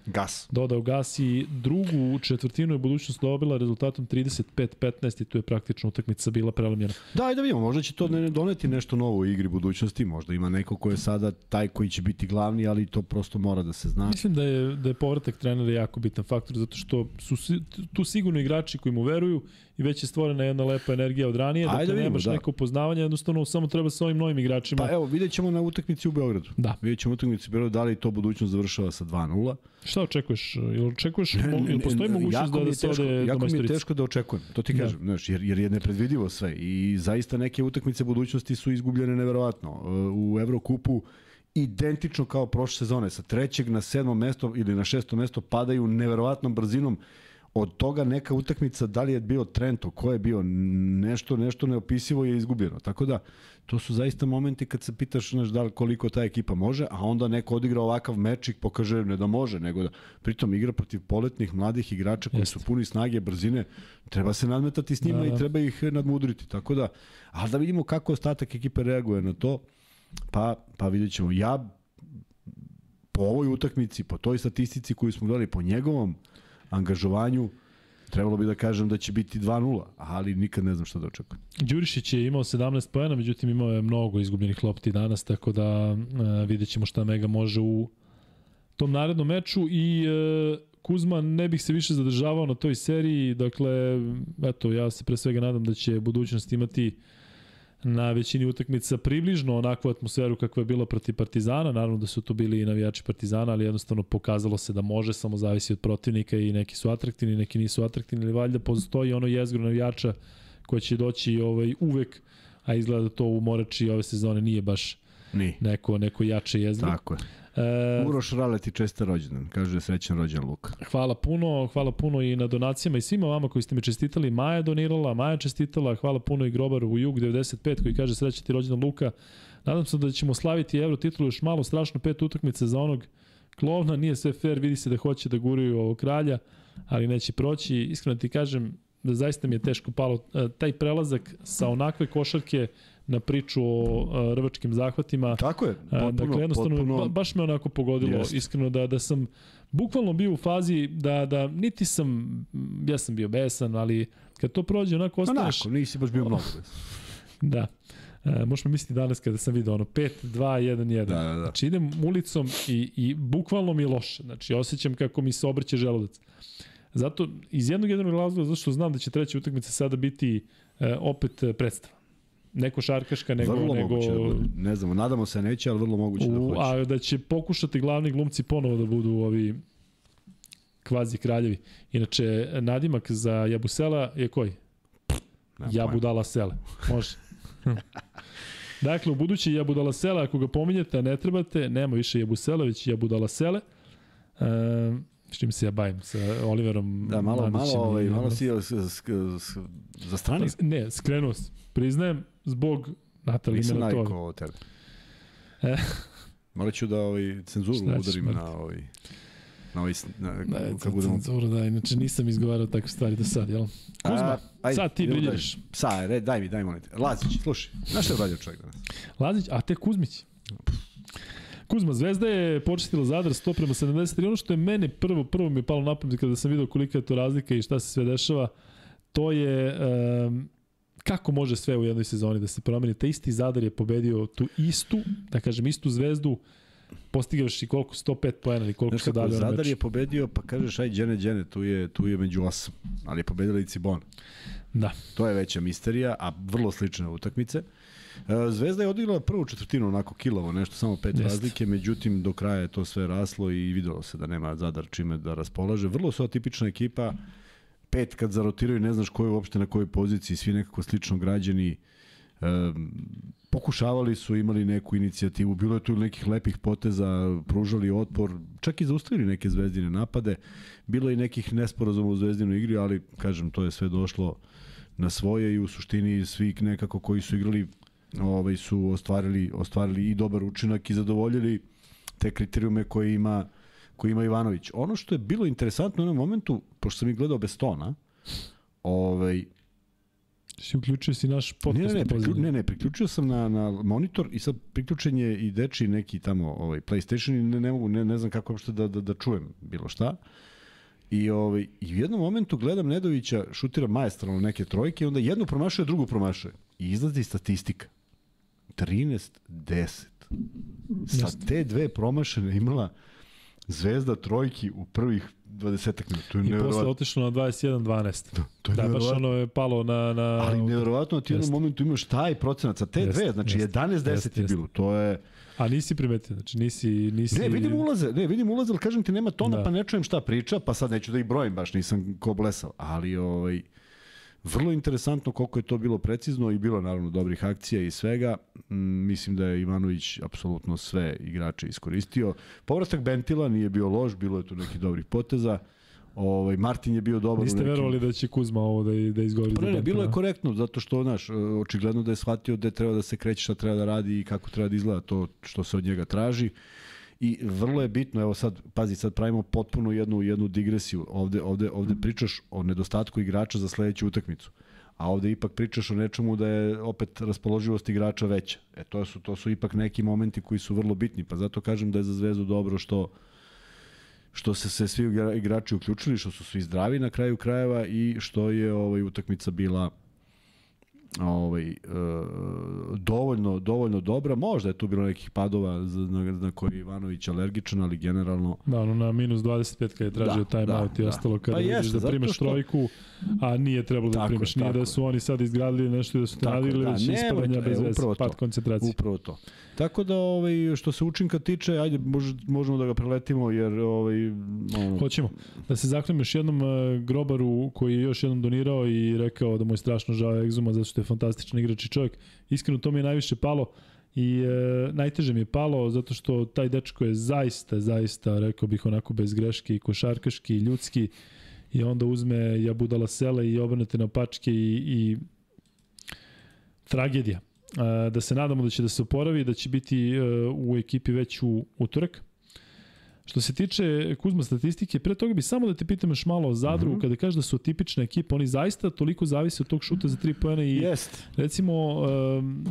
Gas. Dodao gas i drugu četvrtinu je budućnost dobila rezultatom 35-15 i tu je praktično utakmica bila prelomljena. Da, i da vidimo, možda će to ne doneti nešto novo u igri budućnosti, možda ima neko ko je sada taj koji će biti glavni, ali to prosto mora da se zna. Mislim da je, da je povratak trenera jako bitan faktor, zato što su tu sigurno igrači koji mu veruju i već je stvorena jedna lepa energija od ranije, Ajde, dakle da nemaš da. neko poznavanje, jednostavno samo treba sa ovim novim igračima. Pa evo, vidjet ćemo na utakmici u Beogradu. Da. Vidjet ćemo utakmici u Beogradu, da li to budućnost završava sa 2-0. Šta očekuješ? Jel očekuješ, ili postoji mogućnost da, da se ode do Jako mi je teško da očekujem, to ti da. kažem, znaš, jer, jer je nepredvidivo sve i zaista neke utakmice budućnosti su izgubljene neverovatno. U Evrokupu identično kao prošle sezone, sa trećeg na sedmo mesto ili na šesto mesto padaju neverovatnom brzinom od toga neka utakmica, da li je bio Trento, ko je bio, nešto, nešto neopisivo je izgubljeno. Tako da, to su zaista momenti kad se pitaš znaš, da li koliko ta ekipa može, a onda neko odigra ovakav mečik, pokaže ne da može, nego da pritom igra protiv poletnih mladih igrača koji Jeste. su puni snage, brzine, treba se nadmetati s njima da, da. i treba ih nadmudriti. Tako da, ali da vidimo kako ostatak ekipe reaguje na to, pa, pa vidjet ćemo. Ja po ovoj utakmici, po toj statistici koju smo gledali, po njegovom angažovanju, trebalo bi da kažem da će biti 2-0, ali nikad ne znam šta da očekujem. Đurišić je imao 17 pojena, međutim imao je mnogo izgubljenih lopti danas, tako da e, vidjet ćemo šta Mega može u tom narednom meču i e, Kuzma ne bih se više zadržavao na toj seriji, dakle, eto, ja se pre svega nadam da će budućnost imati na većini utakmica približno onakvu atmosferu kakva je bila protiv Partizana, naravno da su to bili i navijači Partizana, ali jednostavno pokazalo se da može, samo zavisi od protivnika i neki su atraktivni, neki nisu atraktivni, ali valjda postoji ono jezgro navijača koja će doći ovaj, uvek, a izgleda da to u Morači ove sezone nije baš Ni. neko, neko jače jezgro. Tako je. E, Uroš Raleti česta rođendan, kaže srećan rođendan Luka. Hvala puno, hvala puno i na donacijama i svima vama koji ste mi čestitali. Maja donirala, Maja čestitala, hvala puno i Grobar u Jug 95 koji kaže srećan ti rođendan Luka. Nadam se da ćemo slaviti Euro titulu još malo, strašno pet utakmice za onog klovna, nije sve fair, vidi se da hoće da guraju ovog kralja, ali neće proći. Iskreno ti kažem da zaista mi je teško palo e, taj prelazak sa onakve košarke na priču o a, rvačkim zahvatima. Tako je, potpuno. Dakle, jednostavno, potpuno... ba, baš me onako pogodilo, jest. iskreno, da, da sam bukvalno bio u fazi da, da niti sam, ja sam bio besan, ali kad to prođe, onako ostaneš... Onako, nisi baš bio mnogo besan. da. E, možemo misliti danas kada sam vidio ono 5, 2, 1, 1. Da, da, da. Znači idem ulicom i, i bukvalno mi je loše. Znači osjećam kako mi se obrće želudac. Zato, iz jednog jednog razloga, zato što znam da će treća utakmica sada biti e, opet predstava neko šarkaška nego vrlo nego moguće da ne znamo nadamo se neće ali vrlo moguće da hoće. a da će pokušati glavni glumci ponovo da budu ovi kvazi kraljevi. Inače nadimak za Jabusela je koji? Jabudala Sele može. Dakle, u budući Jabudala Sele, ako ga pominjete, ne trebate, nema više Jabusela, već Jabudala Sele. E, s čim se ja bavim, sa Oliverom Da, malo, malo, ovaj, malo si za strani? Ne, skrenuo sam. Priznajem, zbog Natalije Nisam navikao od tebe. E. Morat ću da ovaj, cenzuru udarim na ovaj... Na ovaj, na, da, kad budemo... cenzuru, da, inače nisam izgovarao takve stvari do sad, jel? Kuzma, a, aj, sad ti brilješ. Sa, red, daj mi, daj molim te. Lazić, slušaj, znaš što je uradio čovjek danas? Lazić, a te Kuzmić? Kuzma, Zvezda je počestila Zadar 100 prema 73. Ono što je mene prvo, prvo mi je palo na pamet kada sam video kolika je to razlika i šta se sve dešava, to je um, kako može sve u jednoj sezoni da se promeni. Ta isti Zadar je pobedio tu istu, da kažem, istu zvezdu, postigavš i koliko 105 poena ili koliko se dali Zadar je pobedio, pa kažeš aj džene džene, tu je tu je među osam, ali je pobedila i Cibon. Da. To je veća misterija, a vrlo slične utakmice. E, Zvezda je odigrala prvu četvrtinu onako kilavo, nešto samo pet Jest. razlike, međutim do kraja je to sve raslo i videlo se da nema Zadar čime da raspolaže. Vrlo su atipična ekipa. Pet kad zarotiraju, ne znaš ko je uopšte na kojoj poziciji, svi nekako slično građani. pokušavali su, imali neku inicijativu, bilo je tu nekih lepih poteza, pružali otpor, čak i zaustavili neke zvezdine napade. Bilo je nekih nesporazuma u zvezdinoj igri, ali kažem, to je sve došlo na svoje i u suštini svi nekako koji su igrali ovaj su ostvarili ostvarili i dobar učinak i zadovoljili te kriterijume koje ima koji ima Ivanović. Ono što je bilo interesantno u onom momentu, pošto sam ih gledao bez tona, ovaj, Si uključio si naš podcast. Ne, ne, priklju, ne, ne, priključio sam na, na monitor i sad priključen je i deči neki tamo ovaj, PlayStation i ne, ne mogu, ne, ne znam kako uopšte da, da, da čujem bilo šta. I, ovaj, I u jednom momentu gledam Nedovića, šutira majestralno neke trojke, onda jednu promašuje, drugu promašuje. I izlazi statistika. 13-10. Sa te dve promašene imala Zvezda trojki u prvih 20 minuta. To je I posle otišlo na 21-12. Da, to je da baš ono je palo na... na... Ali nevjerovatno ti u jednom momentu imaš taj procenat sa te jest, dve, znači 11-10 je bilo. To je... A nisi primetio, znači nisi... nisi... Ne, vidim ulaze, ne, vidim ulaze, ali kažem ti nema tona, da. pa ne čujem šta priča, pa sad neću da ih brojim, baš nisam ko blesao. Ali, ovaj, Vrlo interesantno koliko je to bilo precizno i bilo naravno dobrih akcija i svega. Mm, mislim da je Ivanović apsolutno sve igrače iskoristio. Povratak Bentila nije bio loš, bilo je tu nekih dobrih poteza. Ovaj Martin je bio dobar Niste nekim... verovali da će Kuzma ovo da da izgovori pa, ne, ne, bilo je korektno zato što znaš, očigledno da je shvatio da treba da se kreće, šta treba da radi i kako treba da izgleda to što se od njega traži. I vrlo je bitno, evo sad, pazi, sad pravimo potpuno jednu jednu digresiju. Ovde, ovde, ovde pričaš o nedostatku igrača za sledeću utakmicu. A ovde ipak pričaš o nečemu da je opet raspoloživost igrača veća. E to su to su ipak neki momenti koji su vrlo bitni, pa zato kažem da je za Zvezdu dobro što što se se svi igrači uključili, što su svi zdravi na kraju krajeva i što je ovaj utakmica bila ovaj, e, dovoljno, dovoljno dobra. Možda je tu bilo nekih padova na, na koji je Ivanović alergičan, ali generalno... Da, ono na minus 25 kada je tražio da, time da, out i da. ostalo kada pa vidiš da primeš što... trojku, a nije trebalo da primiš. Nije da su oni sad izgradili nešto da su te nadili, da, već ispadanja bez veze, pad koncentracije. Upravo to. Tako da ovaj što se učinka tiče, ajde mož, možemo da ga preletimo jer ovaj ono... hoćemo da se zahvalim još jednom uh, Grobaru koji je još jednom donirao i rekao da mu je strašno žao Egzuma zato što je fantastičan igrač i čovjek. Iskreno to mi je najviše palo i e, najteže mi je palo zato što taj dečko je zaista, zaista, rekao bih onako bez greške i košarkaški i ljudski i onda uzme jabudala sele i obrnete na pačke i, i tragedija da se nadamo da će da se oporavi, da će biti e, u ekipi već u utorak. Što se tiče Kuzma statistike, pre toga bi samo da te pitam još malo o Zadru, mm -hmm. kada kažeš da su tipična ekipa, oni zaista toliko zavise od tog šuta za tri pojene i Jest. recimo um,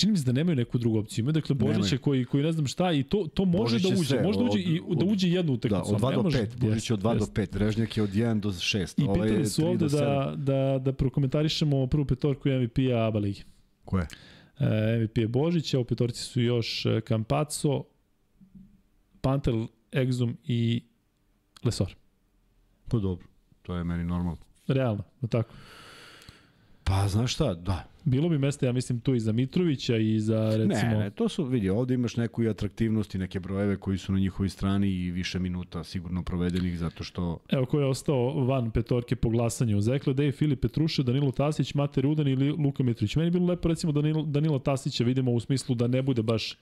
čini mi se da nemaju neku drugu opciju. Imaju dakle Božića koji koji ne znam šta i to to može Božić da uđe, sve, može da uđe i da uđe jednu utakmicu. Da, od 2 do 5, Božić od 2 do 5, Režnjak je od 1 do 6. I ovaj pitali su ovde da, da, da prokomentarišemo prvu petorku MVP-a ABA ligi. Ko je? E, MVP je Božić, a u petorci su još Campazzo, e, Pantel, Exum i Lesor. Pa dobro, to je meni normalno. Realno, tako. Pa, znaš šta, da. Bilo bi mesta, ja mislim, tu i za Mitrovića i za, recimo... Ne, ne, to su, vidi, ovde imaš neku i atraktivnost i neke brojeve koji su na njihovoj strani i više minuta sigurno provedenih, zato što... Evo, ko je ostao van petorke po glasanju? Zekle, Dej, Filip Petruše, Danilo Tasić, Mate Rudan ili Luka Mitrović. Meni je bilo lepo, recimo, Danilo, Danilo Tasića vidimo u smislu da ne bude baš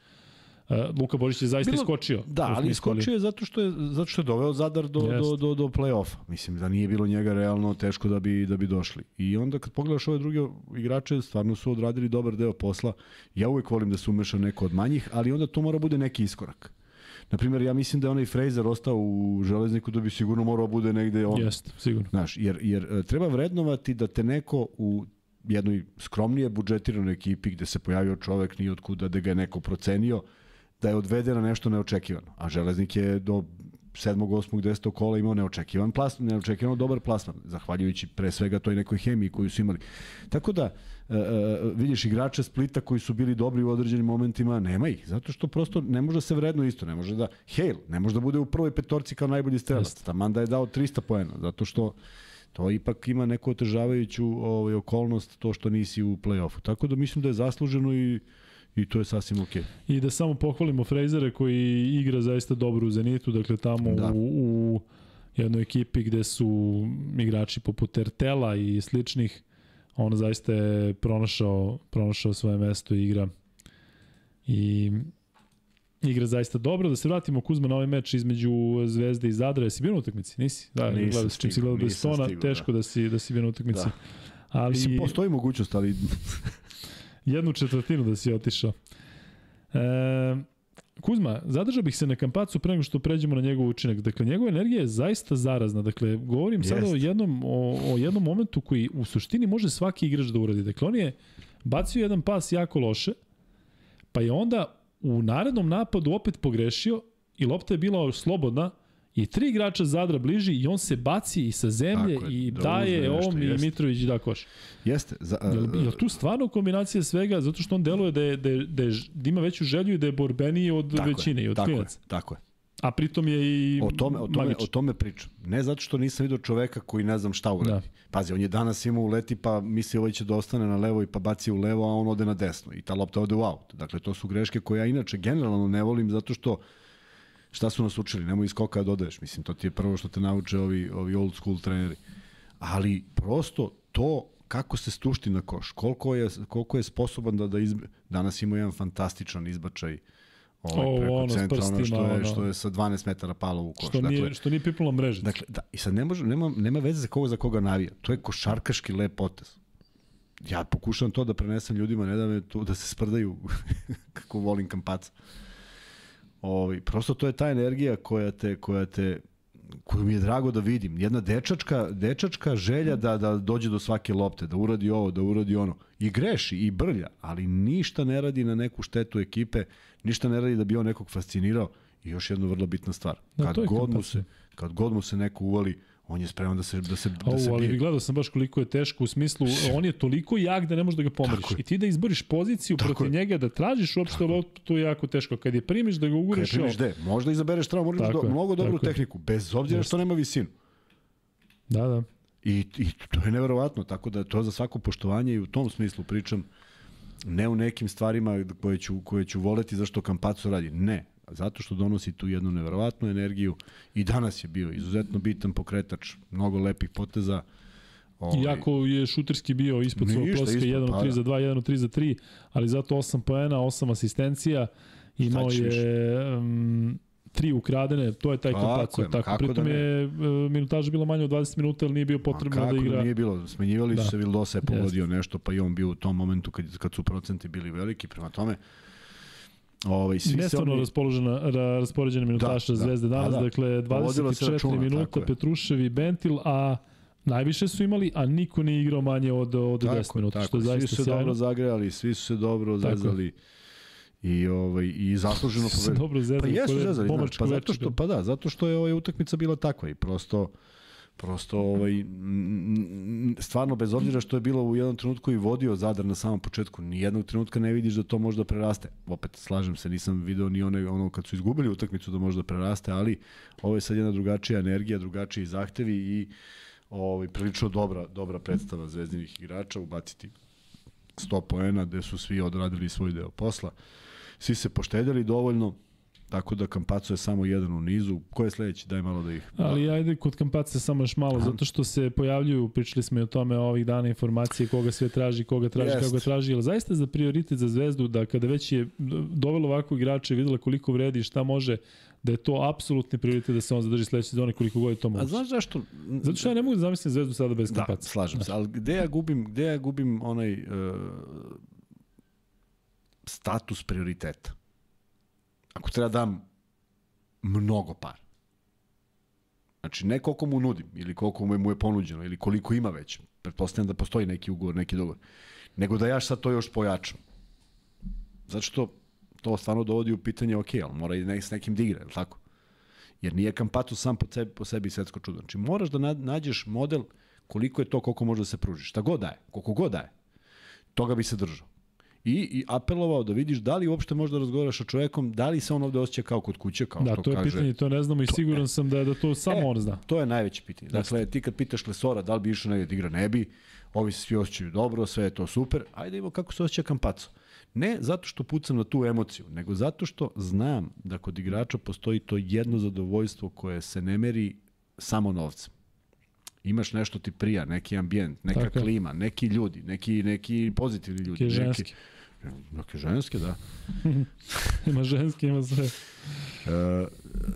Luka Božić je zaista Bilo, iskočio. Da, ali iskočio je zato što je zato što je doveo Zadar do do do do plej-ofa. Mislim da nije bilo njega realno teško da bi da bi došli. I onda kad pogledaš ove druge igrače, stvarno su odradili dobar deo posla. Ja uvek volim da se umeša neko od manjih, ali onda to mora bude neki iskorak. Na primjer, ja mislim da je onaj Fraser ostao u železniku da bi sigurno morao bude negde on. Jeste, sigurno. Znaš, jer, jer e, treba vrednovati da te neko u jednoj skromnije budžetiranoj ekipi gde se pojavio čovek ni od kuda da ga je neko procenio, da je odvede na nešto neočekivano. A Železnik je do 7. 8. 10. kola imao neočekivan plasman, neočekivano dobar plasman, zahvaljujući pre svega toj nekoj hemiji koju su imali. Tako da, uh, vidiš igrače Splita koji su bili dobri u određenim momentima, nema ih, zato što prosto ne može da se vredno isto, ne može da, Hale, ne može da bude u prvoj petorci kao najbolji strelac, Tamanda je dao 300 poena, zato što to ipak ima neku otežavajuću ovaj, okolnost to što nisi u play-offu. Tako da mislim da je zasluženo i I to je sasvim okej. Okay. I da samo pohvalimo Frejzera koji igra zaista dobro u Zenitu, dakle tamo da. u, u jednoj ekipi gde su igrači poput Ertela i sličnih, on zaista je pronašao, pronašao svoje mesto i igra i igra zaista dobro. Da se vratimo Kuzma na ovaj meč između Zvezde i Zadra. Jesi bio na utakmici? Nisi? Da, nisam gledao, čim si gledao bez tona, stigao, teško da. da si, da si bio na utakmici. Da. Ali, Mislim, postoji mogućnost, ali... jednu četvrtinu da si otišao. E, Kuzma, zadržao bih se na Kampacu pre nego što pređemo na njegov učinak. Dakle, njegova energija je zaista zarazna. Dakle, govorim Jest. sada o jednom, o, o jednom momentu koji u suštini može svaki igrač da uradi. Dakle, on je bacio jedan pas jako loše, pa je onda u narednom napadu opet pogrešio i lopta je bila slobodna i tri igrača Zadra bliži i on se baci i sa zemlje je, i da daje ovom i Mitrović da koš. Jeste. Za, uh, jel, jel tu stvarno kombinacija svega zato što on deluje da, je, da, je, da, je, da ima veću želju i da je borbeniji od tako većine i od tako klinaca. Je, tako je. A pritom je i o tome, o tome, magič. o tome pričam. Ne zato što nisam vidio čoveka koji ne znam šta uradi. Da. Pazi, on je danas imao uleti pa misli ovaj će da ostane na levo i pa baci u levo, a on ode na desno i ta lopta ode u aut. Dakle, to su greške koje ja inače generalno ne volim zato što šta su nas učili, nemoj iz skoka da dodaješ. Mislim, to ti je prvo što te nauče ovi, ovi old school treneri. Ali prosto to kako se stušti na koš, koliko je, koliko je sposoban da, da izbe... Danas ima jedan fantastičan izbačaj ovaj, o, preko ono, centra, prstima, ono što je, ono. što je sa 12 metara palo u koš. Što nije, dakle, što nije pipnula mreže. Dakle, da, i sad ne može, nema, nema veze za koga za koga navija. To je košarkaški lep potez. Ja pokušavam to da prenesem ljudima, ne da me tu, da se sprdaju kako volim kampaca. Ovi, prosto to je ta energija koja te, koja te koju mi je drago da vidim. Jedna dečačka, dečačka želja da, da dođe do svake lopte, da uradi ovo, da uradi ono. I greši, i brlja, ali ništa ne radi na neku štetu ekipe, ništa ne radi da bi on nekog fascinirao. I još jedna vrlo bitna stvar. Da, kad, god mu se, kad god mu se neko uvali, on je spreman da se da se da se bije. ali gledao sam baš koliko je teško u smislu on je toliko jak da ne možeš da ga pomeriš. I ti da izboriš poziciju Tako protiv je. njega da tražiš uopšte loptu to je jako teško. Kad je primiš da ga uguriš. Kad primiš de, možda izabereš tamo, možda do, mnogo dobru tehniku bez obzira što nema visinu. Da, da. I, I to je neverovatno, tako da to za svako poštovanje i u tom smislu pričam ne u nekim stvarima koje ću, koje ću voleti zašto Kampaco radi. Ne, zato što donosi tu jednu neverovatnu energiju i danas je bio izuzetno bitan pokretač, mnogo lepih poteza. Ovaj, Iako je šuterski bio ispod svog prosjeka 1 3 pa za 2, 1 3 za 3, ali zato 8 poena, 8 asistencija, imao je um, tri ukradene, to je taj kompaco. Tako, tako. Pritom da je uh, minutaža bila manja od 20 minuta, ali nije bio potrebno da igra. Da nije bilo, smenjivali da. su se, Vildosa je pogodio yes. nešto, pa i on bio u tom momentu kad, kad su procenti bili veliki, prema tome Ovaj svi Nestvarno oni... raspoložena ra, raspoređena minutaša da, Zvezde danas, da. dakle 24 računa, minuta Petrušev i Bentil, a najviše su imali, a niko nije igrao manje od od tako, 10 minuta, što je zaista Svi su se dobro zagrejali, svi su se dobro zezali. I ovaj i zasluženo pobedili. dobro zezali. Pa jesu zezali, znači, pa zato što pa da, zato što je ovaj utakmica bila takva i prosto prosto ovaj stvarno bez obzira što je bilo u jednom trenutku i vodio Zadar na samom početku ni jednog trenutka ne vidiš da to možda preraste. Opet slažem se nisam video ni one ono kad su izgubili utakmicu da možda preraste ali ovo je sad jedna drugačija energija drugačiji zahtevi i ovaj prilično dobra dobra predstava zvezdinih igrača ubaciti 100 poena gde su svi odradili svoj deo posla. Svi se poštedjeli dovoljno Tako da Kampaco je samo jedan u nizu. Ko je sledeći? Daj malo da ih... Ali ajde kod Kampaca samo još malo, zato što se pojavljuju, pričali smo i o tome ovih dana informacije koga sve traži, koga traži, Jest. kako traži. Ali zaista za prioritet za Zvezdu da kada već je dovelo ovako igrače videla koliko vredi i šta može, da je to apsolutni prioritet da se on zadrži sledeće sezone koliko god je to može. A znaš zašto? Zato što ja ne mogu da zamislim Zvezdu sada bez da, Kampaca. Da, slažem se, ali gde ja gubim, gde ja gubim onaj uh, status prioriteta? Ako treba da dam mnogo para. Znači, ne koliko mu nudim, ili koliko mu je ponuđeno, ili koliko ima već. Pretpostavljam da postoji neki ugovor, neki dogovor. Nego da ja sad to još pojačam. Zato što to stvarno dovodi u pitanje, ok, ali mora i ne, s nekim da igra, ili tako? Jer nije Kampatu sam po sebi, po sebi svetsko čudo. Znači, moraš da nađeš model koliko je to, koliko može da se pruži. Šta god daje, koliko god daje. Toga bi se držao i, i apelovao da vidiš da li uopšte možda razgovaraš sa čovekom, da li se on ovde osjeća kao kod kuće, kao da, što kaže. Da, to je pitanje, to ne znamo i to, siguran e, sam da, da to samo e, on zna. To je najveće pitanje. Dakle, ti kad pitaš Lesora da li bi išao negdje da igra, ne bi, ovi se svi osjećaju dobro, sve je to super, ajde imamo kako se osjeća Kampaco. Ne zato što pucam na tu emociju, nego zato što znam da kod igrača postoji to jedno zadovoljstvo koje se ne meri samo novcem. Imaš nešto ti prija, neki ambijent, neka Tako klima, neki ljudi, neki, neki pozitivni ljudi. Neki ženski. Neke ženske, da. Ima ženski, ima sve. E,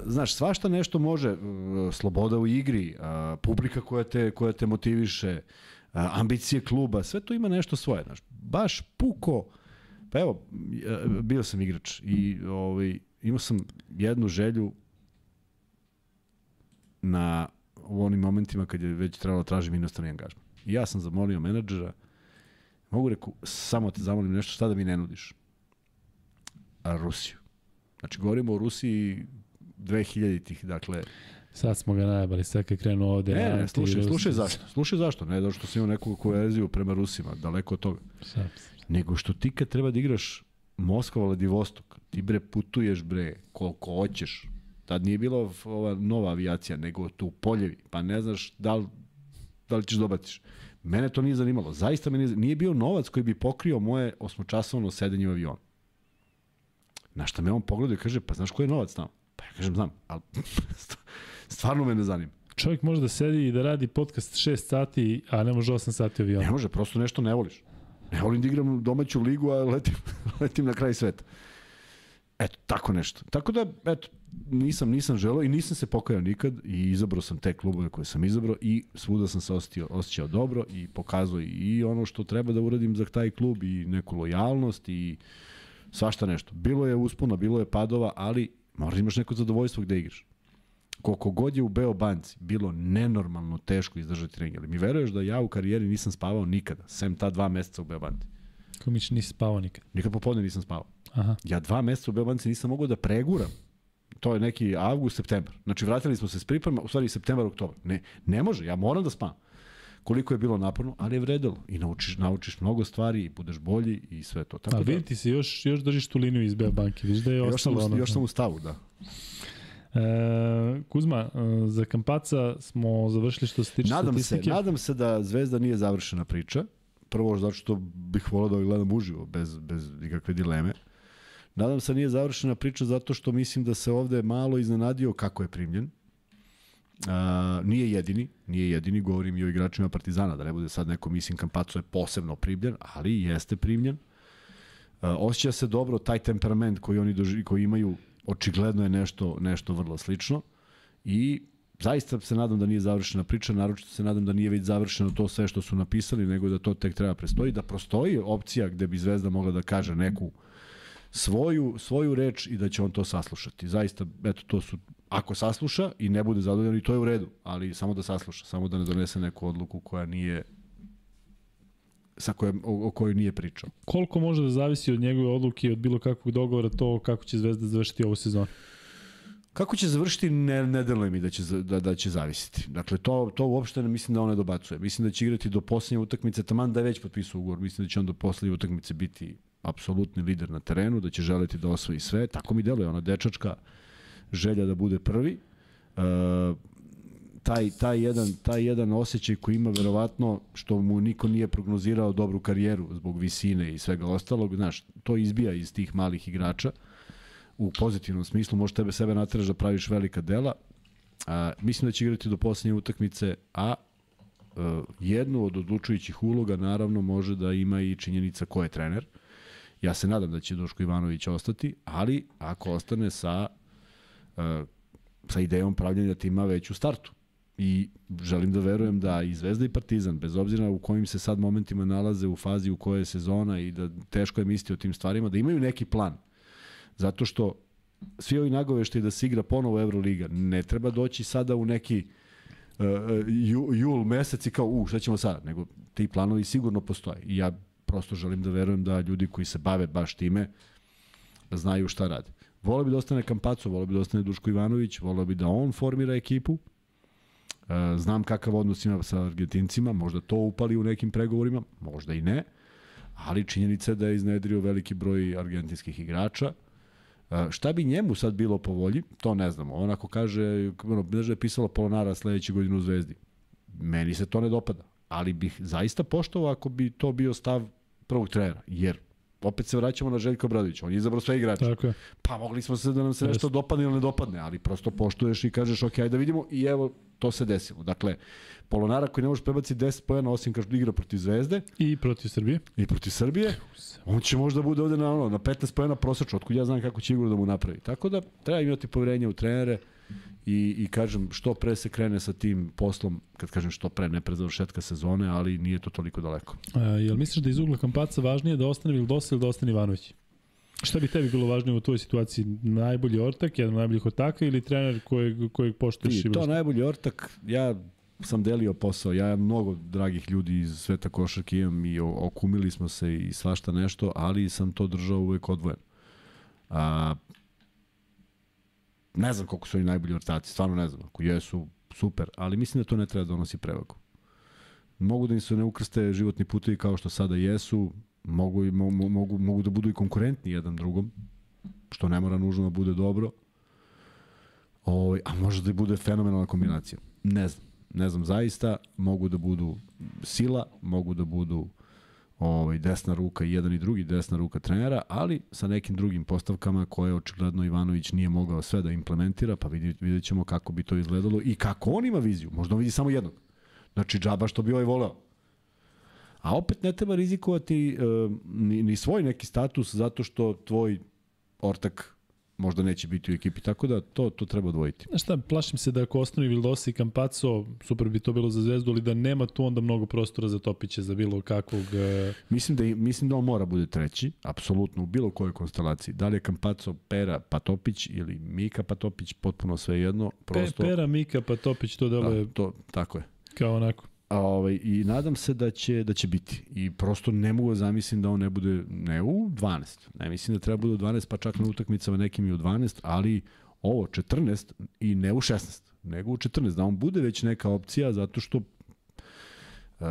znaš, svašta nešto može, e, sloboda u igri, e, publika koja te, koja te motiviše, ambicije kluba, sve to ima nešto svoje, znaš. Baš puko, pa evo, bio sam igrač i ovaj, imao sam jednu želju na u onim momentima kad je već trebalo da tražim inostrani angažman. I ja sam zamolio menadžera, mogu reku, samo te zamolim nešto, šta da mi ne nudiš? A Rusiju. Znači, govorimo o Rusiji 2000-ih, dakle... Sad smo ga najbali, sad kad krenu ovde. Ne, ne, slušaj, slušaj zašto. Slušaj zašto. Ne da što sam imao neku koeziju prema Rusima, daleko od toga. Sad. Nego što ti kad treba da igraš Moskva, Vladivostok, ti bre putuješ bre koliko hoćeš. Tad nije bila ova nova avijacija, nego tu poljevi, pa ne znaš da li, da li ćeš dobatiš. Mene to nije zanimalo. Zaista me nije, nije bio novac koji bi pokrio moje osmočasovno sedenje u avionu. Na šta me on pogledao i kaže, pa znaš koji je novac tamo? Pa ja kažem, znam, ali stvarno me ne zanima. Čovjek može da sedi i da radi podcast 6 sati, a ne može 8 sati aviona. Ne može, prosto nešto ne voliš. Ne volim da igram domaću ligu, a letim, letim na kraj sveta. Eto, tako nešto. Tako da, eto, nisam, nisam želeo i nisam se pokajao nikad i izabrao sam te klubove koje sam izabrao i svuda sam se osjećao, osjećao dobro i pokazao i ono što treba da uradim za taj klub i neku lojalnost i svašta nešto. Bilo je uspona, bilo je padova, ali moraš da imaš neko zadovoljstvo gde igraš. Koliko god je u Beo banci bilo nenormalno teško izdržati trening. Ali mi veruješ da ja u karijeri nisam spavao nikada, sem ta dva meseca u Beo banci. Ko mi nisi spavao nikad. Nikad popodne nisam spavao. Aha. Ja dva meseca u Beobanci nisam mogao da preguram. To je neki avgust, septembar. Znači vratili smo se s priprema, u stvari septembar, oktobar. Ne, ne može, ja moram da spavam. Koliko je bilo naporno, ali je vredelo. I naučiš, naučiš mnogo stvari i budeš bolji i sve to. Tako A da, vidi ti se, još, još držiš tu liniju iz Beo banke. Vidiš da je još sam, ostalo u, ono. još sam u stavu, da. E, Kuzma, e, za Kampaca smo završili što se tiče Nadam se, statistike. nadam se da Zvezda nije završena priča. Prvo zato što bih volao da ga gledam uživo, bez, bez ikakve dileme. Nadam se da nije završena priča zato što mislim da se ovde malo iznenadio kako je primljen. A, nije jedini, nije jedini, govorim i o igračima Partizana, da ne bude sad neko mislim Kampaco je posebno primljen, ali jeste primljen. A, osjeća se dobro taj temperament koji oni doži, koji imaju, očigledno je nešto nešto vrlo slično i zaista se nadam da nije završena priča, naročito se nadam da nije već završeno to sve što su napisali, nego da to tek treba prestoji, da prostoji opcija gde bi Zvezda mogla da kaže neku svoju, svoju reč i da će on to saslušati. Zaista, eto, to su, ako sasluša i ne bude zadovoljan, i to je u redu, ali samo da sasluša, samo da ne donese neku odluku koja nije sa kojom, o, o kojoj nije pričao. Koliko može da zavisi od njegove odluke i od bilo kakvog dogovora to kako će Zvezda završiti ovu sezonu? Kako će završiti, ne, ne deluje mi da će, da, da će zavisiti. Dakle, to, to uopšte ne mislim da on ne dobacuje. Mislim da će igrati do posljednje utakmice, taman da je već potpisao ugovor. Mislim da će on do posljednje utakmice biti apsolutni lider na terenu, da će želeti da osvoji sve. Tako mi deluje, ona dečačka želja da bude prvi. E, taj, taj, jedan, taj jedan osjećaj koji ima verovatno što mu niko nije prognozirao dobru karijeru zbog visine i svega ostalog, znaš, to izbija iz tih malih igrača u pozitivnom smislu, može tebe sebe nateraš da praviš velika dela. A, mislim da će igrati do posljednje utakmice, a e, jednu od odlučujućih uloga naravno može da ima i činjenica ko je trener. Ja se nadam da će Duško Ivanović ostati, ali ako ostane sa e, sa idejom pravljenja tima već u startu. I želim da verujem da i Zvezda i Partizan, bez obzira u kojim se sad momentima nalaze u fazi u kojoj je sezona i da teško je misliti o tim stvarima, da imaju neki plan. Zato što svi ovi nagoveštaji da se igra ponovo Euroliga, ne treba doći sada u neki uh, ju, jul mesec i kao, u, šta ćemo sada? Nego ti planovi sigurno postoje. I ja prosto želim da verujem da ljudi koji se bave baš time da znaju šta rade. Volio bi da ostane Kampaco, volio bi da ostane Duško Ivanović, volio bi da on formira ekipu. E, znam kakav odnos ima sa Argentincima, možda to upali u nekim pregovorima, možda i ne, ali činjenica je da je iznedrio veliki broj argentinskih igrača. E, šta bi njemu sad bilo po volji, to ne znamo. On ako kaže, ono, da je pisalo Polonara sledeće godine u Zvezdi, meni se to ne dopada, ali bih zaista poštovao ako bi to bio stav prvog trenera, jer opet se vraćamo na Željko Bradović, on je izabrao sve igrače. Tako je. Pa mogli smo se da nam se nešto dopadne ili ne dopadne, ali prosto poštuješ i kažeš ok, da vidimo i evo to se desilo. Dakle, Polonara koji ne može prebaciti 10 pojena osim kad igra protiv Zvezde I protiv Srbije. i protiv Srbije, on će možda bude ovde na, ono, na 15 pojena prosečno, otkud ja znam kako će igru da mu napravi. Tako da treba imati poverenje u trenere i, i kažem što pre se krene sa tim poslom, kad kažem što pre, ne pre završetka sezone, ali nije to toliko daleko. A, jel misliš da iz ugla Kampaca važnije da ostane Vildosa ili da ostane Ivanović? Šta bi tebi bilo važnije u tvojoj situaciji? Najbolji ortak, jedan od najboljih ortaka ili trener kojeg, kojeg poštuješ? I to najbolji ortak, ja sam delio posao, ja mnogo dragih ljudi iz sveta košarke imam i okumili smo se i svašta nešto, ali sam to držao uvek odvojen. A, ne znam koliko su oni najbolji ortaci, stvarno ne znam, ako jesu, super, ali mislim da to ne treba da donosi prevagu. Mogu da im se ne ukrste životni putevi kao što sada jesu, mogu, mogu, mogu, mogu da budu i konkurentni jedan drugom, što ne mora nužno da bude dobro, o, ovaj, a može da i bude fenomenalna kombinacija. Ne znam, ne znam zaista, mogu da budu sila, mogu da budu ovaj, desna ruka i jedan i drugi desna ruka trenera, ali sa nekim drugim postavkama koje očigledno Ivanović nije mogao sve da implementira, pa vidjet, vidjet ćemo kako bi to izgledalo i kako on ima viziju. Možda on vidi samo jednog. Znači džaba što bi ovaj voleo. A opet ne treba rizikovati uh, ni, ni svoj neki status zato što tvoj ortak možda neće biti u ekipi, tako da to, to treba odvojiti. Znaš šta, plašim se da ako ostanu Vildosa i Campazzo, super bi to bilo za Zvezdu, ali da nema tu onda mnogo prostora za Topića, za bilo kakvog... Uh... Mislim, da, mislim da on mora bude treći, apsolutno, u bilo kojoj konstelaciji. Da li je Campazzo, Pera, Patopić ili Mika Patopić, potpuno sve jedno. Prosto... Pe, Pera, Mika, Patopić, to deluje... Da, to, tako je. Kao onako. A, ovaj, I nadam se da će, da će biti. I prosto ne mogu da zamislim da on ne bude, ne u 12. Ne mislim da treba bude u 12, pa čak na utakmicama nekim i u 12, ali ovo 14 i ne u 16, nego u 14. Da on bude već neka opcija zato što uh,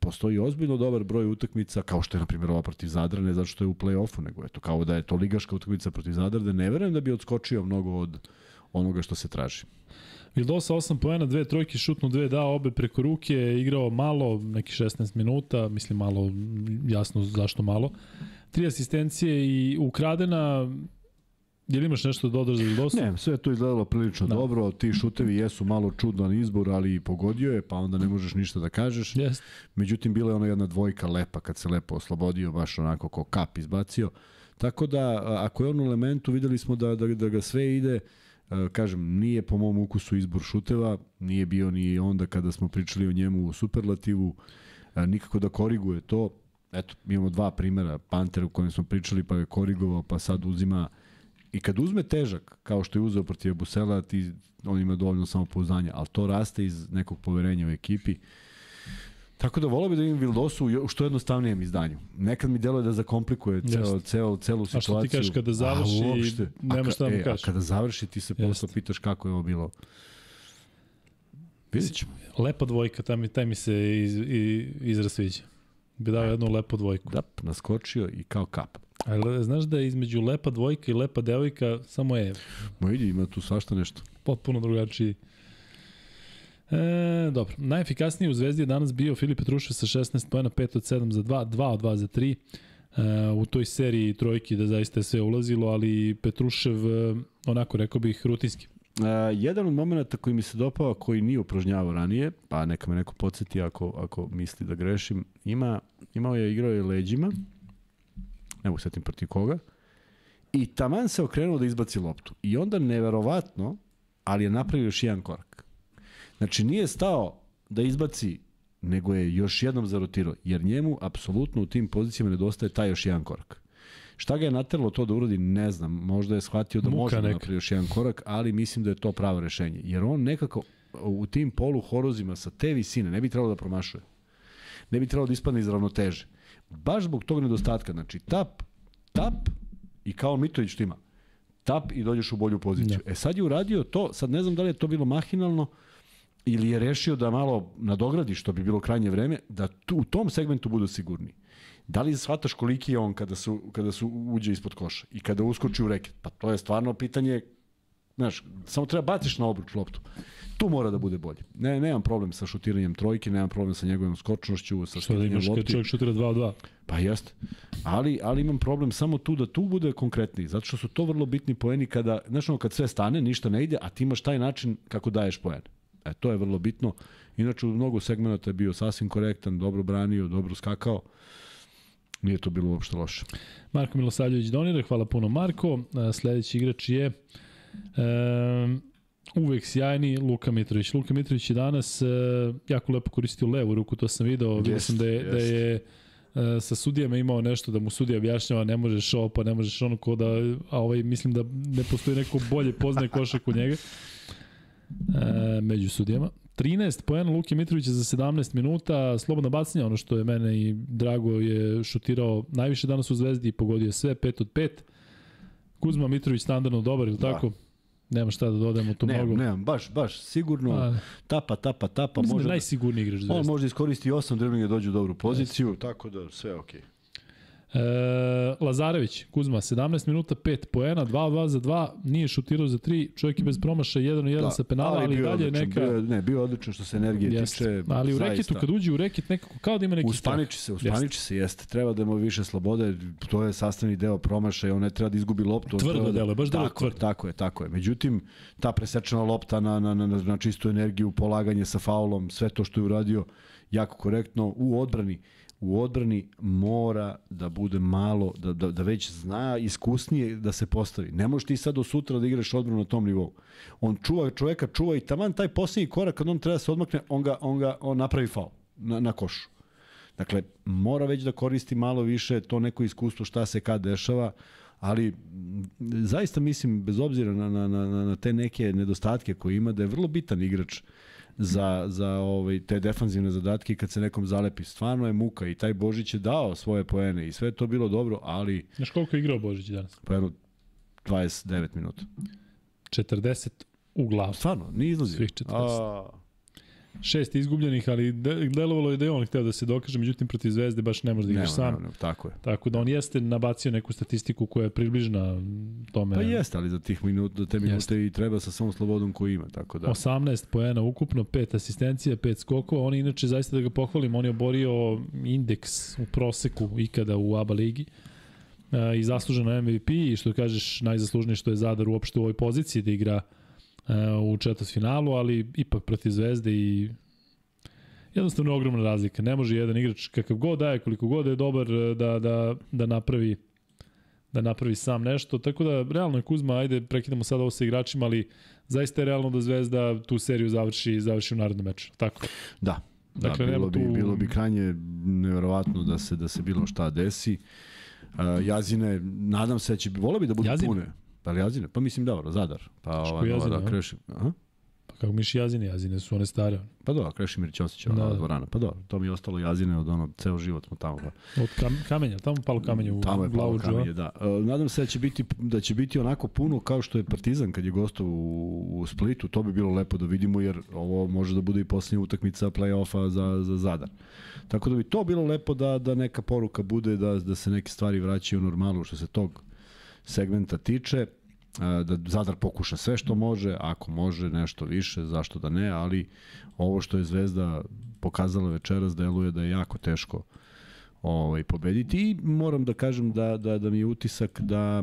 postoji ozbiljno dobar broj utakmica, kao što je, na primjer, ova protiv Zadra, ne zato što je u play-offu, nego eto, kao da je to ligaška utakmica protiv Zadra, da ne verujem da bi odskočio mnogo od onoga što se traži. Vildosa 8 poena, dve trojke, šutnu dve dao, obe preko ruke, igrao malo, neki 16 minuta, mislim malo, jasno zašto malo. Tri asistencije i ukradena, Je li imaš nešto da dodaš za Vildosa? Ne, sve to izgledalo prilično da. dobro. Ti šutevi jesu malo čudan izbor, ali pogodio je, pa onda ne možeš ništa da kažeš. Yes. Međutim, bila je ona jedna dvojka lepa kad se lepo oslobodio, baš onako ko kap izbacio. Tako da, ako je on u elementu, videli smo da, da, da ga sve ide, uh, kažem, nije po mom ukusu izbor šuteva, nije bio ni onda kada smo pričali o njemu u superlativu, e, nikako da koriguje to. Eto, imamo dva primera, Panter u kojem smo pričali pa je korigovao, pa sad uzima i kad uzme težak, kao što je uzeo protiv Busela, ti, on ima dovoljno samopouzdanja, ali to raste iz nekog poverenja u ekipi. Uh, Tako da volao bih da imam Vildosu u što jednostavnijem izdanju. Nekad mi deluje da zakomplikuje ceo, ceo, celu situaciju. A što ti kažeš kada završi, a, uopšte, nema šta da mu e, kažeš. A kada završi ti se posle pitaš kako je ovo bilo. Vidjet ćemo. Lepa dvojka, taj mi, taj mi se iz, iz, izraz sviđa. Bi dao jednu lepu dvojku. Da, naskočio i kao kap. Ali znaš da je između lepa dvojka i lepa devojka samo je... Mo vidi, ima tu svašta nešto. Potpuno drugačiji. E, dobro, najefikasniji u Zvezdi je danas bio Filip Petrušev sa 16 pojena, 5 od 7 za 2, 2 od 2 za 3. E, u toj seriji trojki da zaista je sve ulazilo, ali Petrušev, e, onako rekao bih, rutinski. Uh, jedan od momenta koji mi se dopao, koji nije upražnjavao ranije, pa neka me neko podsjeti ako, ako misli da grešim, ima, imao je, igrao je leđima, ne mogu setim protiv koga, i taman se okrenuo da izbaci loptu. I onda neverovatno, ali je napravio još jedan korak. Znači nije stao da izbaci, nego je još jednom zarotirao, jer njemu apsolutno u tim pozicijama nedostaje taj još jedan korak. Šta ga je nateralo to da uradi, ne znam. Možda je shvatio da Muka može da napravi još jedan korak, ali mislim da je to pravo rešenje. Jer on nekako u tim polu horozima sa te visine ne bi trebalo da promašuje. Ne bi trebalo da ispadne iz ravnoteže. Baš zbog tog nedostatka. Znači, tap, tap i kao Mitović što ima. Tap i dođeš u bolju poziciju. Da. E sad je uradio to, sad ne znam da li je to bilo mahinalno, ili je rešio da malo nadogradi, što bi bilo krajnje vreme, da tu, u tom segmentu budu sigurni. Da li shvataš koliki je on kada su, kada su uđe ispod koša i kada uskoči u reket? Pa to je stvarno pitanje Znaš, samo treba baciš na obruč loptu. Tu mora da bude bolji. Ne, nemam problem sa šutiranjem trojke, nemam problem sa njegovom skočnošću, sa Što da skidanjem imaš kad lopti. čovjek šutira 2 od 2. Pa jeste. Ali, ali imam problem samo tu da tu bude konkretniji, zato što su to vrlo bitni poeni kada, znaš ono, kad sve stane, ništa ne ide, a ti imaš taj način kako daješ poen. E, to je vrlo bitno. Inače, u mnogo segmenta je bio sasvim korektan, dobro branio, dobro skakao. Nije to bilo uopšte loše. Marko Milosavljević donira, hvala puno Marko. A, Sledeći igrač je um, uvek sjajni Luka Mitrović. Luka Mitrović je danas uh, jako lepo koristio levu ruku, to sam video. Vidio Jest, sam da je, da jest. je uh, sa sudijama imao nešto da mu sudija objašnjava ne možeš ovo, pa ne možeš ono ko da, a ovaj, mislim da ne postoji neko bolje poznaje košak od njega e, među sudijama. 13 poena Luke Mitrovića za 17 minuta, slobodna bacanja, ono što je mene i Drago je šutirao najviše danas u Zvezdi i pogodio sve, 5 od 5. Kuzma Mitrović standardno dobar, ili Da. tako? Nema šta da dodajemo tu Ne, mnogo. ne, baš, baš, sigurno, A, tapa, tapa, tapa, mislim da može je da, najsigurniji igrač on može iskoristiti 8 driblinga da dođe u dobru poziciju, tako da sve je okej. E, Lazarević, Kuzma, 17 minuta, 5 poena, 2 od 2 za 2, nije šutirao za 3, čovjek je bez promaša, 1 od 1 da, sa penala, ali, bio dalje odličan, neka... Bio, ne, bio odličan što se energije Jeste. tiče. Ali u zaista. reketu, kad uđe u reket, nekako kao da ima neki strah. Uspaniči se, uspaniči se, jeste. Treba da ima više slobode, to je sastavni deo promašaja, on ne treba da izgubi loptu. Tvrdo da, deluje, baš je, tvrdo. Tako je, tako je. Međutim, ta presečena lopta na, na, na, na čistu energiju, polaganje sa faulom, sve to što je uradio, jako korektno. U odbrani, u odbrani mora da bude malo, da, da, da već zna iskusnije da se postavi. Ne možeš ti sad do sutra da igraš odbranu na tom nivou. On čuva čoveka, čuva i taman taj posljednji korak kad on treba da se odmakne, on ga, on ga on napravi faul na, na košu. Dakle, mora već da koristi malo više to neko iskustvo šta se kad dešava, ali zaista mislim, bez obzira na, na, na, na te neke nedostatke koje ima, da je vrlo bitan igrač za, za ovaj, te defanzivne zadatke i kad se nekom zalepi. Stvarno je muka i taj Božić je dao svoje poene i sve je to bilo dobro, ali Znaš koliko je igrao Božić danas? po jedno 29 minuta. 40 u glavu. Stvarno, nije izlazio. Svih 40. A, Šest izgubljenih, ali de, delovalo je da je on hteo da se dokaže, međutim protiv Zvezde baš ne može da igraš sam. nema, nema, tako je. Tako da on jeste nabacio neku statistiku koja je približna tome. Pa jeste, ali za tih minuta, za te minute Jeste. i treba sa svom slobodom koju ima, tako da. 18 poena ukupno, 5 asistencija, 5 skokova. On je inače, zaista da ga pohvalim, on je oborio indeks u proseku ikada u ABA ligi e, i zasluženo MVP i što kažeš najzaslužniji što je Zadar uopšte u ovoj poziciji da igra u četvrtfinalu, ali ipak protiv Zvezde i jednostavno je ogromna razlika. Ne može jedan igrač kakav god daje, koliko god je dobar e, da, da, da napravi da napravi sam nešto. Tako da, realno je Kuzma, ajde, prekidamo sad ovo sa igračima, ali zaista je realno da Zvezda tu seriju završi, završi u narednom meču. Tako. Da. Dakle, Dakle, da, bilo, bi, tu- bilo bi krajnje neverovatno da se da se bilo šta desi. Uh, jazine, nadam se da će, volio bi da budu Jazine? pune. Pa li Jazine? Pa mislim dobro, Zadar. Pa Što ova nova Jazine, da a? kreši. Aha. Pa kako miš Jazine, Jazine su one stare. Pa dobro, Krešimir Ćosić, Da, da. dvorana. Pa dobro, to mi je ostalo Jazine od ono, ceo život smo tamo. Pa. Od kam, kamenja, tamo palo kamenje u Tamo je palo kamenje, da. Uh, nadam se da će, biti, da će biti onako puno kao što je Partizan kad je gostao u, u Splitu. To bi bilo lepo da vidimo jer ovo može da bude i posljednja utakmica play-offa za, za Zadar. Tako da bi to bilo lepo da, da neka poruka bude da, da se neke stvari vraćaju u normalu što se tog segmenta tiče da Zadar pokuša sve što može, ako može nešto više, zašto da ne, ali ovo što je Zvezda pokazala večeras deluje da je jako teško ovaj, pobediti i moram da kažem da, da, da mi je utisak da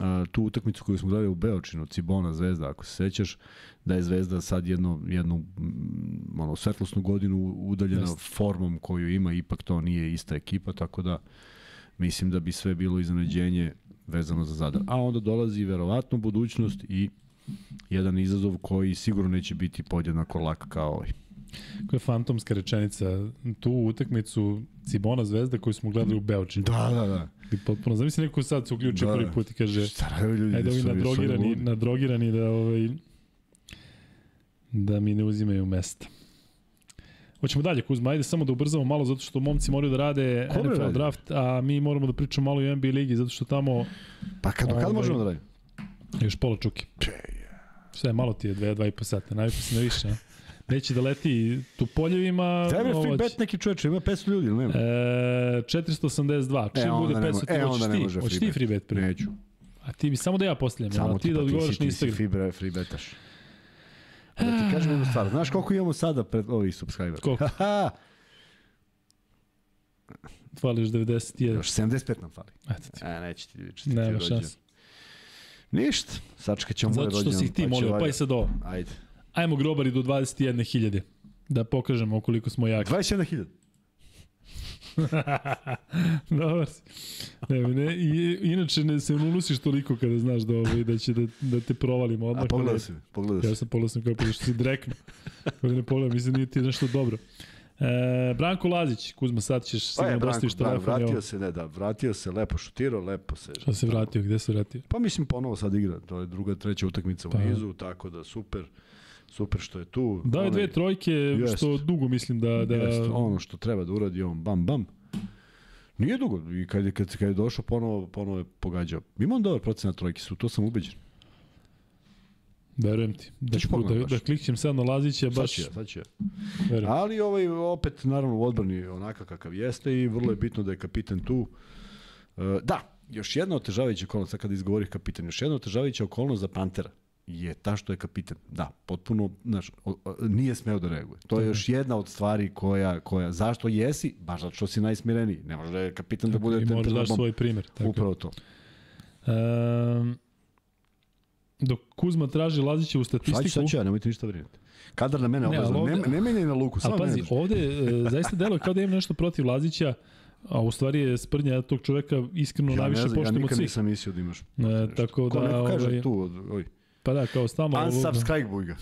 a, tu utakmicu koju smo gledali u Beočinu, Cibona Zvezda, ako se sećaš, da je Zvezda sad jedno, jednu ono, svetlosnu godinu udaljena Jeste. formom koju ima, ipak to nije ista ekipa, tako da mislim da bi sve bilo iznenađenje vezano za Zadar. A onda dolazi verovatno budućnost i jedan izazov koji sigurno neće biti podjednako lak kao ovaj. Koja je fantomska rečenica. Tu utakmicu Cibona Zvezda koju smo gledali u Beočinu. Da, da, da. I potpuno, zamisli neko sad se uključi Da. prvi put i kaže Šta rade ljudi? ajde ovi su- su nadrogirani, nadrogirani da, ovaj, da mi ne uzimaju mesta. Hoćemo dalje, Kuzma, ajde samo da ubrzamo malo zato što momci moraju da rade Ko bre NFL radi? draft, a mi moramo da pričamo malo i NBA ligi zato što tamo Pa kad, kad Ovaj- možemo da radimo? još pola čuke. Sve, malo ti je dve, dva i po sata, navikao si na više, a? Neće da leti tu poljevima. Daj bre free bet neki čoveče, ima 500 ljudi ili nema? E, 482, čim E, bude ne mo- 500, e, hoćeš ne ti, hoćeš free ti free bet prvi. Neću. A ti bi samo da ja postavljam, Samo ti da pa odgovaraš si, na ti si Instagram. fibre, free betaš. A Da ti kažem jednu stvar. Znaš koliko imamo sada pred ovih subscribera? Koliko? Fališ 91. još 75 nam fali. Eto ti. E, neće ti čestiti Nema rođendan. šanse. Ništa. Sačekat ćemo moj Zato što rođendan. si ti pa molio, pa i sad ovo. Ajde. Ajmo grobari do 21.000. Da pokažemo koliko smo jaki. 21.000. Dobar si. Ne, ne, i, inače ne se unusiš toliko kada znaš da, ovaj, da će da, da te provalimo odmah. A pogledao si, pogledao Ja si. sam pogledao sam kako što si drekno. Kada ne pogledam, mislim nije ti nešto dobro. E, Branko Lazić, Kuzma, sad ćeš Pa sigurno da Branko, ostaviš Branko, telefon. evo. vratio se, ne da, vratio se, lepo šutirao, lepo se. Šta se vratio, gde se vratio? Pa mislim ponovo sad igra, to je druga, treća utakmica Pa. u nizu, tako da super, super što je tu. Dao je dve trojke, Jest. što dugo mislim da... da Jest, ono što treba da uradi on bam bam. Nije dugo i kad je, kad, kad je došao ponovo, ponovo je pogađao. Ima on dobar procenat trojke su, to sam ubeđen. Verujem ti. Da, ću da, da, baš. klikćem sad na Lazića, Sad baš će, sad će. verujem. Ali ovaj opet naravno u odbrani onakav kakav jeste i vrlo je bitno da je kapitan tu. E, da, još jedna otežavajuća okolnost, sad kad izgovorih kapitan, još jedna otežavajuća okolnost za Pantera je ta što je kapitan. Da, potpuno, znaš, nije smeo da reaguje. To je još jedna od stvari koja, koja zašto jesi? Baš zato što si najsmireniji. Ne može da je kapitan da bude I možda daš svoj primer. Tako. Upravo to. Um, dok Kuzma traži Lazića u Sad ću, statistiku, sad ću ja, nemojte ništa brinuti. Kadar na mene Ne, obrazno, ovde- ne, ne menjaj na luku, samo pazi, ovde e, zaista deluje kao da imam nešto protiv Lazića, a u stvari je sprnja tog čoveka iskreno Ja, najviše znam, ja poštujem od nikad svih. nisam mislio da imaš. E, tako Ko da, neko kaže ovaj, tu, oj, Pa da, kao ovo- unsubscribe buj ga.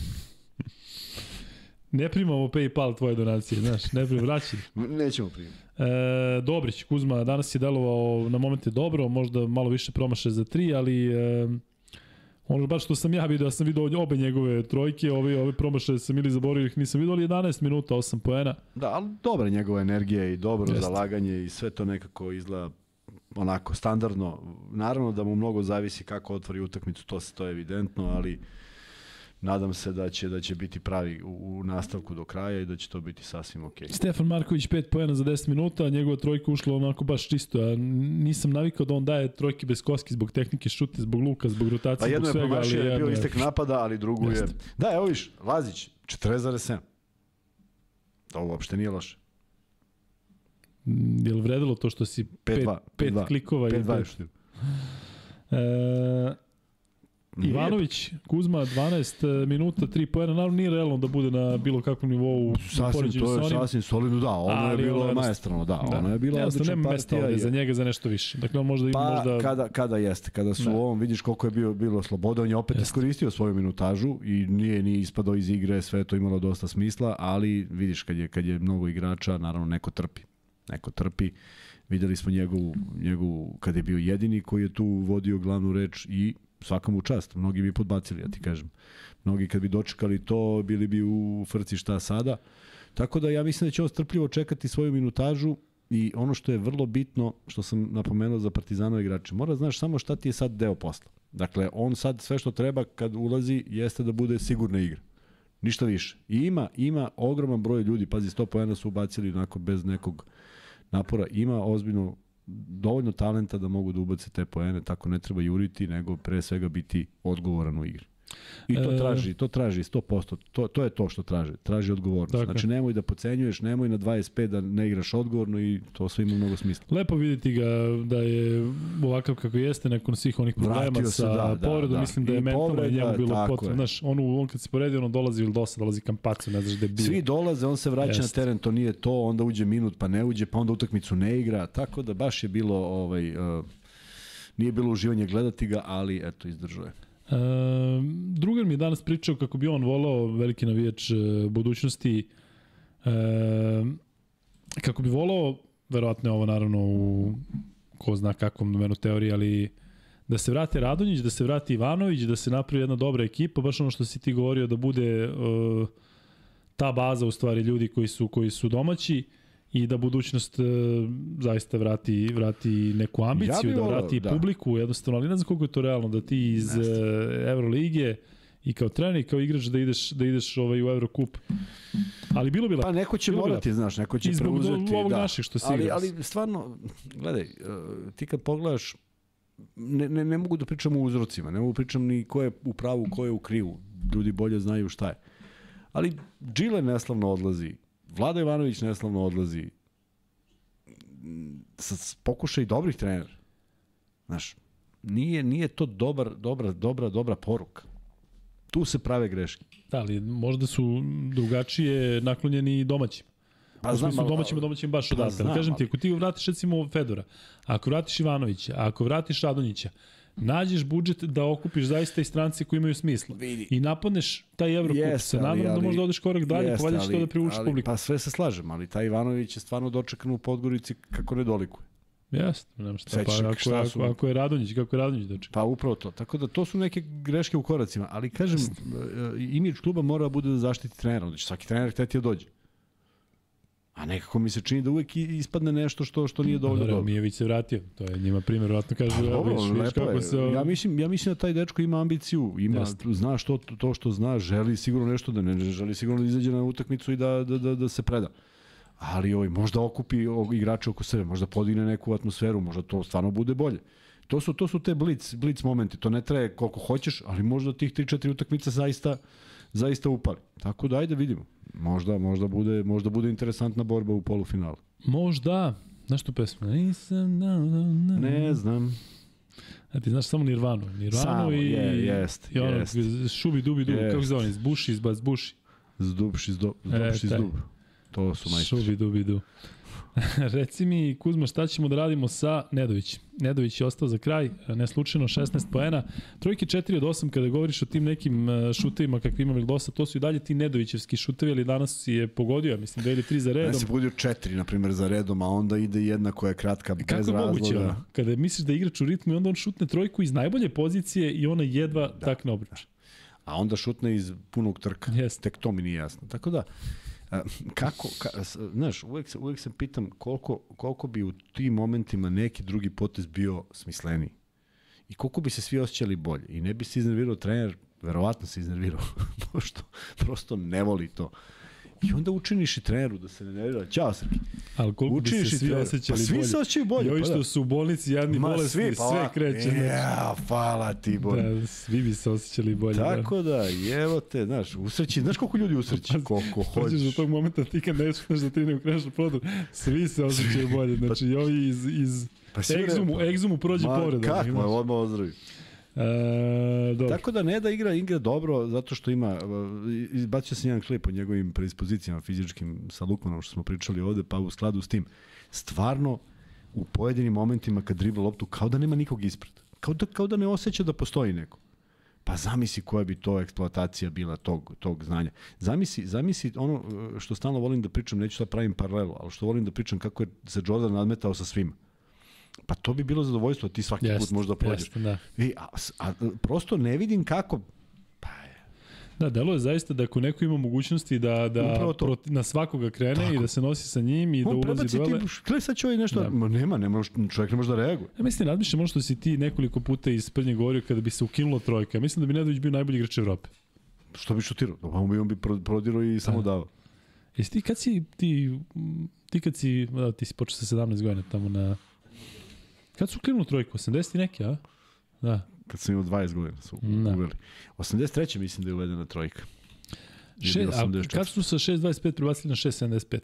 ne primamo PayPal tvoje donacije, znaš, ne primamo, vraćaj. Nećemo primiti. E, Dobrić, Kuzma, danas je delovao na momente dobro, možda malo više promaše za tri, ali e, ono baš što sam ja vidio, ja sam vidio obe njegove trojke, ove, ove promašaje sam ili zaboravio ih nisam vidio, ali 11 minuta, 8 poena. Da, ali dobra je njegova energija i dobro Jeste. zalaganje i sve to nekako izgleda onako standardno. Naravno da mu mnogo zavisi kako otvori utakmicu, to se to je evidentno, ali nadam se da će da će biti pravi u, u nastavku do kraja i da će to biti sasvim okej. Stefan Marković 5 poena za 10 minuta, a njegova trojka ušla onako baš čisto. Ja nisam navikao da on daje trojke bez koski zbog tehnike šuti, zbog luka, zbog rotacije, Pa jedno zbog je svega, ali je bio je... istek napada, ali drugu je... Jeste. Da, evo viš, Lazić, 40,7. To uopšte nije loše. Mm, Je li vredilo to što si 5-2, pet, pet 5-2, klikova? i 5-2 pet- još. E, Ivanović, Kuzma, 12 minuta, 3 poena, naravno nije realno da bude na bilo kakvom nivou Sasvim, to je sasvim solidno, da, ono Ali je bilo ono jednostavno- majestralno, da, ono je Jednostavno, odlična nema mesta ovde za njega za nešto više. Dakle, on možda ima Pa možda... kada, kada jeste, kada su Da. u ovom, vidiš koliko je bio, bilo sloboda, on je opet Jeste. iskoristio svoju minutažu i nije ni ispadao iz igre, sve to imalo dosta smisla, ali vidiš kad je, kad je mnogo igrača, naravno neko trpi. Neko trpi. Videli smo njegovu, njegovu, kada je bio jedini koji je tu vodio glavnu reč i svaka mu čast. Mnogi bi podbacili, ja ti kažem. Mnogi kad bi dočekali to, bili bi u frci šta sada. Tako da ja mislim da će on strpljivo čekati svoju minutažu i ono što je vrlo bitno, što sam napomenuo za Partizanove igrače, mora znaš samo šta ti je sad deo posla. Dakle, on sad sve što treba kad ulazi jeste da bude sigurna igra. Ništa više. I ima, ima ogroman broj ljudi, pazi, 100 poena su ubacili onako bez nekog napora. Ima ozbiljno dovoljno talenta da mogu da ubace te poene, tako ne treba juriti, nego pre svega biti odgovoran u igri. I to E. traži, to traži 100%. To, to je to što traži. Traži odgovornost. Tako je. Znači nemoj da pocenjuješ, nemoj na 25 da ne igraš odgovorno i to sve ima mnogo smisla. Lepo videti ga da je ovakav kako jeste nakon svih onih problema Vratio sa da, da, povredom, da. mislim da je I mentalno povreda, njemu bilo potrebno. Znaš, on, on kad se poredi, ono dolazi ili dosta, dolazi kampacu, ne znaš gde je bio. Svi dolaze, on se vraća Jeste. na teren, to nije to, onda uđe minut pa ne uđe, pa onda utakmicu ne igra, tako da baš je bilo ovaj uh, nije bilo uživanje gledati ga, ali eto izdržao je. E, drugar mi je danas pričao kako bi on volao veliki navijač e, budućnosti. E, kako bi volao verovatno je ovo naravno u ko zna kakvom domenu teorije, ali da se vrati Radonjić, da se vrati Ivanović, da se napravi jedna dobra ekipa, baš ono što si ti govorio da bude e, ta baza u stvari ljudi koji su koji su domaći i da budućnost e, zaista vrati vrati neku ambiciju, Ja da vrati da. publiku, jednostavno, ali ne znam koliko je to realno da ti iz e, Evrolige i kao trener i kao igrač da ideš da ideš ovaj u Evrokup. Ali bilo bi Pa lepo. neko će Bilo bi morati, znaš, neko će zbog preuzeti. ovog da. naših što si ali, ali stvarno, gledaj, uh, ti kad pogledaš ne, ne, ne mogu da pričam o uzrocima, ne mogu da pričam ni ko je u pravu, ko je u krivu. Ljudi bolje znaju šta je. Ali Džile neslavno odlazi, Vlada Ivanović neslavno odlazi, sa pokušaj dobrih trenera. Znaš, nije, nije to dobar, dobra, dobra, dobra poruka. Tu se prave greške. Da, ali možda su drugačije naklonjeni domaćim. Pa znam, su domaćim, domaćim baš pa odatle. Znam, Kažem ti, ako ti vratiš recimo Fedora, ako vratiš Ivanovića, ako vratiš Radonjića, nađeš budžet da okupiš zaista i strance koji imaju smisla. Vidi. I napadneš taj Evropu. Yes, se nadam da možda odeš korak dalje, yes, pa valjda će to da privuči publiku. Pa sve se slažem, ali taj Ivanović je stvarno dočekan u Podgorici kako ne dolikuje. Jeste, nema šta. pa, ako, šta su... ako, ako je Radonjić, kako je Radonjić dočekan? Pa upravo to. Tako da to su neke greške u koracima. Ali kažem, Jeste. imidž kluba mora da bude da zaštiti trenera. Će svaki trener hteti da dođe. A nekako mi se čini da uvek ispadne nešto što što nije dovoljno dobro. Mijević se vratio. To je njima primjer, verovatno kaže, pa, dobro, viš, viš kako se... Ja mislim, ja mislim da taj dečko ima ambiciju, ima, Jeste. zna što, to što zna, želi sigurno nešto da ne želi sigurno da izađe na utakmicu i da, da, da, da se preda. Ali ovaj, možda okupi igrače oko sebe, možda podigne neku atmosferu, možda to stvarno bude bolje. To su, to su te blic, blic momenti, to ne traje koliko hoćeš, ali možda tih 3-4 utakmica zaista, zaista upali. Tako da ajde vidimo. Možda, možda, bude, možda bude interesantna borba u polufinalu. Možda. Znaš tu pesmu? Nisam, na, na, na. Ne znam. A ti znaš samo Nirvanu. Nirvanu samo, i, je, jest, i ono, jest. šubi, dubi, dubi, jest. kako zove, zbuši, izbac, buši. Zdubši, zdub, zdubši, e, zdub. To su majstori. Šubi, dubi, dubi. Reci mi, Kuzma, šta ćemo da radimo sa Nedović? Nedović je ostao za kraj, ne slučajno 16 poena. Trojke 4 od 8 kada govoriš o tim nekim e, šutevima kakvi ima dosta, to su i dalje ti Nedovićevski šutevi, ali danas si je pogodio, mislim, dve ili tri za redom. Ja si pogodio četiri, na primjer, za redom, a onda ide jedna koja je kratka, bez Kako razloga. Kako moguće, ono? Kada misliš da igrač u ritmu i onda on šutne trojku iz najbolje pozicije i ona jedva da. takne obruč. A onda šutne iz punog trka. Yes. Tek to mi nije jasno. Tako da, kako, ka, znaš, uvek, se, uvek se pitam koliko, koliko bi u tim momentima neki drugi potez bio smisleniji. I koliko bi se svi osjećali bolje. I ne bi se iznervirao trener, verovatno se iznervirao, pošto prosto ne voli to. I onda učiniš i treneru da se ne nervira. Ćao Srki. Ali koliko učiniš bi se svi osjećali pa, svi bolje. se osjećaju bolje. I ovi pa što pa da. su u bolnici jadni Ma, bolesni, svi, pa, sve kreće. Ja, hvala ti bolje. Da, svi bi se osjećali bolje. Da. Tako da, da evo te, znaš, usreći, znaš koliko ljudi usreći, pa, koliko hoćeš. do tog momenta ti kad ne znaš da ti ne ukreneš na prodor, svi se osjećaju bolje. Znači, i ovi iz, iz pa egzumu, egzumu prođe povreda. Kako, odmah ozdravi. E, dobro. Tako da ne da igra igra dobro zato što ima izbacio sam jedan klip o njegovim predispozicijama fizičkim sa Lukmanom što smo pričali ovde pa u skladu s tim stvarno u pojedinim momentima kad dribla loptu kao da nema nikog ispred. Kao da, kao da ne osjeća da postoji neko. Pa zamisli koja bi to eksploatacija bila tog, tog znanja. Zamisli, zamisli ono što stalno volim da pričam, neću da pravim paralelu, ali što volim da pričam kako je se Jordan nadmetao sa svima. Pa to bi bilo zadovoljstvo, ti svaki jest, put možda prođeš. Jest, da. I, a, a, prosto ne vidim kako, pa Da, delo je zaista da ako neko ima mogućnosti da, da proti, na svakoga krene Tako. i da se nosi sa njim i On da ulazi duele. Ti, gle sad će ovaj nešto, da. ma nema, nema, čovjek ne može da reaguje. Ja mislim, razmišljam ono što si ti nekoliko puta iz prednje govorio kada bi se ukinulo trojka. Mislim da bi Nedović bio najbolji igrač Evrope. Što bi šutirao? Pa on bi, on bi prodirao i samo da. dao. Jesi ti kad si, ti, ti kad si, da, ti si počeo sa 17 godina tamo na Kad su krenuli trojku? 80 i neke, a? Da. Kad sam imao 20 godina su da. uveli. 83. mislim da je uvedena trojka. Še, a kad su sa 6.25 prebacili na 6.75?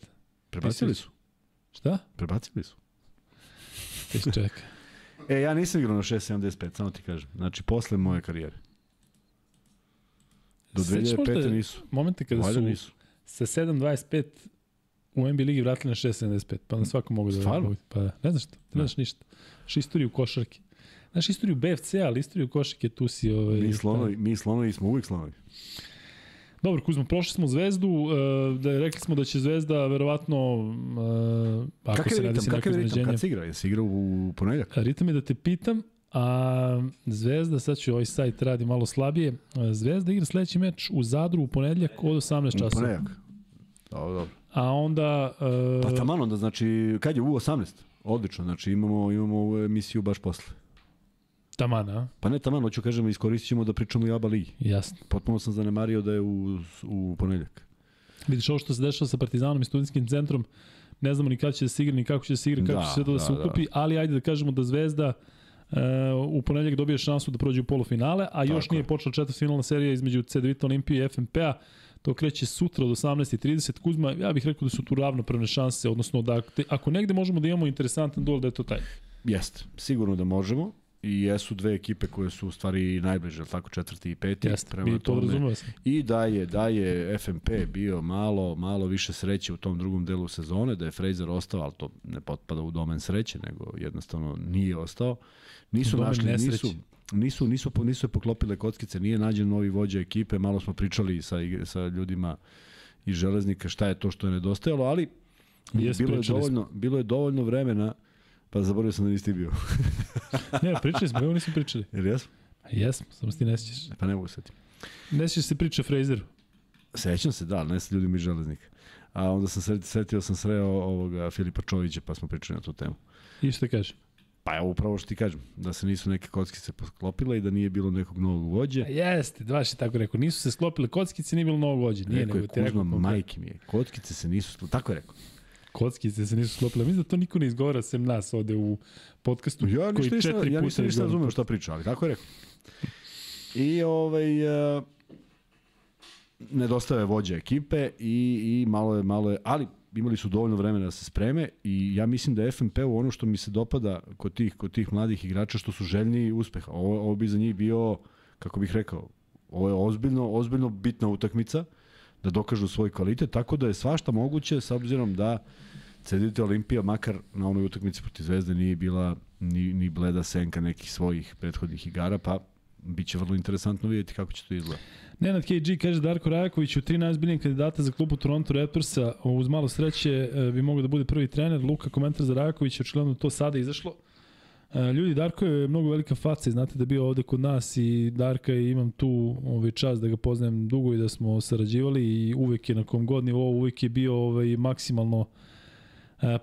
Prebacili su. Šta? Prebacili su. Ti čeka. e, ja nisam igrao na 6.75, samo ti kažem. Znači, posle moje karijere. Do 2005. nisu. Momente kada Valjda su nisu. sa 7.25 u NBA ligi vratili na 6.75, pa na svako mogu da... Stvarno? Pa ne znaš što, ne znaš ništa. Znaš istoriju košarke. Znaš istoriju BFC, ali istoriju košarke tu si... Ovaj, mi, slonovi, mi slonovi smo uvijek slonovi. Dobro, Kuzmo, prošli smo Zvezdu, uh, da rekli smo da će Zvezda verovatno uh, ako kakav se radi se neko ritam, kad se igra? Jesi igra u ponedljak? Ritam je da te pitam, a Zvezda, sad ću ovaj sajt radi malo slabije, Zvezda igra sledeći meč u Zadru u ponedljak od 18 časova. U ponedljak? Dobro, dobro. A onda... Uh, pa tamo onda, znači, kad je u 18? Odlično, znači imamo, imamo emisiju baš posle. Taman, a? Pa ne taman, hoću kažem, iskoristit ćemo da pričamo i Aba Ligi. Jasno. Potpuno sam zanemario da je u, u ponedljak. Vidiš ovo što se dešava sa Partizanom i studentskim centrom, ne znamo ni kada će da se igra, ni kako će da se igra, kako da, će sve to da, da se ukupi, da. ali ajde da kažemo da Zvezda u ponedjeljak dobije šansu da prođe u polufinale, a još Tako nije je. počela četvrtfinalna serija između CDVita Olimpije i FNP-a. To kreće sutra od 18.30. Kuzma, ja bih rekao da su tu ravnopravne šanse, odnosno da te- ako negde možemo da imamo interesantan duel, da je to taj. Jeste, sigurno da možemo. I jesu dve ekipe koje su u stvari najbliže, tako, četvrti i peti. Jeste, prema to razumeo sam. I da je, da je FNP bio malo, malo više sreće u tom drugom delu sezone, da je Fraser ostao, ali to ne potpada u domen sreće, nego jednostavno nije ostao. Nisu domen našli, nesreće. nisu, nisu, nisu, nisu je poklopile kockice, nije nađen novi vođa ekipe, malo smo pričali sa, sa ljudima iz železnika šta je to što je nedostajalo, ali Jes, bilo, je pričali smo. dovoljno, bilo je dovoljno vremena, pa zaboravio sam da nisi ti bio. Ne, pričali smo, evo nismo pričali. Jer jesmo? Jesmo, samo se ti ne sjećaš. Pa ne mogu setiti. Ne sjećaš se priče Frazeru. Sećam se, da, ne sa ljudima iz železnika. A onda sam se, setio sam sreo ovoga Filipa Čovića, pa smo pričali na tu temu. I što kaže? Pa evo upravo što ti kažem, da se nisu neke kockice posklopile i da nije bilo nekog novog vođe. A jeste, baš je tako rekao. Nisu se sklopile kockice, nije bilo novog vođe. Nije, Rekao nego je ti rekao. Majke mi je, kockice se nisu sklopile. Tako je rekao. Kockice se nisu sklopile. Mislim da to niko ne izgovara sem nas ovde u podcastu. Ja koji ništa, četiri ja puta nisam ništa razumeo šta priča, ali tako je rekao. I ovaj, uh, nedostaje vođa ekipe i, i malo je, malo je, ali imali su dovoljno vremena da se spreme i ja mislim da je FNP u ono što mi se dopada kod tih, kod tih mladih igrača što su željni uspeha. Ovo, ovo bi za njih bio, kako bih rekao, ovo je ozbiljno, ozbiljno bitna utakmica da dokažu svoj kvalitet, tako da je svašta moguće s obzirom da CDT Olimpija makar na onoj utakmici protiv Zvezde nije bila ni, ni bleda senka nekih svojih prethodnih igara, pa biće vrlo interesantno vidjeti kako će to izgledati. Nenad KG kaže Darko Rajaković u tri najzbiljnijih kandidata za klubu Toronto Raptorsa uz malo sreće e, bi mogao da bude prvi trener. Luka komentar za Rajakovića, očigledno to sada izašlo. E, Ljudi, Darko je mnogo velika faca i znate da je bio ovde kod nas i Darka i imam tu ovaj čas da ga poznajem dugo i da smo sarađivali i uvek je na kom god nivou, uvek je bio ovaj, maksimalno e,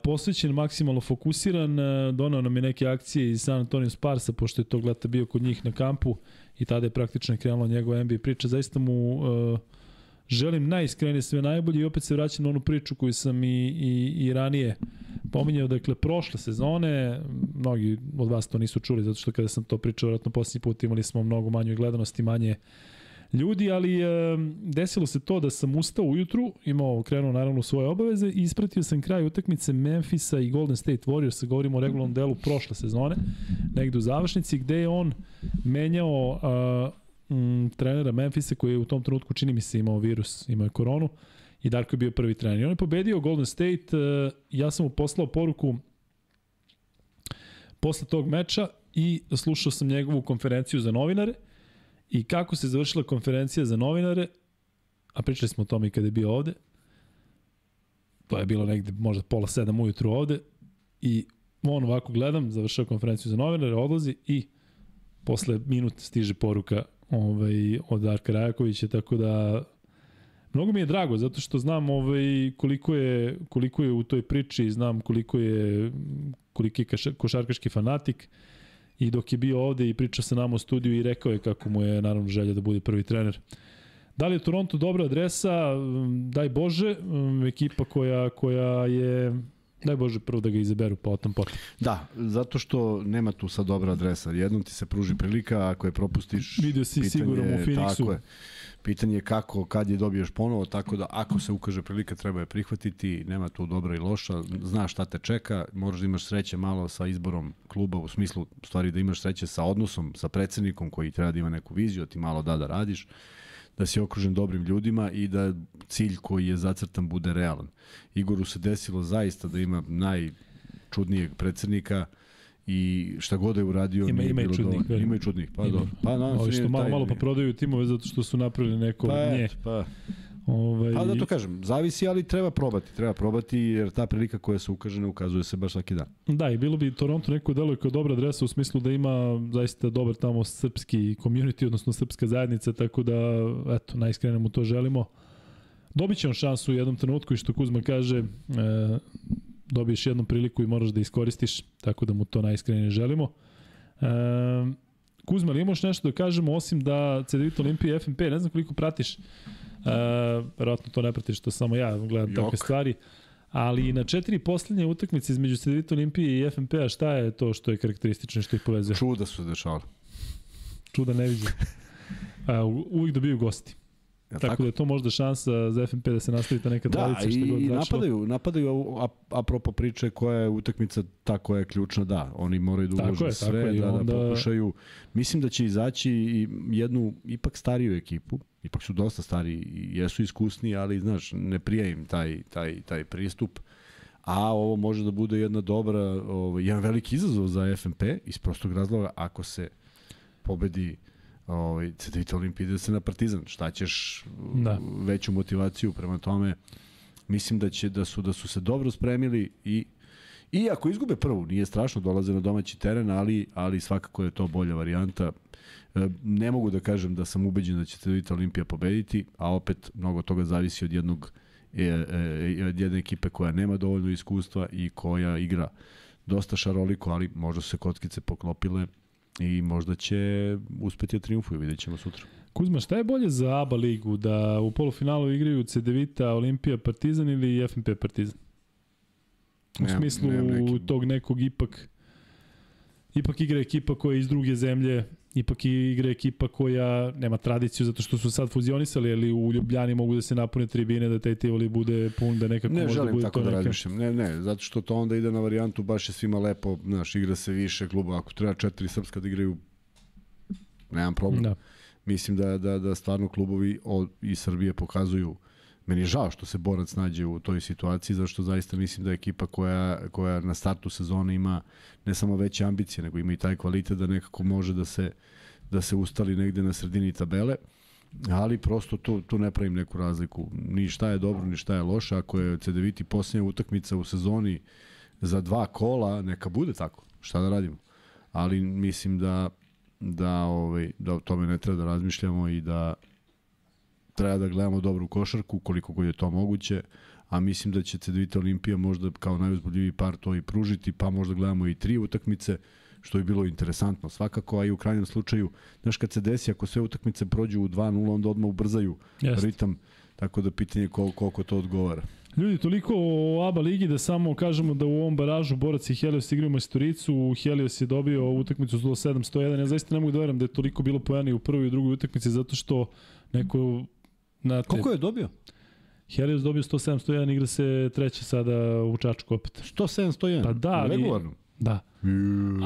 posvećen, maksimalno fokusiran, e, donao nam je neke akcije iz San Antonio Sparsa, pošto je to gleda bio kod njih na kampu i tada je praktično krenula njegova NBA priča. Zaista mu uh, želim najiskrenije sve najbolje i opet se vraćam na onu priču koju sam i, i, i ranije pominjao, dakle, prošle sezone, mnogi od vas to nisu čuli, zato što kada sam to pričao, vjerojatno posljednji put imali smo mnogo manju gledanost i manje ljudi, ali e, desilo se to da sam ustao ujutru, imao, krenuo naravno svoje obaveze i ispratio sam kraj utakmice Memphisa i Golden State Warriors, govorimo o regularnom delu prošle sezone, negde u završnici, gde je on menjao uh, m, trenera Memphisa koji je u tom trenutku čini mi se imao virus, imao je koronu i Darko je bio prvi trener. I on je pobedio Golden State, uh, ja sam mu poslao poruku posle tog meča i slušao sam njegovu konferenciju za novinare i kako se završila konferencija za novinare, a pričali smo o tome i kada je bio ovde, to je bilo negde možda pola sedam ujutru ovde i on ovako gledam, završava konferenciju za novinare, odlazi i posle minut stiže poruka ovaj, od Darka Rajakovića, tako da mnogo mi je drago, zato što znam ovaj, koliko, je, koliko je u toj priči, znam koliko je, koliki je košarkaški fanatik i dok je bio ovde i pričao sa nama u studiju i rekao je kako mu je naravno želja da bude prvi trener. Da li je Toronto dobra adresa? Mm, Daj Bože, mm, ekipa koja, koja je Daj Bože prvo da ga izaberu, pa otom potom. Da, zato što nema tu sad dobra adresa. Jednom ti se pruži prilika, ako je propustiš... Vidio si sigurno u Phoenixu. Tako je. Pitanje je kako, kad je dobiješ ponovo, tako da ako se ukaže prilika treba je prihvatiti, nema tu dobra i loša, znaš šta te čeka, moraš da imaš sreće malo sa izborom kluba, u smislu stvari da imaš sreće sa odnosom, sa predsednikom koji treba da ima neku viziju, a ti malo da da radiš, da si okružen dobrim ljudima i da cilj koji je zacrtan bude realan. Igoru se desilo zaista da ima najčudnijeg predsednika, i šta god je uradio Ima- nije ima bilo čudnih, dovoljno. verujem. Ima i čudnih, pa Ima. dobro. Pa, se Ovi što malo, malo pa prodaju timove zato što su napravili neko Pa, nje. pa, Ovaj, pa da to kažem, zavisi, ali treba probati. Treba probati jer ta prilika koja se ukaže ne ukazuje se baš svaki dan. Da, i bilo bi Toronto neko deluje kao dobra adresa u smislu da ima zaista dobar tamo srpski community, odnosno srpska zajednica, tako da, eto, najiskrenije mu to želimo. Dobit će on šansu u jednom trenutku i što Kuzma kaže, e, dobiješ jednu priliku i moraš da iskoristiš, tako da mu to najiskrenije želimo. E, Kuzma, ali imaš nešto da kažemo, osim da CDVita Olimpija i FNP, ne znam koliko pratiš, e, verovatno to ne pratiš, to samo ja gledam Jok. takve stvari, Ali na četiri poslednje utakmice između Cedevita Olimpije i FNP-a šta je to što je karakteristično što ih povezuje? Čuda su se dešavali. Čuda ne vidim. U- uvijek dobiju gosti. Tako, tako da je to možda šansa za FNP da se nastavi ta neka Da, tradicija i, što god i značilo. napadaju, napadaju a, apropo priče koja je utakmica ta koja je ključna, da, oni moraju da ulože sve, tako je, i da, onda- da pokušaju. Mislim da će izaći i jednu ipak stariju ekipu, ipak su dosta stari i jesu iskusni, ali znaš, ne prija im taj, taj, taj pristup. A ovo može da bude jedna dobra, ovaj, jedan veliki izazov za FNP iz prostog razloga ako se pobedi ovaj, Cedevita Olimpija ide se na Partizan. Šta ćeš Da. da. veću motivaciju prema tome? Mislim da će da su da su se dobro spremili i i ako izgube prvu, nije strašno, dolaze na domaći teren, ali ali svakako je to bolja varijanta. E, Ne mogu da kažem da sam ubeđen da će Cedevita Olimpija pobediti, a opet mnogo toga zavisi od jednog e, e, od jedne ekipe koja nema dovoljno iskustva i koja igra dosta šaroliko, ali možda su se kockice poklopile i možda će uspeti da triumfuju, vidjet ćemo sutra. Kuzma, šta je bolje za ABA ligu? Da u polufinalu igraju Cedevita, Olimpija, Partizan ili FNP Partizan? U Nemam- smislu nemam neki- tog nekog ipak ipak igra ekipa koja je iz druge zemlje, ipak igra ekipa koja nema tradiciju zato što su sad fuzionisali, ali u Ljubljani mogu da se napune tribine, da taj Tivoli bude pun, da nekako Ne može da želim bude tako to da razmišljam. Ne, ne, zato što to onda ide na varijantu baš je svima lepo, znaš, igra se više kluba. Ako treba četiri srpska da igraju, nemam problem. Da. Mislim da, da, da stvarno klubovi od, iz Srbije pokazuju Meni je žao što se Borac nađe u toj situaciji, zašto zaista mislim da je ekipa koja, koja na startu sezone ima ne samo veće ambicije, nego ima i taj kvalitet da nekako može da se, da se ustali negde na sredini tabele, ali prosto tu, tu ne pravim neku razliku. Ni šta je dobro, ni šta je loše. Ako je CDViti posljednja utakmica u sezoni za dva kola, neka bude tako. Šta da radimo? Ali mislim da da ovaj da o tome ne treba da razmišljamo i da treba da gledamo dobru košarku koliko god je to moguće a mislim da će Cedevita Olimpija možda kao najuzbudljiviji par to i pružiti, pa možda gledamo i tri utakmice, što je bilo interesantno svakako, a i u krajnjem slučaju, znaš kad se desi, ako sve utakmice prođu u 2-0, onda odmah ubrzaju Jeste. ritam, tako da pitanje je kol, koliko to odgovara. Ljudi, toliko o ABA ligi da samo kažemo da u ovom baražu Borac i Helios igraju Majstoricu, Helios je dobio utakmicu 107-101, ja zaista ne mogu da verujem da je toliko bilo pojena i u prvoj i drugoj utakmici, zato što neko... Na Koliko je dobio? Helios dobio 107-101, igra se treća sada u Čačku opet. 100-701. Pa da, ali- Regularno. Da,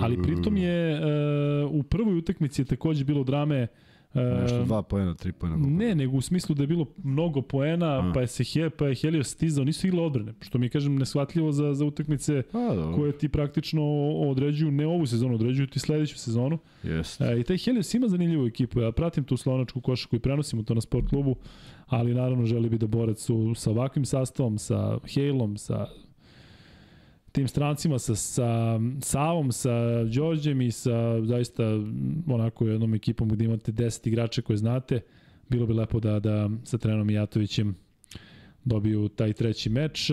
ali pritom je uh, u prvoj utakmici je takođe bilo drame uh, Nešto, dva pojena, tri koliko? Ne, nego u smislu da je bilo mnogo poena, A. pa je se He, pa je Helios stizao, nisu igle odbrane, što mi kažem neshvatljivo za za utakmice Pa, dobro. koje ti praktično određuju ne ovu sezonu, određuju ti sledeću sezonu. Jest. E, I taj Helios ima zanimljivu ekipu. Ja pratim tu slovenačku košarku i prenosimo to na sport klubu, ali naravno želi bi da borac su sa ovakvim sastavom, sa Hejlom, sa tim strancima, sa, sa Savom, sa Đorđem i sa zaista onako jednom ekipom gde imate 10 igrača koje znate. Bilo bi lepo da, da sa trenom Mijatovićem dobiju taj treći meč.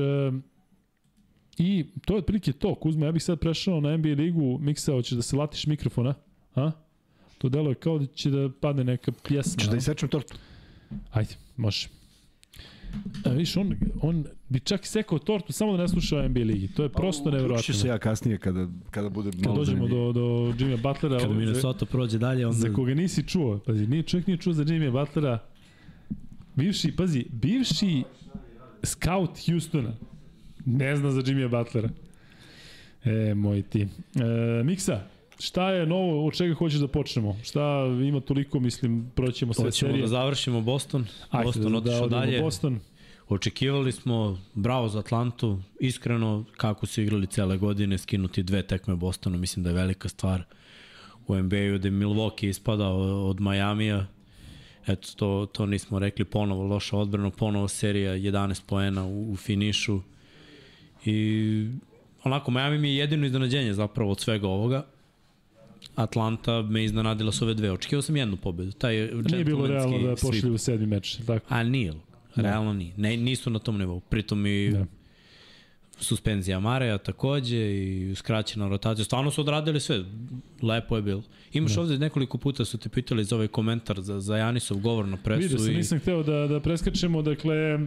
I to je otprilike to. Kuzma, ja bih sad prešao na NBA ligu. Miksa, hoćeš da se latiš mikrofona? A? To deluje kao da će da padne neka pjesma. Češ da isečem tortu? Ajde, može. A, viš, on, on bi čak sekao tortu samo da ne sluša NBA ligi. To je prosto Uključit nevjerojatno. ću se ja kasnije kada, kada bude Kad malo dođemo zanimljivije. do, do Jimmya Butlera, Kada Minnesota prođe dalje, onda... za koga nisi čuo, pazi, nije, čovjek nije čuo za Jimmya Butlera, bivši, pazi, bivši scout Houstona, ne zna za Jimmya Butlera. E, moj ti. E, Miksa, šta je novo, od čega hoćeš da počnemo? Šta ima toliko, mislim, proćemo sve Hoćemo serije. da završimo Boston. Ajde, Boston da, otišao odemo dalje. Boston. Očekivali smo, bravo za Atlantu, iskreno, kako su igrali cele godine, skinuti dve tekme Bostonu, mislim da je velika stvar u NBA-u, da je Milwaukee ispadao od Majamija, eto, to, to nismo rekli, ponovo loša odbrana, ponovo serija 11 poena u, u finišu i onako, Miami mi je jedino iznenađenje zapravo od svega ovoga, Atlanta me iznenadila s ove dve. Očekivao sam jednu pobedu. Taj Nije bilo realno da pošli u sedmi meč, tako? A nije. Realno nije. Ne, nisu na tom nivou. Pritom i Da. suspenzija Mareja takođe i skraćena rotacija. Stvarno su odradili sve. Lepo je bilo. Imaš da. ovde nekoliko puta su te pitali za ovaj komentar za, za Janisov govor na presu. Vidio sam, i... nisam hteo da, da preskačemo, dakle... E...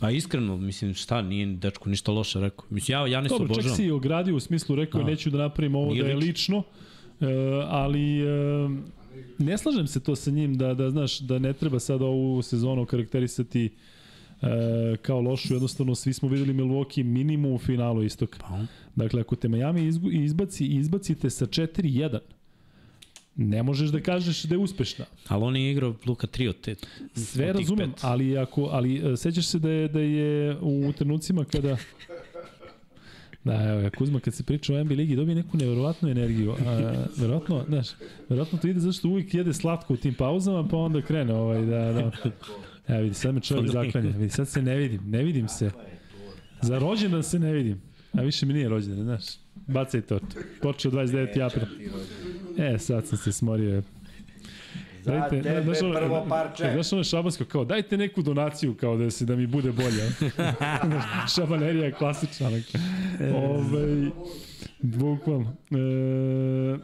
A iskreno, mislim, šta, nije dečko ništa loše rekao. Mislim, ja Janis obožavam. Dobro, čak si ogradio u smislu, rekao je neću da napravim ovo nije da je lično, e, ali... E, ne slažem se to sa njim da, da znaš da ne treba sad ovu sezonu karakterisati e, kao lošu, jednostavno svi smo videli Milwaukee minimum u finalu istoka. Pa. Dakle, ako te Miami izbaci, izbacite sa 4-1, ne možeš da kažeš da je uspešna. Ali on je igrao Luka 3 od te. Sve razumem, pet. ali ako ali e, sećaš se da je da je u trenucima kada Da, evo, Kuzma kad se priča o NBA ligi dobije neku neverovatnu energiju. A, verovatno, znaš, verovatno to ide zašto uvijek jede slatko u tim pauzama, pa onda krene ovaj, da, da. Evo vidi, sad me čovjek zaklanja. Vidi, sad se ne vidim, ne vidim se. Za rođendan se ne vidim. A više mi nije rođendan, znaš. Bacaj tortu. Počeo 29. april. E, sad sam se smorio. Za dajte, tebe znaš, ono, prvo parče. Znaš ono šabansko, kao dajte neku donaciju kao da se da mi bude bolje. Šabanerija je klasična. Ove, ovaj, bukvalno. E,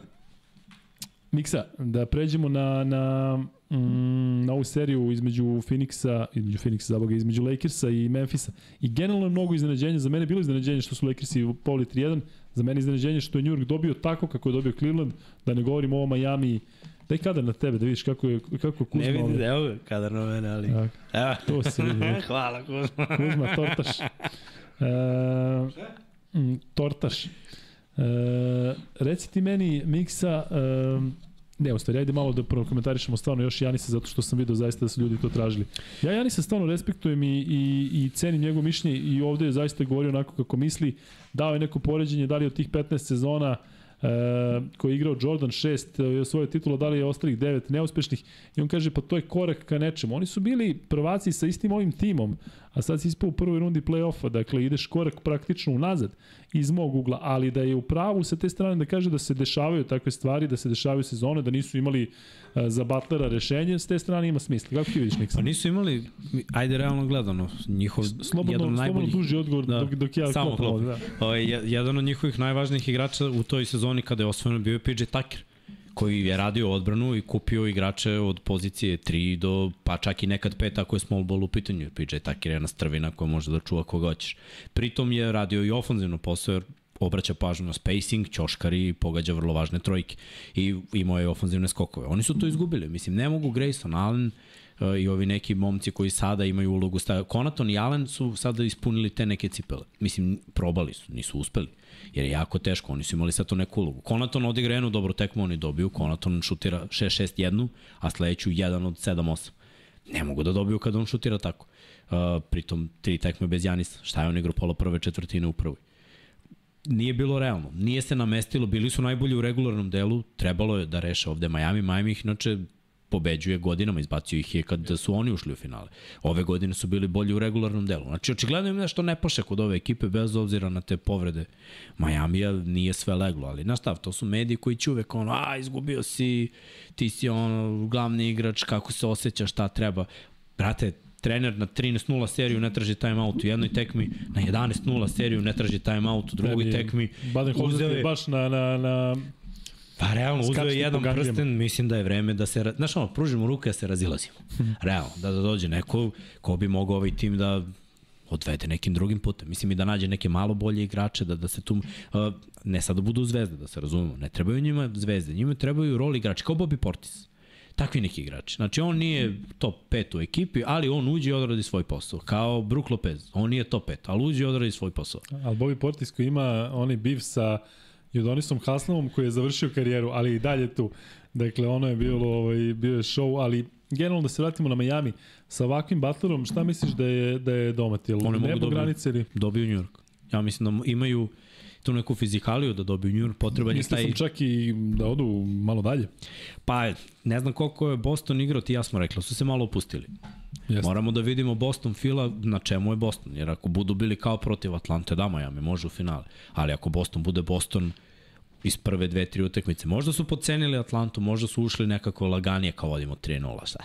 Miksa, da pređemo na, na, mm, na ovu seriju između Phoenixa, između Phoenixa, zaboga, između Lakersa i Memphisa. I generalno je mnogo iznenađenja. Za mene je bilo iznenađenje što su Lakersi povali 3-1. Za mene je iznenađenje što je New York dobio tako kako je dobio Cleveland. Da ne govorimo o Miami Daj kadar na tebe da vidiš kako je, kako Kuzma. Ne vidi, evo ga kadar na mene, ali... Evo. To se vidi. Hvala Kuzma. Kuzma, tortaš. E, tortaš. E, reci ti meni, Miksa, e, Ne, u stvari, ajde malo da prokomentarišemo stvarno još Janisa, zato što sam vidio zaista da su ljudi to tražili. Ja Janisa stvarno respektujem i, i, i cenim njegov mišljenje i ovde je zaista govorio onako kako misli, dao je neko poređenje, da li od tih 15 sezona uh, koji je igrao Jordan 6 je osvojio titulu, da li je ostalih 9 neuspešnih i on kaže pa to je korak ka nečemu. Oni su bili prvaci sa istim ovim timom, a sad si ispao u prvoj rundi play-offa, dakle ideš korak praktično unazad iz mog ugla, ali da je u pravu sa te strane da kaže da se dešavaju takve stvari, da se dešavaju sezone, da nisu imali uh, za Butlera rešenje, s te strane ima smisla. Kako ti vidiš, Niksa? Pa nisu imali, ajde realno gledano, njihov slobodno, jedan slobodno najbolji... duži odgovor da, dok, dok ja samo kopam, da. O, ovaj, jedan od njihovih najvažnijih igrača u toj sezoni kada je osvojeno bio je PJ Tucker koji je radio odbranu i kupio igrače od pozicije 3 do pa čak i nekad 5 ako je small ball u pitanju. PJ Tucker je jedna strvina koja može da čuva koga hoćeš. Pritom je radio i ofenzivno posao jer obraća pažnju na spacing, ćoškari i pogađa vrlo važne trojke. I imao je ofenzivne skokove. Oni su to izgubili. Mislim, ne mogu Grayson Allen i ovi neki momci koji sada imaju ulogu. Konaton i Allen su sada ispunili te neke cipele. Mislim, probali su, nisu uspeli. Jer je jako teško, oni su imali sad to neku ulogu. Konaton odigra jednu dobru tekmu, oni dobiju, Konaton šutira 6-6-1, a sledeću 1 od 7-8. Ne mogu da dobiju kada on šutira tako. Uh, pritom tri tekme bez Janisa. Šta je on igrao pola prve četvrtine u prvoj? nije bilo realno. Nije se namestilo, bili su najbolji u regularnom delu, trebalo je da reše ovde Miami. Miami ih inače pobeđuje godinama, izbacio ih je kad su oni ušli u finale. Ove godine su bili bolji u regularnom delu. Znači, očigledno im nešto ne poše kod ove ekipe, bez obzira na te povrede. Majamija nije sve leglo, ali na stav, to su mediji koji će uvek ono, a, izgubio si, ti si ono, glavni igrač, kako se osjeća, šta treba. Brate, trener na 13-0 seriju ne traži timeout u jednoj tekmi, na 11-0 seriju ne traži timeout u drugoj tekmi. Baden Uzeo je baš na, na, na Pa realno, uzeo je jedan prsten, mislim da je vreme da se, znaš ono, pružimo ruke da se razilazimo. Realno, da, da dođe neko ko bi mogao ovaj tim da odvede nekim drugim putem. Mislim i da nađe neke malo bolje igrače, da, da se tu, uh, ne sad da budu zvezde, da se razumemo, ne trebaju njima zvezde, njima trebaju rol igrači, kao Bobby Portis. Takvi neki igrači. Znači, on nije top 5 u ekipi, ali on uđe i odradi svoj posao. Kao Brook Lopez. On nije top 5, ali uđe i odradi svoj posao. Ali Bobby Portis koji ima onaj biv sa Jodonisom Haslamom koji je završio karijeru, ali i dalje tu. Dakle, ono je bilo, ovaj, bio je show, ali generalno da se vratimo na Miami, sa ovakvim Butlerom, šta misliš da je, da je domat? Jel Oni mogu granice ili? dobiju New York. Ja mislim da imaju tu neku fizikaliju da dobiju New York, potreban je taj... sam čak i da odu malo dalje. Pa, ne znam koliko je Boston igrao, ti ja smo rekli, su se malo opustili. Jeste. Moramo da vidimo Boston Fila na čemu je Boston, jer ako budu bili kao protiv Atlante, da Miami može u finale, ali ako Boston bude Boston iz prve dve, tri utakmice, možda su pocenili Atlantu, možda su ušli nekako laganije kao vodimo 3-0, šta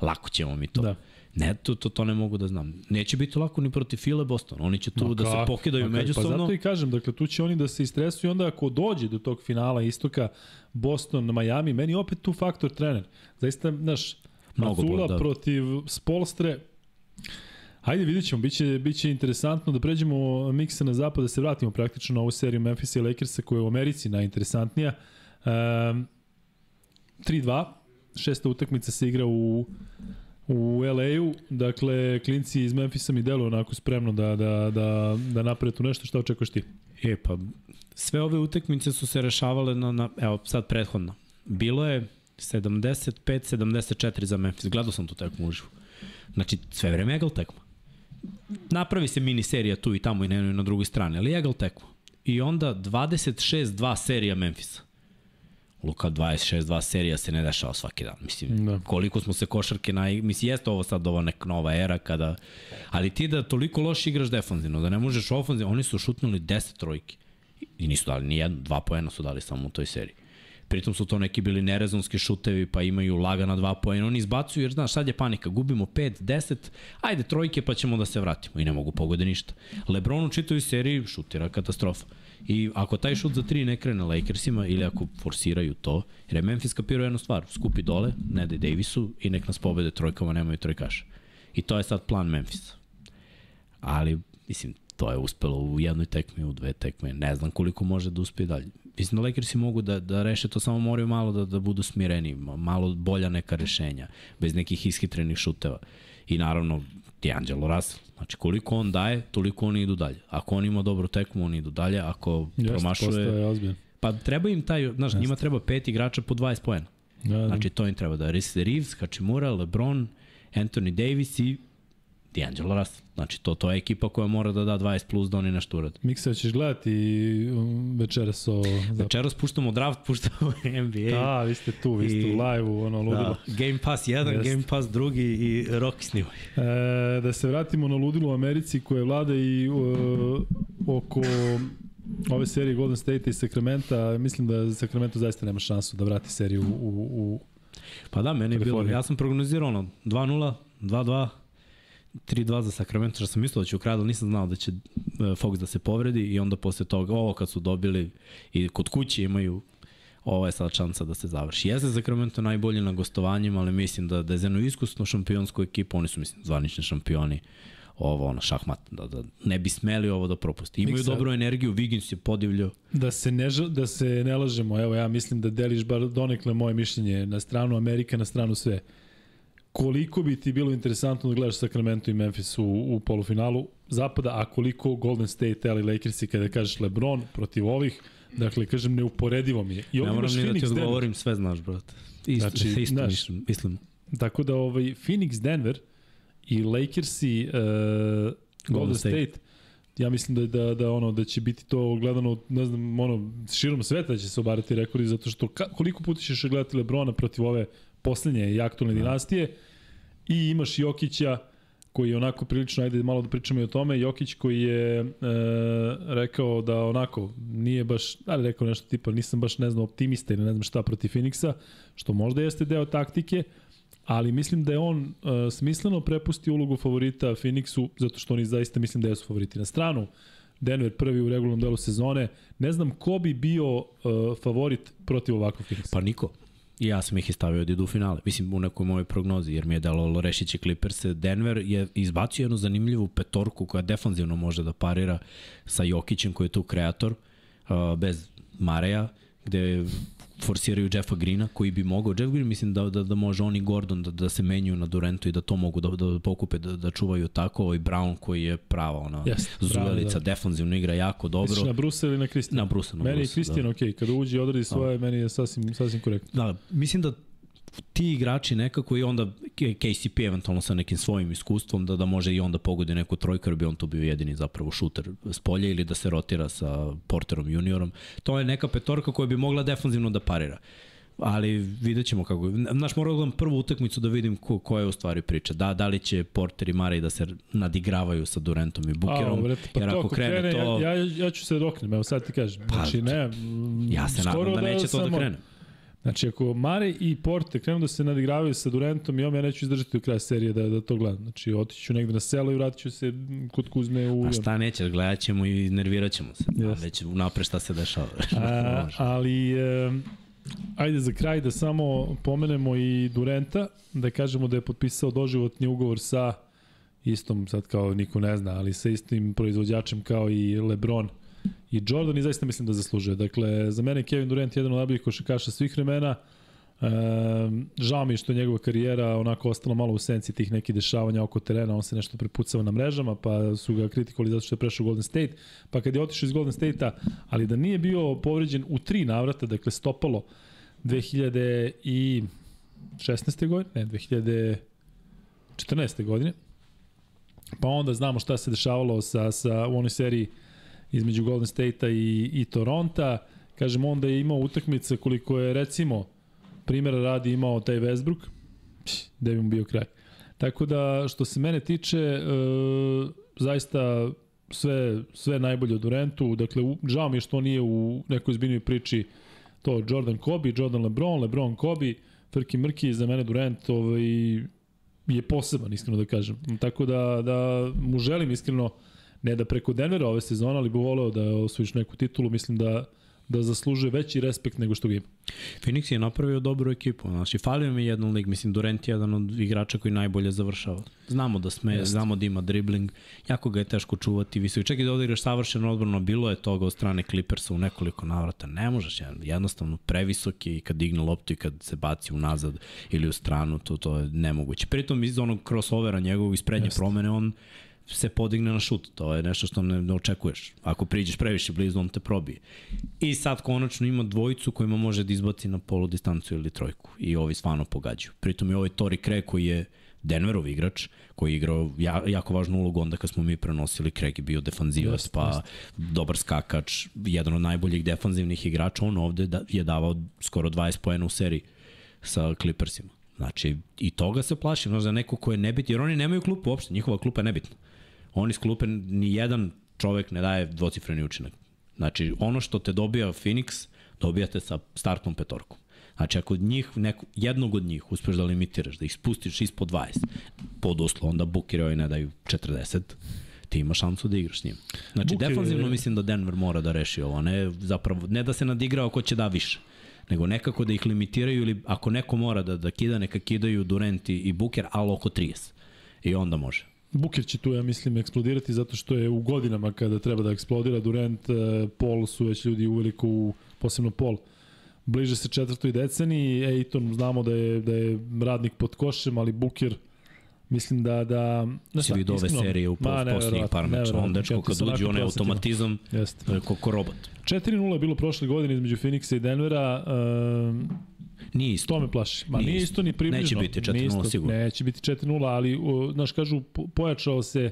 lako ćemo mi to. Da. Ne, to, to, to ne mogu da znam. Neće biti lako ni protiv File Boston. Oni će tu Ma da se kako? pokidaju Ma kako? međusobno. Pa zato i kažem, dakle, tu će oni da se istresuju i onda ako dođe do tog finala istoka Boston, Miami, meni opet tu faktor trener. Zaista, znaš, Mnogo Macula da. protiv Spolstre, Hajde, vidjet ćemo, biće, biće interesantno da pređemo miksa na zapad, da se vratimo praktično na ovu seriju Memphis i Lakersa koja je u Americi najinteresantnija. Um, 3-2, šesta utakmica se igra u u LA-u, dakle, klinci iz Memphisa mi deluju onako spremno da, da, da, da naprede tu nešto, šta očekuješ ti? E, pa, sve ove utakmice su se rešavale na, na evo, sad prethodno. Bilo je 75-74 za Memphis. Gledao sam tu tekmu uživo. Znači, sve vreme egal tekma. Napravi se mini serija tu i tamo i na jednoj i na drugoj strani, ali egal tekma. I onda 26-2 serija Memphisa. Luka 26-2 serija se ne dešava svaki dan. Mislim, Da. koliko smo se košarke na... Mislim, jeste ovo sad ova neka nova era kada... Ali ti da toliko loše igraš defanzivno, da ne možeš ofanzivno, oni su šutnuli 10 trojki. I nisu dali ni jedno, dva poena su dali samo u toj seriji. Pritom su to neki bili nerezonski šutevi, pa imaju lagana dva poena. Oni izbacuju, jer znaš, sad je panika. Gubimo 5, 10, ajde trojke pa ćemo da se vratimo. I ne mogu pogode ništa. Lebron u čitoj seriji šutira katastrofa. I ako taj šut za tri ne krene Lakersima ili ako forsiraju to, jer je Memphis kapirao jednu stvar, skupi dole, ne daj Davisu i nek nas pobede trojkama, nemaju trojkaša. I to je sad plan Memphisa. Ali, mislim, to je uspelo u jednoj tekmi, u dve tekme, ne znam koliko može da uspije dalje. Mislim da Lakersi mogu da, da reše to, samo moraju malo da, da budu smireni, ma- malo bolja neka rešenja, bez nekih ishitrenih šuteva. I naravno, D'Angelo Russell. Znači, koliko on daje, toliko oni idu dalje. Ako on ima dobru tekmu, oni idu dalje. Ako Jeste, promašuje... Pa treba im taj, znaš, njima treba pet igrača po 20 poena. Da, da. Znači, to im treba da Rhys Reeves, Hachimura, LeBron, Anthony Davis i D'Angelo Russell. Znači, to, to je ekipa koja mora da da 20 plus da oni nešto urade. Miksa, ćeš gledati um, večeras o... Večeras puštamo draft, puštamo NBA. Da, vi ste tu, vi ste I- u live-u, ono, ludilo. Da, Game Pass 1, Jeste. Game Pass drugi i Rocky snimaj. E, da se vratimo na ludilo u Americi koje vlada i uh, oko ove serije Golden State i Sacramento, mislim da Sacramento zaista nema šansu da vrati seriju u, u, u Pa da, meni je bilo, ja sam prognozirao ono, 2-0, 2-2, 3-2 za Sacramento, što sam mislio da će ukradu, nisam znao da će uh, Fox da se povredi i onda posle toga, ovo kad su dobili i kod kuće imaju ovo je sad šansa da se završi. Jeste Sacramento najbolji na gostovanjima, ali mislim da, da je za jednu iskusnu šampionsku ekipu, oni su mislim zvanični šampioni, ovo ono šahmat, da, da ne bi smeli ovo da propusti. Imaju Miksa. dobru energiju, Wiggins je podivljao. Da se ne, da se ne lažemo, evo ja mislim da deliš bar donekle moje mišljenje na stranu Amerika, na stranu sve. Koliko bi ti bilo interesantno da gledaš Sacramento i Memphis u, u polufinalu zapada, a koliko Golden State, ali Lakersi kada kažeš LeBron protiv ovih, dakle kažem neuporedivo mi je. I Ne moram ni da ti odgovorim, sve znaš, brate. Isto, Znači, isto znaš, mislim, mislim. Tako da ovaj Phoenix Denver i Lakersi uh, Golden, Golden State. State. Ja mislim da da da ono da će biti to gledano ne znam ono širom sveta će se obarati rekordi zato što ka, koliko puta ćeš gledati LeBrona protiv ove poslednje i aktualne Da. dinastije i imaš Jokića koji je onako prilično, ajde malo da pričamo i o tome, Jokić koji je e, rekao da onako nije baš, ali rekao nešto tipa nisam baš ne znam optimista ili ne znam šta protiv Phoenixa, što možda jeste deo taktike, ali mislim da je on uh, smisleno prepustio ulogu favorita Phoenixu, zato što oni zaista mislim da jesu favoriti. Na stranu, Denver prvi u regularnom delu sezone, ne znam ko bi bio uh, favorit protiv ovakvog Phoenixa. Pa niko. I ja sam ih i stavio da idu u finale. Mislim, u nekoj mojoj prognozi, jer mi je dalo rešiće Clippers. Denver je izbacio jednu zanimljivu petorku koja defanzivno može da parira sa Jokićem koji je tu kreator, uh, bez Mareja, gde forsiraju Jeffa Greena, koji bi mogao, Jeff Green mislim da, da, da može on i Gordon da, da se menjuju na Durentu i da to mogu da, da pokupe, da, da čuvaju tako, ovaj Brown koji je prava ona Jeste, zuvelica, Brown, da. defanzivno igra jako dobro. Misliš na Brusa ili na Kristijana? Na Brusa, na Meni je Brusa, Kristijan da. okej, kada uđe i odradi svoje, meni je sasvim, sasvim korektno. Da, mislim da ti igrači nekako i onda KCP eventualno sa nekim svojim iskustvom da da može i onda pogodi neku trojku jer bi on tu bio jedini zapravo šuter s polja ili da se rotira sa Porterom juniorom. To je neka petorka koja bi mogla defanzivno da parira. Ali vidjet ćemo kako. Znaš, moram da prvu utakmicu da vidim ko, ko je u stvari priča. Da, da li će Porter i Murray da se nadigravaju sa Durantom i Bukerom. A, vrete, pa jer to ako krene, krene, to... ja, ja, ja ću se doknem, evo sad ti kažem. Znači, ne, Ja se nadam da neće to da krene. Znači, ako Mare i Porte krenu da se nadigravaju sa Durantom i ja neću izdržati do kraja serije da, da to gledam. Znači, otići ću negde na selo i vratit ću se kod Kuzme u... A šta nećeš, gledat ćemo i nervirat ćemo se. Yes. Već napred šta se dešava. A, ali, e, ajde za kraj da samo pomenemo i Durenta, da kažemo da je potpisao doživotni ugovor sa istom, sad kao niko ne zna, ali sa istim proizvođačem kao i Lebron i Jordan i zaista mislim da zaslužuje. Dakle, za mene Kevin Durant je jedan od najboljih košakaša svih vremena. E, žao mi što je njegova karijera onako ostala malo u senci tih nekih dešavanja oko terena, on se nešto prepucava na mrežama, pa su ga kritikovali zato što je prešao Golden State, pa kad je otišao iz Golden State-a, ali da nije bio povređen u tri navrata, dakle stopalo 2016. godine, ne, 2014. godine, pa onda znamo šta se dešavalo sa, sa u onoj seriji između Golden State-a i, i Toronta. Kažem, onda je imao utakmice koliko je, recimo, primjera radi imao taj Westbrook, da bi mu bio kraj. Tako da, što se mene tiče, e, zaista sve, sve najbolje od Durantu. Dakle, žao mi je što nije u nekoj zbiljnoj priči to Jordan Kobe, Jordan LeBron, LeBron Kobe, Frki Mrki, za mene Durant ovaj, je poseban, iskreno da kažem. Tako da, da mu želim iskreno ne da preko Denvera ove sezone, ali bih voleo da osvojiš neku titulu, mislim da da zaslužuje veći respekt nego što ga ima. Phoenix je napravio dobru ekipu. Znači, falio mi jedan lig. Mislim, Durant je jedan od igrača koji najbolje završava. Znamo da sme, Jeste. znamo da ima dribling. Jako ga je teško čuvati visoko. Čak i da odigraš savršeno odbrano, bilo je toga od strane Clippersa u nekoliko navrata. Ne možeš, jednostavno previsok je i kad digne loptu i kad se baci unazad ili u stranu, to, to je nemoguće. Pritom iz onog crossovera njegovog iz prednje Jeste. promene, on se podigne na šut. To je nešto što ne, ne očekuješ. Ako priđeš previše blizu, on te probije. I sad konačno ima dvojicu kojima može da izbaci na polu distancu ili trojku. I ovi stvarno pogađaju. Pritom je ovaj Tori Craig koji je Denverov igrač, koji je igrao ja, jako važnu ulogu onda kad smo mi prenosili, Craig je bio defanzivac, pa just. dobar skakač, jedan od najboljih defanzivnih igrača, on ovde da, je davao skoro 20 poena u seriji sa Clippersima. Znači, i toga se plaši, znaš, za neko ko je nebitno, jer oni nemaju klupu uopšte, njihova klupa je nebitna. Oni sklupe ni jedan čovek ne daje dvocifreni učinak. Znači, ono što te dobija Phoenix, dobijate sa startnom petorkom. Znači, ako njih, neko, jednog od njih uspeš da limitiraš, da ih spustiš ispod 20, pod uslo, onda Booker ovi ne daju 40, ti imaš šansu da igraš s njim. Znači, Booker, defanzivno mislim da Denver mora da reši ovo, ne, zapravo, ne da se nadigrao ko će da više, nego nekako da ih limitiraju ili ako neko mora da, da kida, neka kidaju Durant i, i Booker, ali oko 30. I onda može. Buker će tu, ja mislim, eksplodirati zato što je u godinama kada treba da eksplodira Durant, e, Paul su već ljudi uveliko u, posebno Paul, bliže se četvrtoj deceniji, Ejton znamo da je, da je radnik pod košem, ali Buker mislim da da ne si vidio ove serije u ma, poslednjih par meča on dečko kad uđe onaj automatizam jeste. kako robot. 4:0 je bilo prošle godine između Phoenixa i Denvera um, Nije isto. To me plaši. Ma nije, nije isto ni približno. Neće biti 4-0 sigurno. Neće biti 4-0, ali, o, znaš, kažu, pojačao se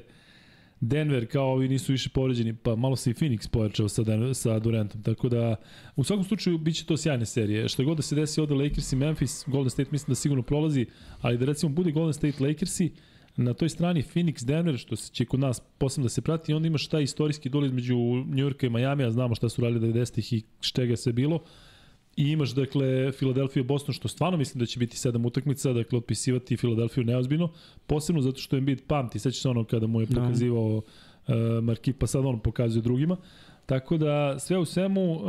Denver kao ovi nisu više poređeni, pa malo se i Phoenix pojačao sa, Denver, sa Durantom, tako da u svakom slučaju biće to sjajne serije. Šta god da se desi ovde Lakers i Memphis, Golden State mislim da sigurno prolazi, ali da recimo bude Golden State Lakersi, na toj strani Phoenix Denver, što se će kod nas posebno da se prati, onda imaš taj istorijski duel između New Yorka i Miami, a znamo šta su radili 90-ih i štega se bilo. I imaš, dakle, Philadelphia Boston, što stvarno mislim da će biti sedam utakmica, dakle, otpisivati Philadelphia neozbiljno, posebno zato što Embiid pamti, seća se ono kada mu je da. pokazivao uh, Marki, pa sad on pokazuje drugima. Tako da, sve u svemu, uh,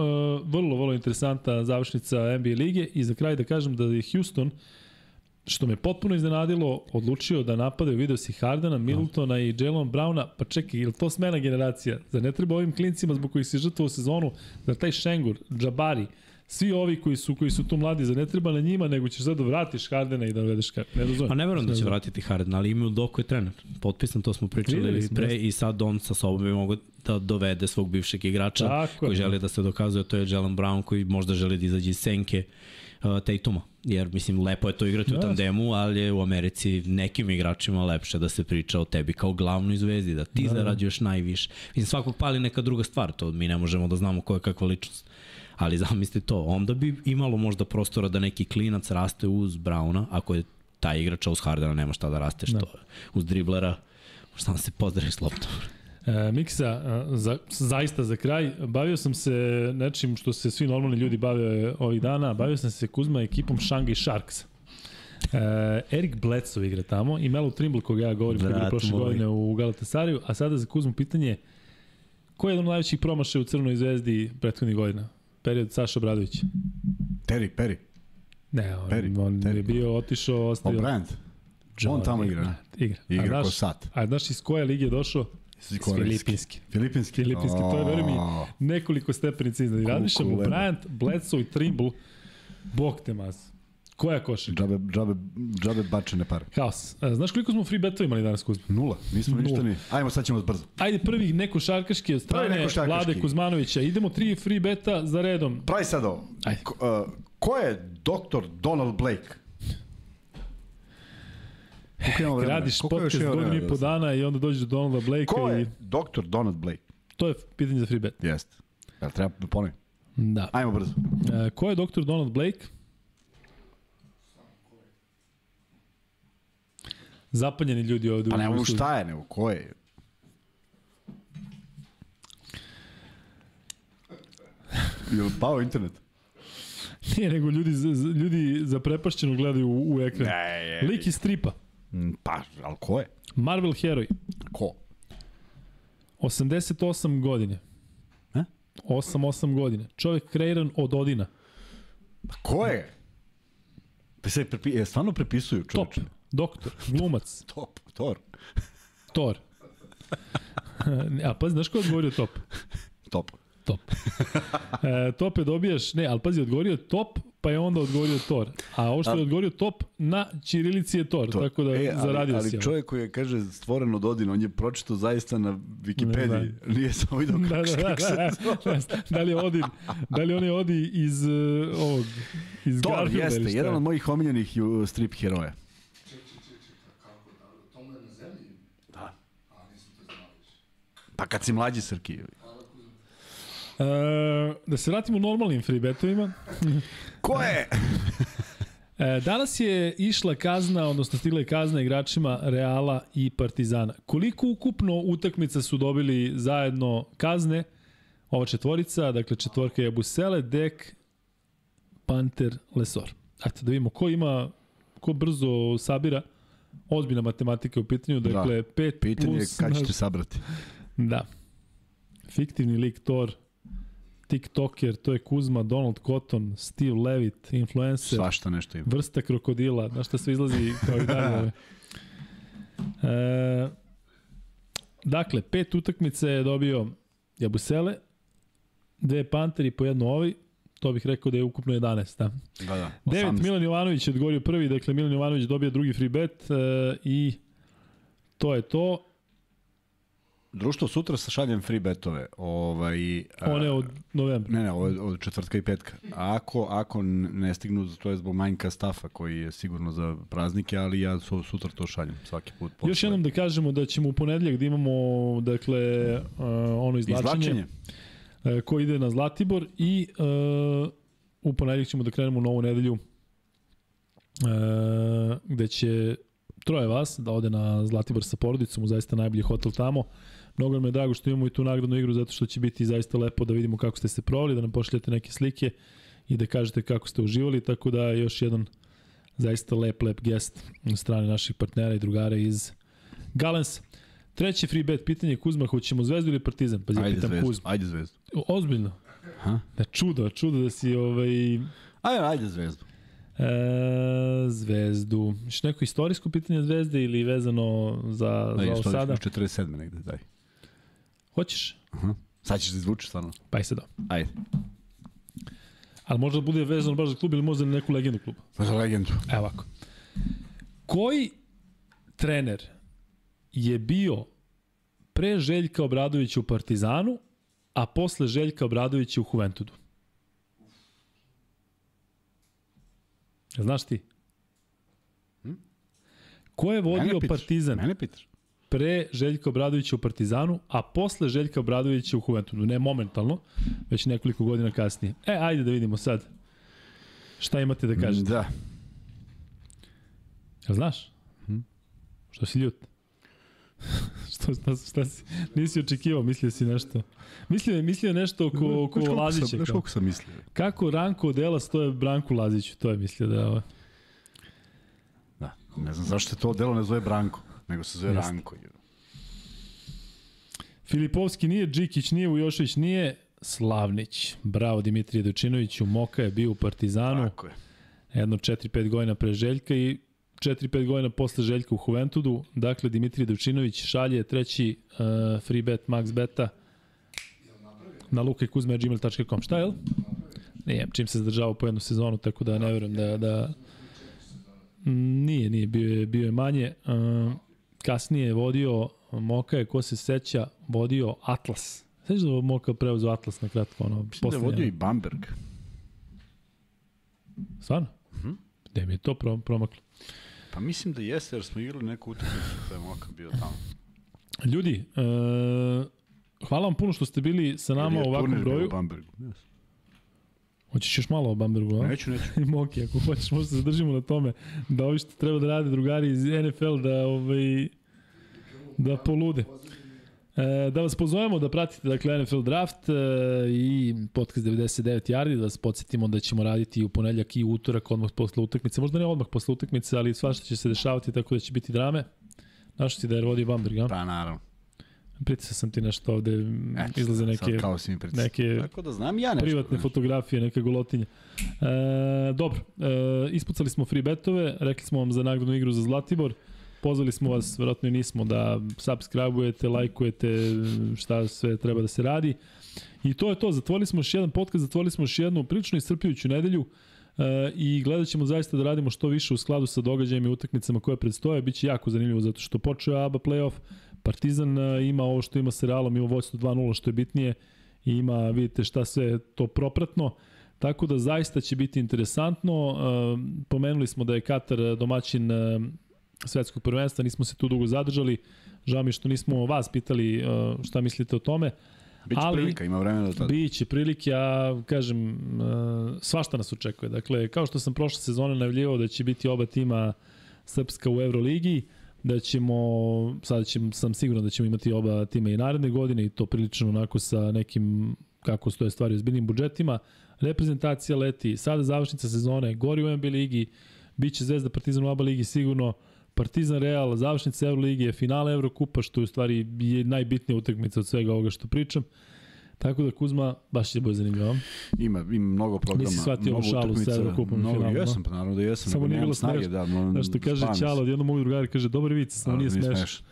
vrlo, vrlo interesanta završnica NBA lige i za kraj da kažem da je Houston, što me potpuno iznenadilo, odlučio da napadaju video si Hardana, Middletona i Jalen Browna, pa čekaj, je li to smena generacija? Za ne treba ovim klincima zbog kojih si žrtvo u sezonu, da taj Šengur, Džabari, svi ovi koji su koji su tu mladi za ne treba na njima, nego ćeš sad da vratiš Hardena i da dovedeš Hardena. Ne Pa ne verujem da će vratiti Harden, ali imaju doko je trener. Potpisan, to smo pričali pre i sad on sa sobom bi mogo da dovede svog bivšeg igrača Tako koji je. želi da se dokazuje, to je Jalen Brown koji možda želi da izađe iz senke uh, Tatuma. Jer, mislim, lepo je to igrati yes. u tandemu, ali je u Americi nekim igračima lepše da se priča o tebi kao glavnoj zvezdi, da ti da, da. zarađuješ najviše. Mislim, svakog pali neka druga stvar, to mi ne možemo da znamo ko je kakva ličnost ali zamislite to, onda bi imalo možda prostora da neki klinac raste uz Brauna, ako je taj igrač, uz Hardena nema šta da raste, što da. uz driblera, šta se pozdravi s loptom. E, Miksa, e, za, zaista za kraj, bavio sam se nečim što se svi normalni ljudi bave ovih dana, bavio sam se Kuzma ekipom Shanghai Sharks. E, Erik Bledsoe igra tamo i Melo Trimble koga ja govorim koji je prošle godine u Galatasariju, a sada za Kuzmu pitanje ko je jedan od najvećih promašaja u Crnoj zvezdi prethodnih godina? Period Saša Bradović. Terry, Perry. Ne, on, Perry, on Terry. je bio otišao, ostavio... O'Brien. On tamo igra, ne? Igra. Igra znaš, ko sat. A znaš iz koje lige je došao? Iz Filipinski. Filipinski? Filipinski, to je, verujem mi, nekoliko stepenica iznad. Razmišljam u Bryant, Bledsoe i Trimble, bog te mas. Koja koša? Džabe, džabe, džabe bačene pare. Haos. A, znaš koliko smo free betova imali danas Kuzma? Nula. Nismo Nula. ništa ni. Ajmo, sad ćemo brzo. Ajde prvi neko šarkaški od strane šarkaški. Vlade Kuzmanovića. Idemo tri free beta za redom. Pravi sad ovo. Ajde. Ko, uh, ko je doktor Donald Blake? Koliko imamo vremena? Radiš podcast godinu i po dana i onda dođeš do Donalda Blake Ko je i... doktor Donald Blake? To je pitanje za free bet. Jeste. Jel treba ponoviti? Da. Ajmo brzo. E, ko je doktor Donald Blake? Zapanjeni ljudi ovde. Pa ne šta je, nego ko je? Je pao internet? Nije, nego ljudi, ljudi zaprepašćeno gledaju u, u ekran. Ne, je, Lik iz stripa. Mm, pa, ali ko je? Marvel heroj. Ko? 88 godine. E? 8-8 godine. Čovjek kreiran od Odina. Pa ko je? Pa se prepi, je, stvarno prepisuju čovječe. Top, doktor, glumac. top, Thor. Thor. A pa znaš ko je odgovorio top? top. Top. E, top je dobijaš, ne, ali pazi, odgovorio top, pa je onda odgovorio Tor. A ovo što je odgovorio top na Čirilici je Tor, to. tako da e, zaradio ali, si. Ali čovjek koji je, kaže, stvoren od Odin, on je pročito zaista na Wikipediji. Da. Nije samo vidio da, kako, da, da, da, da, da, li je Odin, da li on je Odi iz uh, ovog, iz Tor Garfielda jeste, jedan od mojih omiljenih strip heroja. Pa kad si mlađi Srki. E, da se vratimo normalnim free betovima. Ko je? e, danas je išla kazna, odnosno stigla je kazna igračima Reala i Partizana. Koliko ukupno utakmica su dobili zajedno kazne? Ova četvorica, dakle četvorka je Busele, Dek, Panter, Lesor. Eto, da vidimo ko ima, ko brzo sabira. Ozbiljna matematika u pitanju, da. dakle da. 5 Pitanje plus... Pitanje je kad ćete sabrati. Da. Fiktivni lik Thor, TikToker, to je Kuzma, Donald Cotton, Steve Levitt, influencer. Svašta nešto ima. Vrsta krokodila, znaš šta sve izlazi kao i dalje. e, dakle, pet utakmice je dobio Jabusele, dve Panteri po jednu ovi, to bih rekao da je ukupno 11, da. Da, da. 9 Milan Jovanović je odgovorio prvi, dakle Milan Jovanović dobija drugi free bet e, i to je to. Društvo sutra sa šaljem free betove. Ovaj, One od novembra. Ne, ne, od, od četvrtka i petka. Ako, ako ne stignu, to je zbog manjka stafa koji je sigurno za praznike, ali ja su, sutra to šaljem svaki put. Posle. Još jednom da kažemo da ćemo u ponedeljak da imamo dakle, uh, ono izlačenje. Izlačenje. Uh, ko ide na Zlatibor i uh, u ponedeljak ćemo da krenemo u novu nedelju uh, gde će troje vas da ode na Zlatibor sa porodicom u zaista najbolji hotel tamo. Mnogo mi je drago što imamo i tu nagradnu igru zato što će biti zaista lepo da vidimo kako ste se provali, da nam pošaljete neke slike i da kažete kako ste uživali, tako da još jedan zaista lep, lep gest na strane naših partnera i drugara iz Galens. Treći free bet, pitanje Kuzma, hoćemo Zvezdu ili Partizan? Pa ajde pitam zvezdu, Kuzma. ajde Zvezdu. Ozbiljno? Ha? Da, čudo, čudo da si ovaj... Ajde, ajde Zvezdu. E, zvezdu. Još neko istorijsko pitanje Zvezde ili vezano za, da, za ovo sada? 47. negde, daj. Hoćeš? Aha. Sad ćeš da izvučeš stvarno. Pa i se da. Ajde. Ali možda bude vezano baš za klub ili možda na neku legendu kluba. Pa za legendu. Evo ovako. Koji trener je bio pre Željka Obradovića u Partizanu, a posle Željka Obradovića u Juventudu? Znaš ti? Hm? Ko je vodio Mene Partizan? Mene pitaš pre Željka Obradovića u Partizanu, a posle Željka Obradovića u Juventudu. Ne momentalno, već nekoliko godina kasnije. E, ajde da vidimo sad. Šta imate da kažete? Da. Jel znaš? Hm? Što si ljut? što, šta, šta si, nisi očekivao, mislio si nešto. Mislio, mislio nešto oko, oko Lazića. Znaš koliko sam mislio? Kako Ranko dela stoje Branku Laziću, to je mislio da je ovo. Da, ne znam zašto to delo ne zove Branko, nego se zove Jeste. Ranko. Filipovski nije, Džikić nije, Ujošević nije, Slavnić. Bravo Dimitrije Dučinoviću, Moka je bio u Partizanu. Tako je. Jedno 4-5 godina pre Željka i 4-5 godina posle Željka u Juventudu. Dakle, Dimitrije Dučinović šalje treći uh, free bet max beta na lukajkuzme.gmail.com. Šta je li? Nije, čim se zadržavao po jednu sezonu, tako da ne verujem da, da nije, nije, bio je, bio je manje. Uh, kasnije je vodio Moka je, ko se seća, vodio Atlas. Sveći da Moka preuzeo Atlas na kratko? Ono, Mislim da je vodio i Bamberg. Stvarno? Mhm. -huh. Gde mi je to promaklo? Pa mislim da jeste, jer smo igrali neku utakmicu da je Moka bio tamo. Ljudi, e, hvala vam puno što ste bili sa nama u ovakvom broju. Yes. Hoćeš još malo o Bambergu, a? Neću, neću. I Moki, ako hoćeš, možda se zadržimo na tome da ovi što treba da rade drugari iz NFL da, ovaj, da polude. E, da vas pozovemo da pratite dakle, NFL Draft e, i podcast 99 Yardi, da vas podsjetimo da ćemo raditi u ponedljak i utorak odmah posle utakmice. Možda ne odmah posle utakmice, ali svašta će se dešavati tako da će biti drame. Znaš si da je vodio Bamberg, a? Pa naravno. Pritisao sam ti nešto ovde, Eto, izlaze neke, kao si mi neke Tako da znam ja nešto. privatne znaš. fotografije, neke golotinje. E, dobro, e, ispucali smo free betove, rekli smo vam za nagradnu igru za Zlatibor. Pozvali smo vas, verovatno i nismo, da subscribe-ujete, lajkujete šta sve treba da se radi. I to je to, zatvorili smo još jedan podcast, zatvorili smo još jednu prilično iscrpljujuću nedelju e, i gledat ćemo zaista da radimo što više u skladu sa događajima i utakmicama koje predstoje. Biće jako zanimljivo zato što počeo ABA playoff, Partizan ima ovo što ima sa Realom, ima vojstvo 2-0 što je bitnije i ima, vidite šta sve to propratno. Tako da zaista će biti interesantno. Pomenuli smo da je Katar domaćin svetskog prvenstva, nismo se tu dugo zadržali. Žao mi što nismo vas pitali šta mislite o tome. Biće ali, prilika, ima vremena do tada. Biće prilike, a kažem, svašta nas očekuje. Dakle, kao što sam prošle sezone najavljivao da će biti oba tima Srpska u Euroligi, da ćemo, sada ćemo, sam siguran da ćemo imati oba tima i naredne godine i to prilično onako sa nekim, kako stoje stvari, ozbiljnim budžetima. Reprezentacija leti, sada završnica sezone, gori u NBA ligi, bit će Zvezda Partizan u oba ligi sigurno, Partizan Real, završnica Euroligije, finale Evrokupa, što je u stvari je najbitnija utakmica od svega ovoga što pričam. Tako da Kuzma, baš će bude zanimljivo. Ima, ima mnogo programa. Nisi shvatio ovu šalu sa Evrokupom mnogo, finalu. Jesam, pa naravno da jesam. Samo nije bilo snage, da. No, da što kaže Ćalo, jednom moj drugari kaže, dobar vic, samo nije smeš.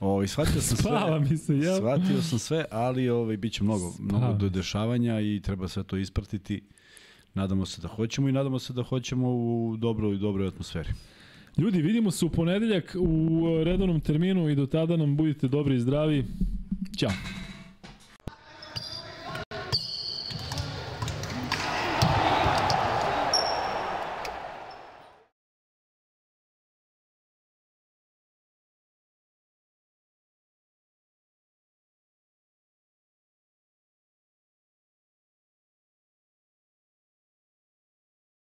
Ovaj shvatio sam sve. Spava mi se, ja. Shvatio sam sve, ali ovaj biće mnogo Spava. mnogo do dešavanja i treba sve to ispratiti. Nadamo se da hoćemo i nadamo se da hoćemo u dobroj dobroj atmosferi. Ljudi, vidimo se u ponedeljak u redovnom terminu i do tada nam budite dobri i zdravi. Ćao.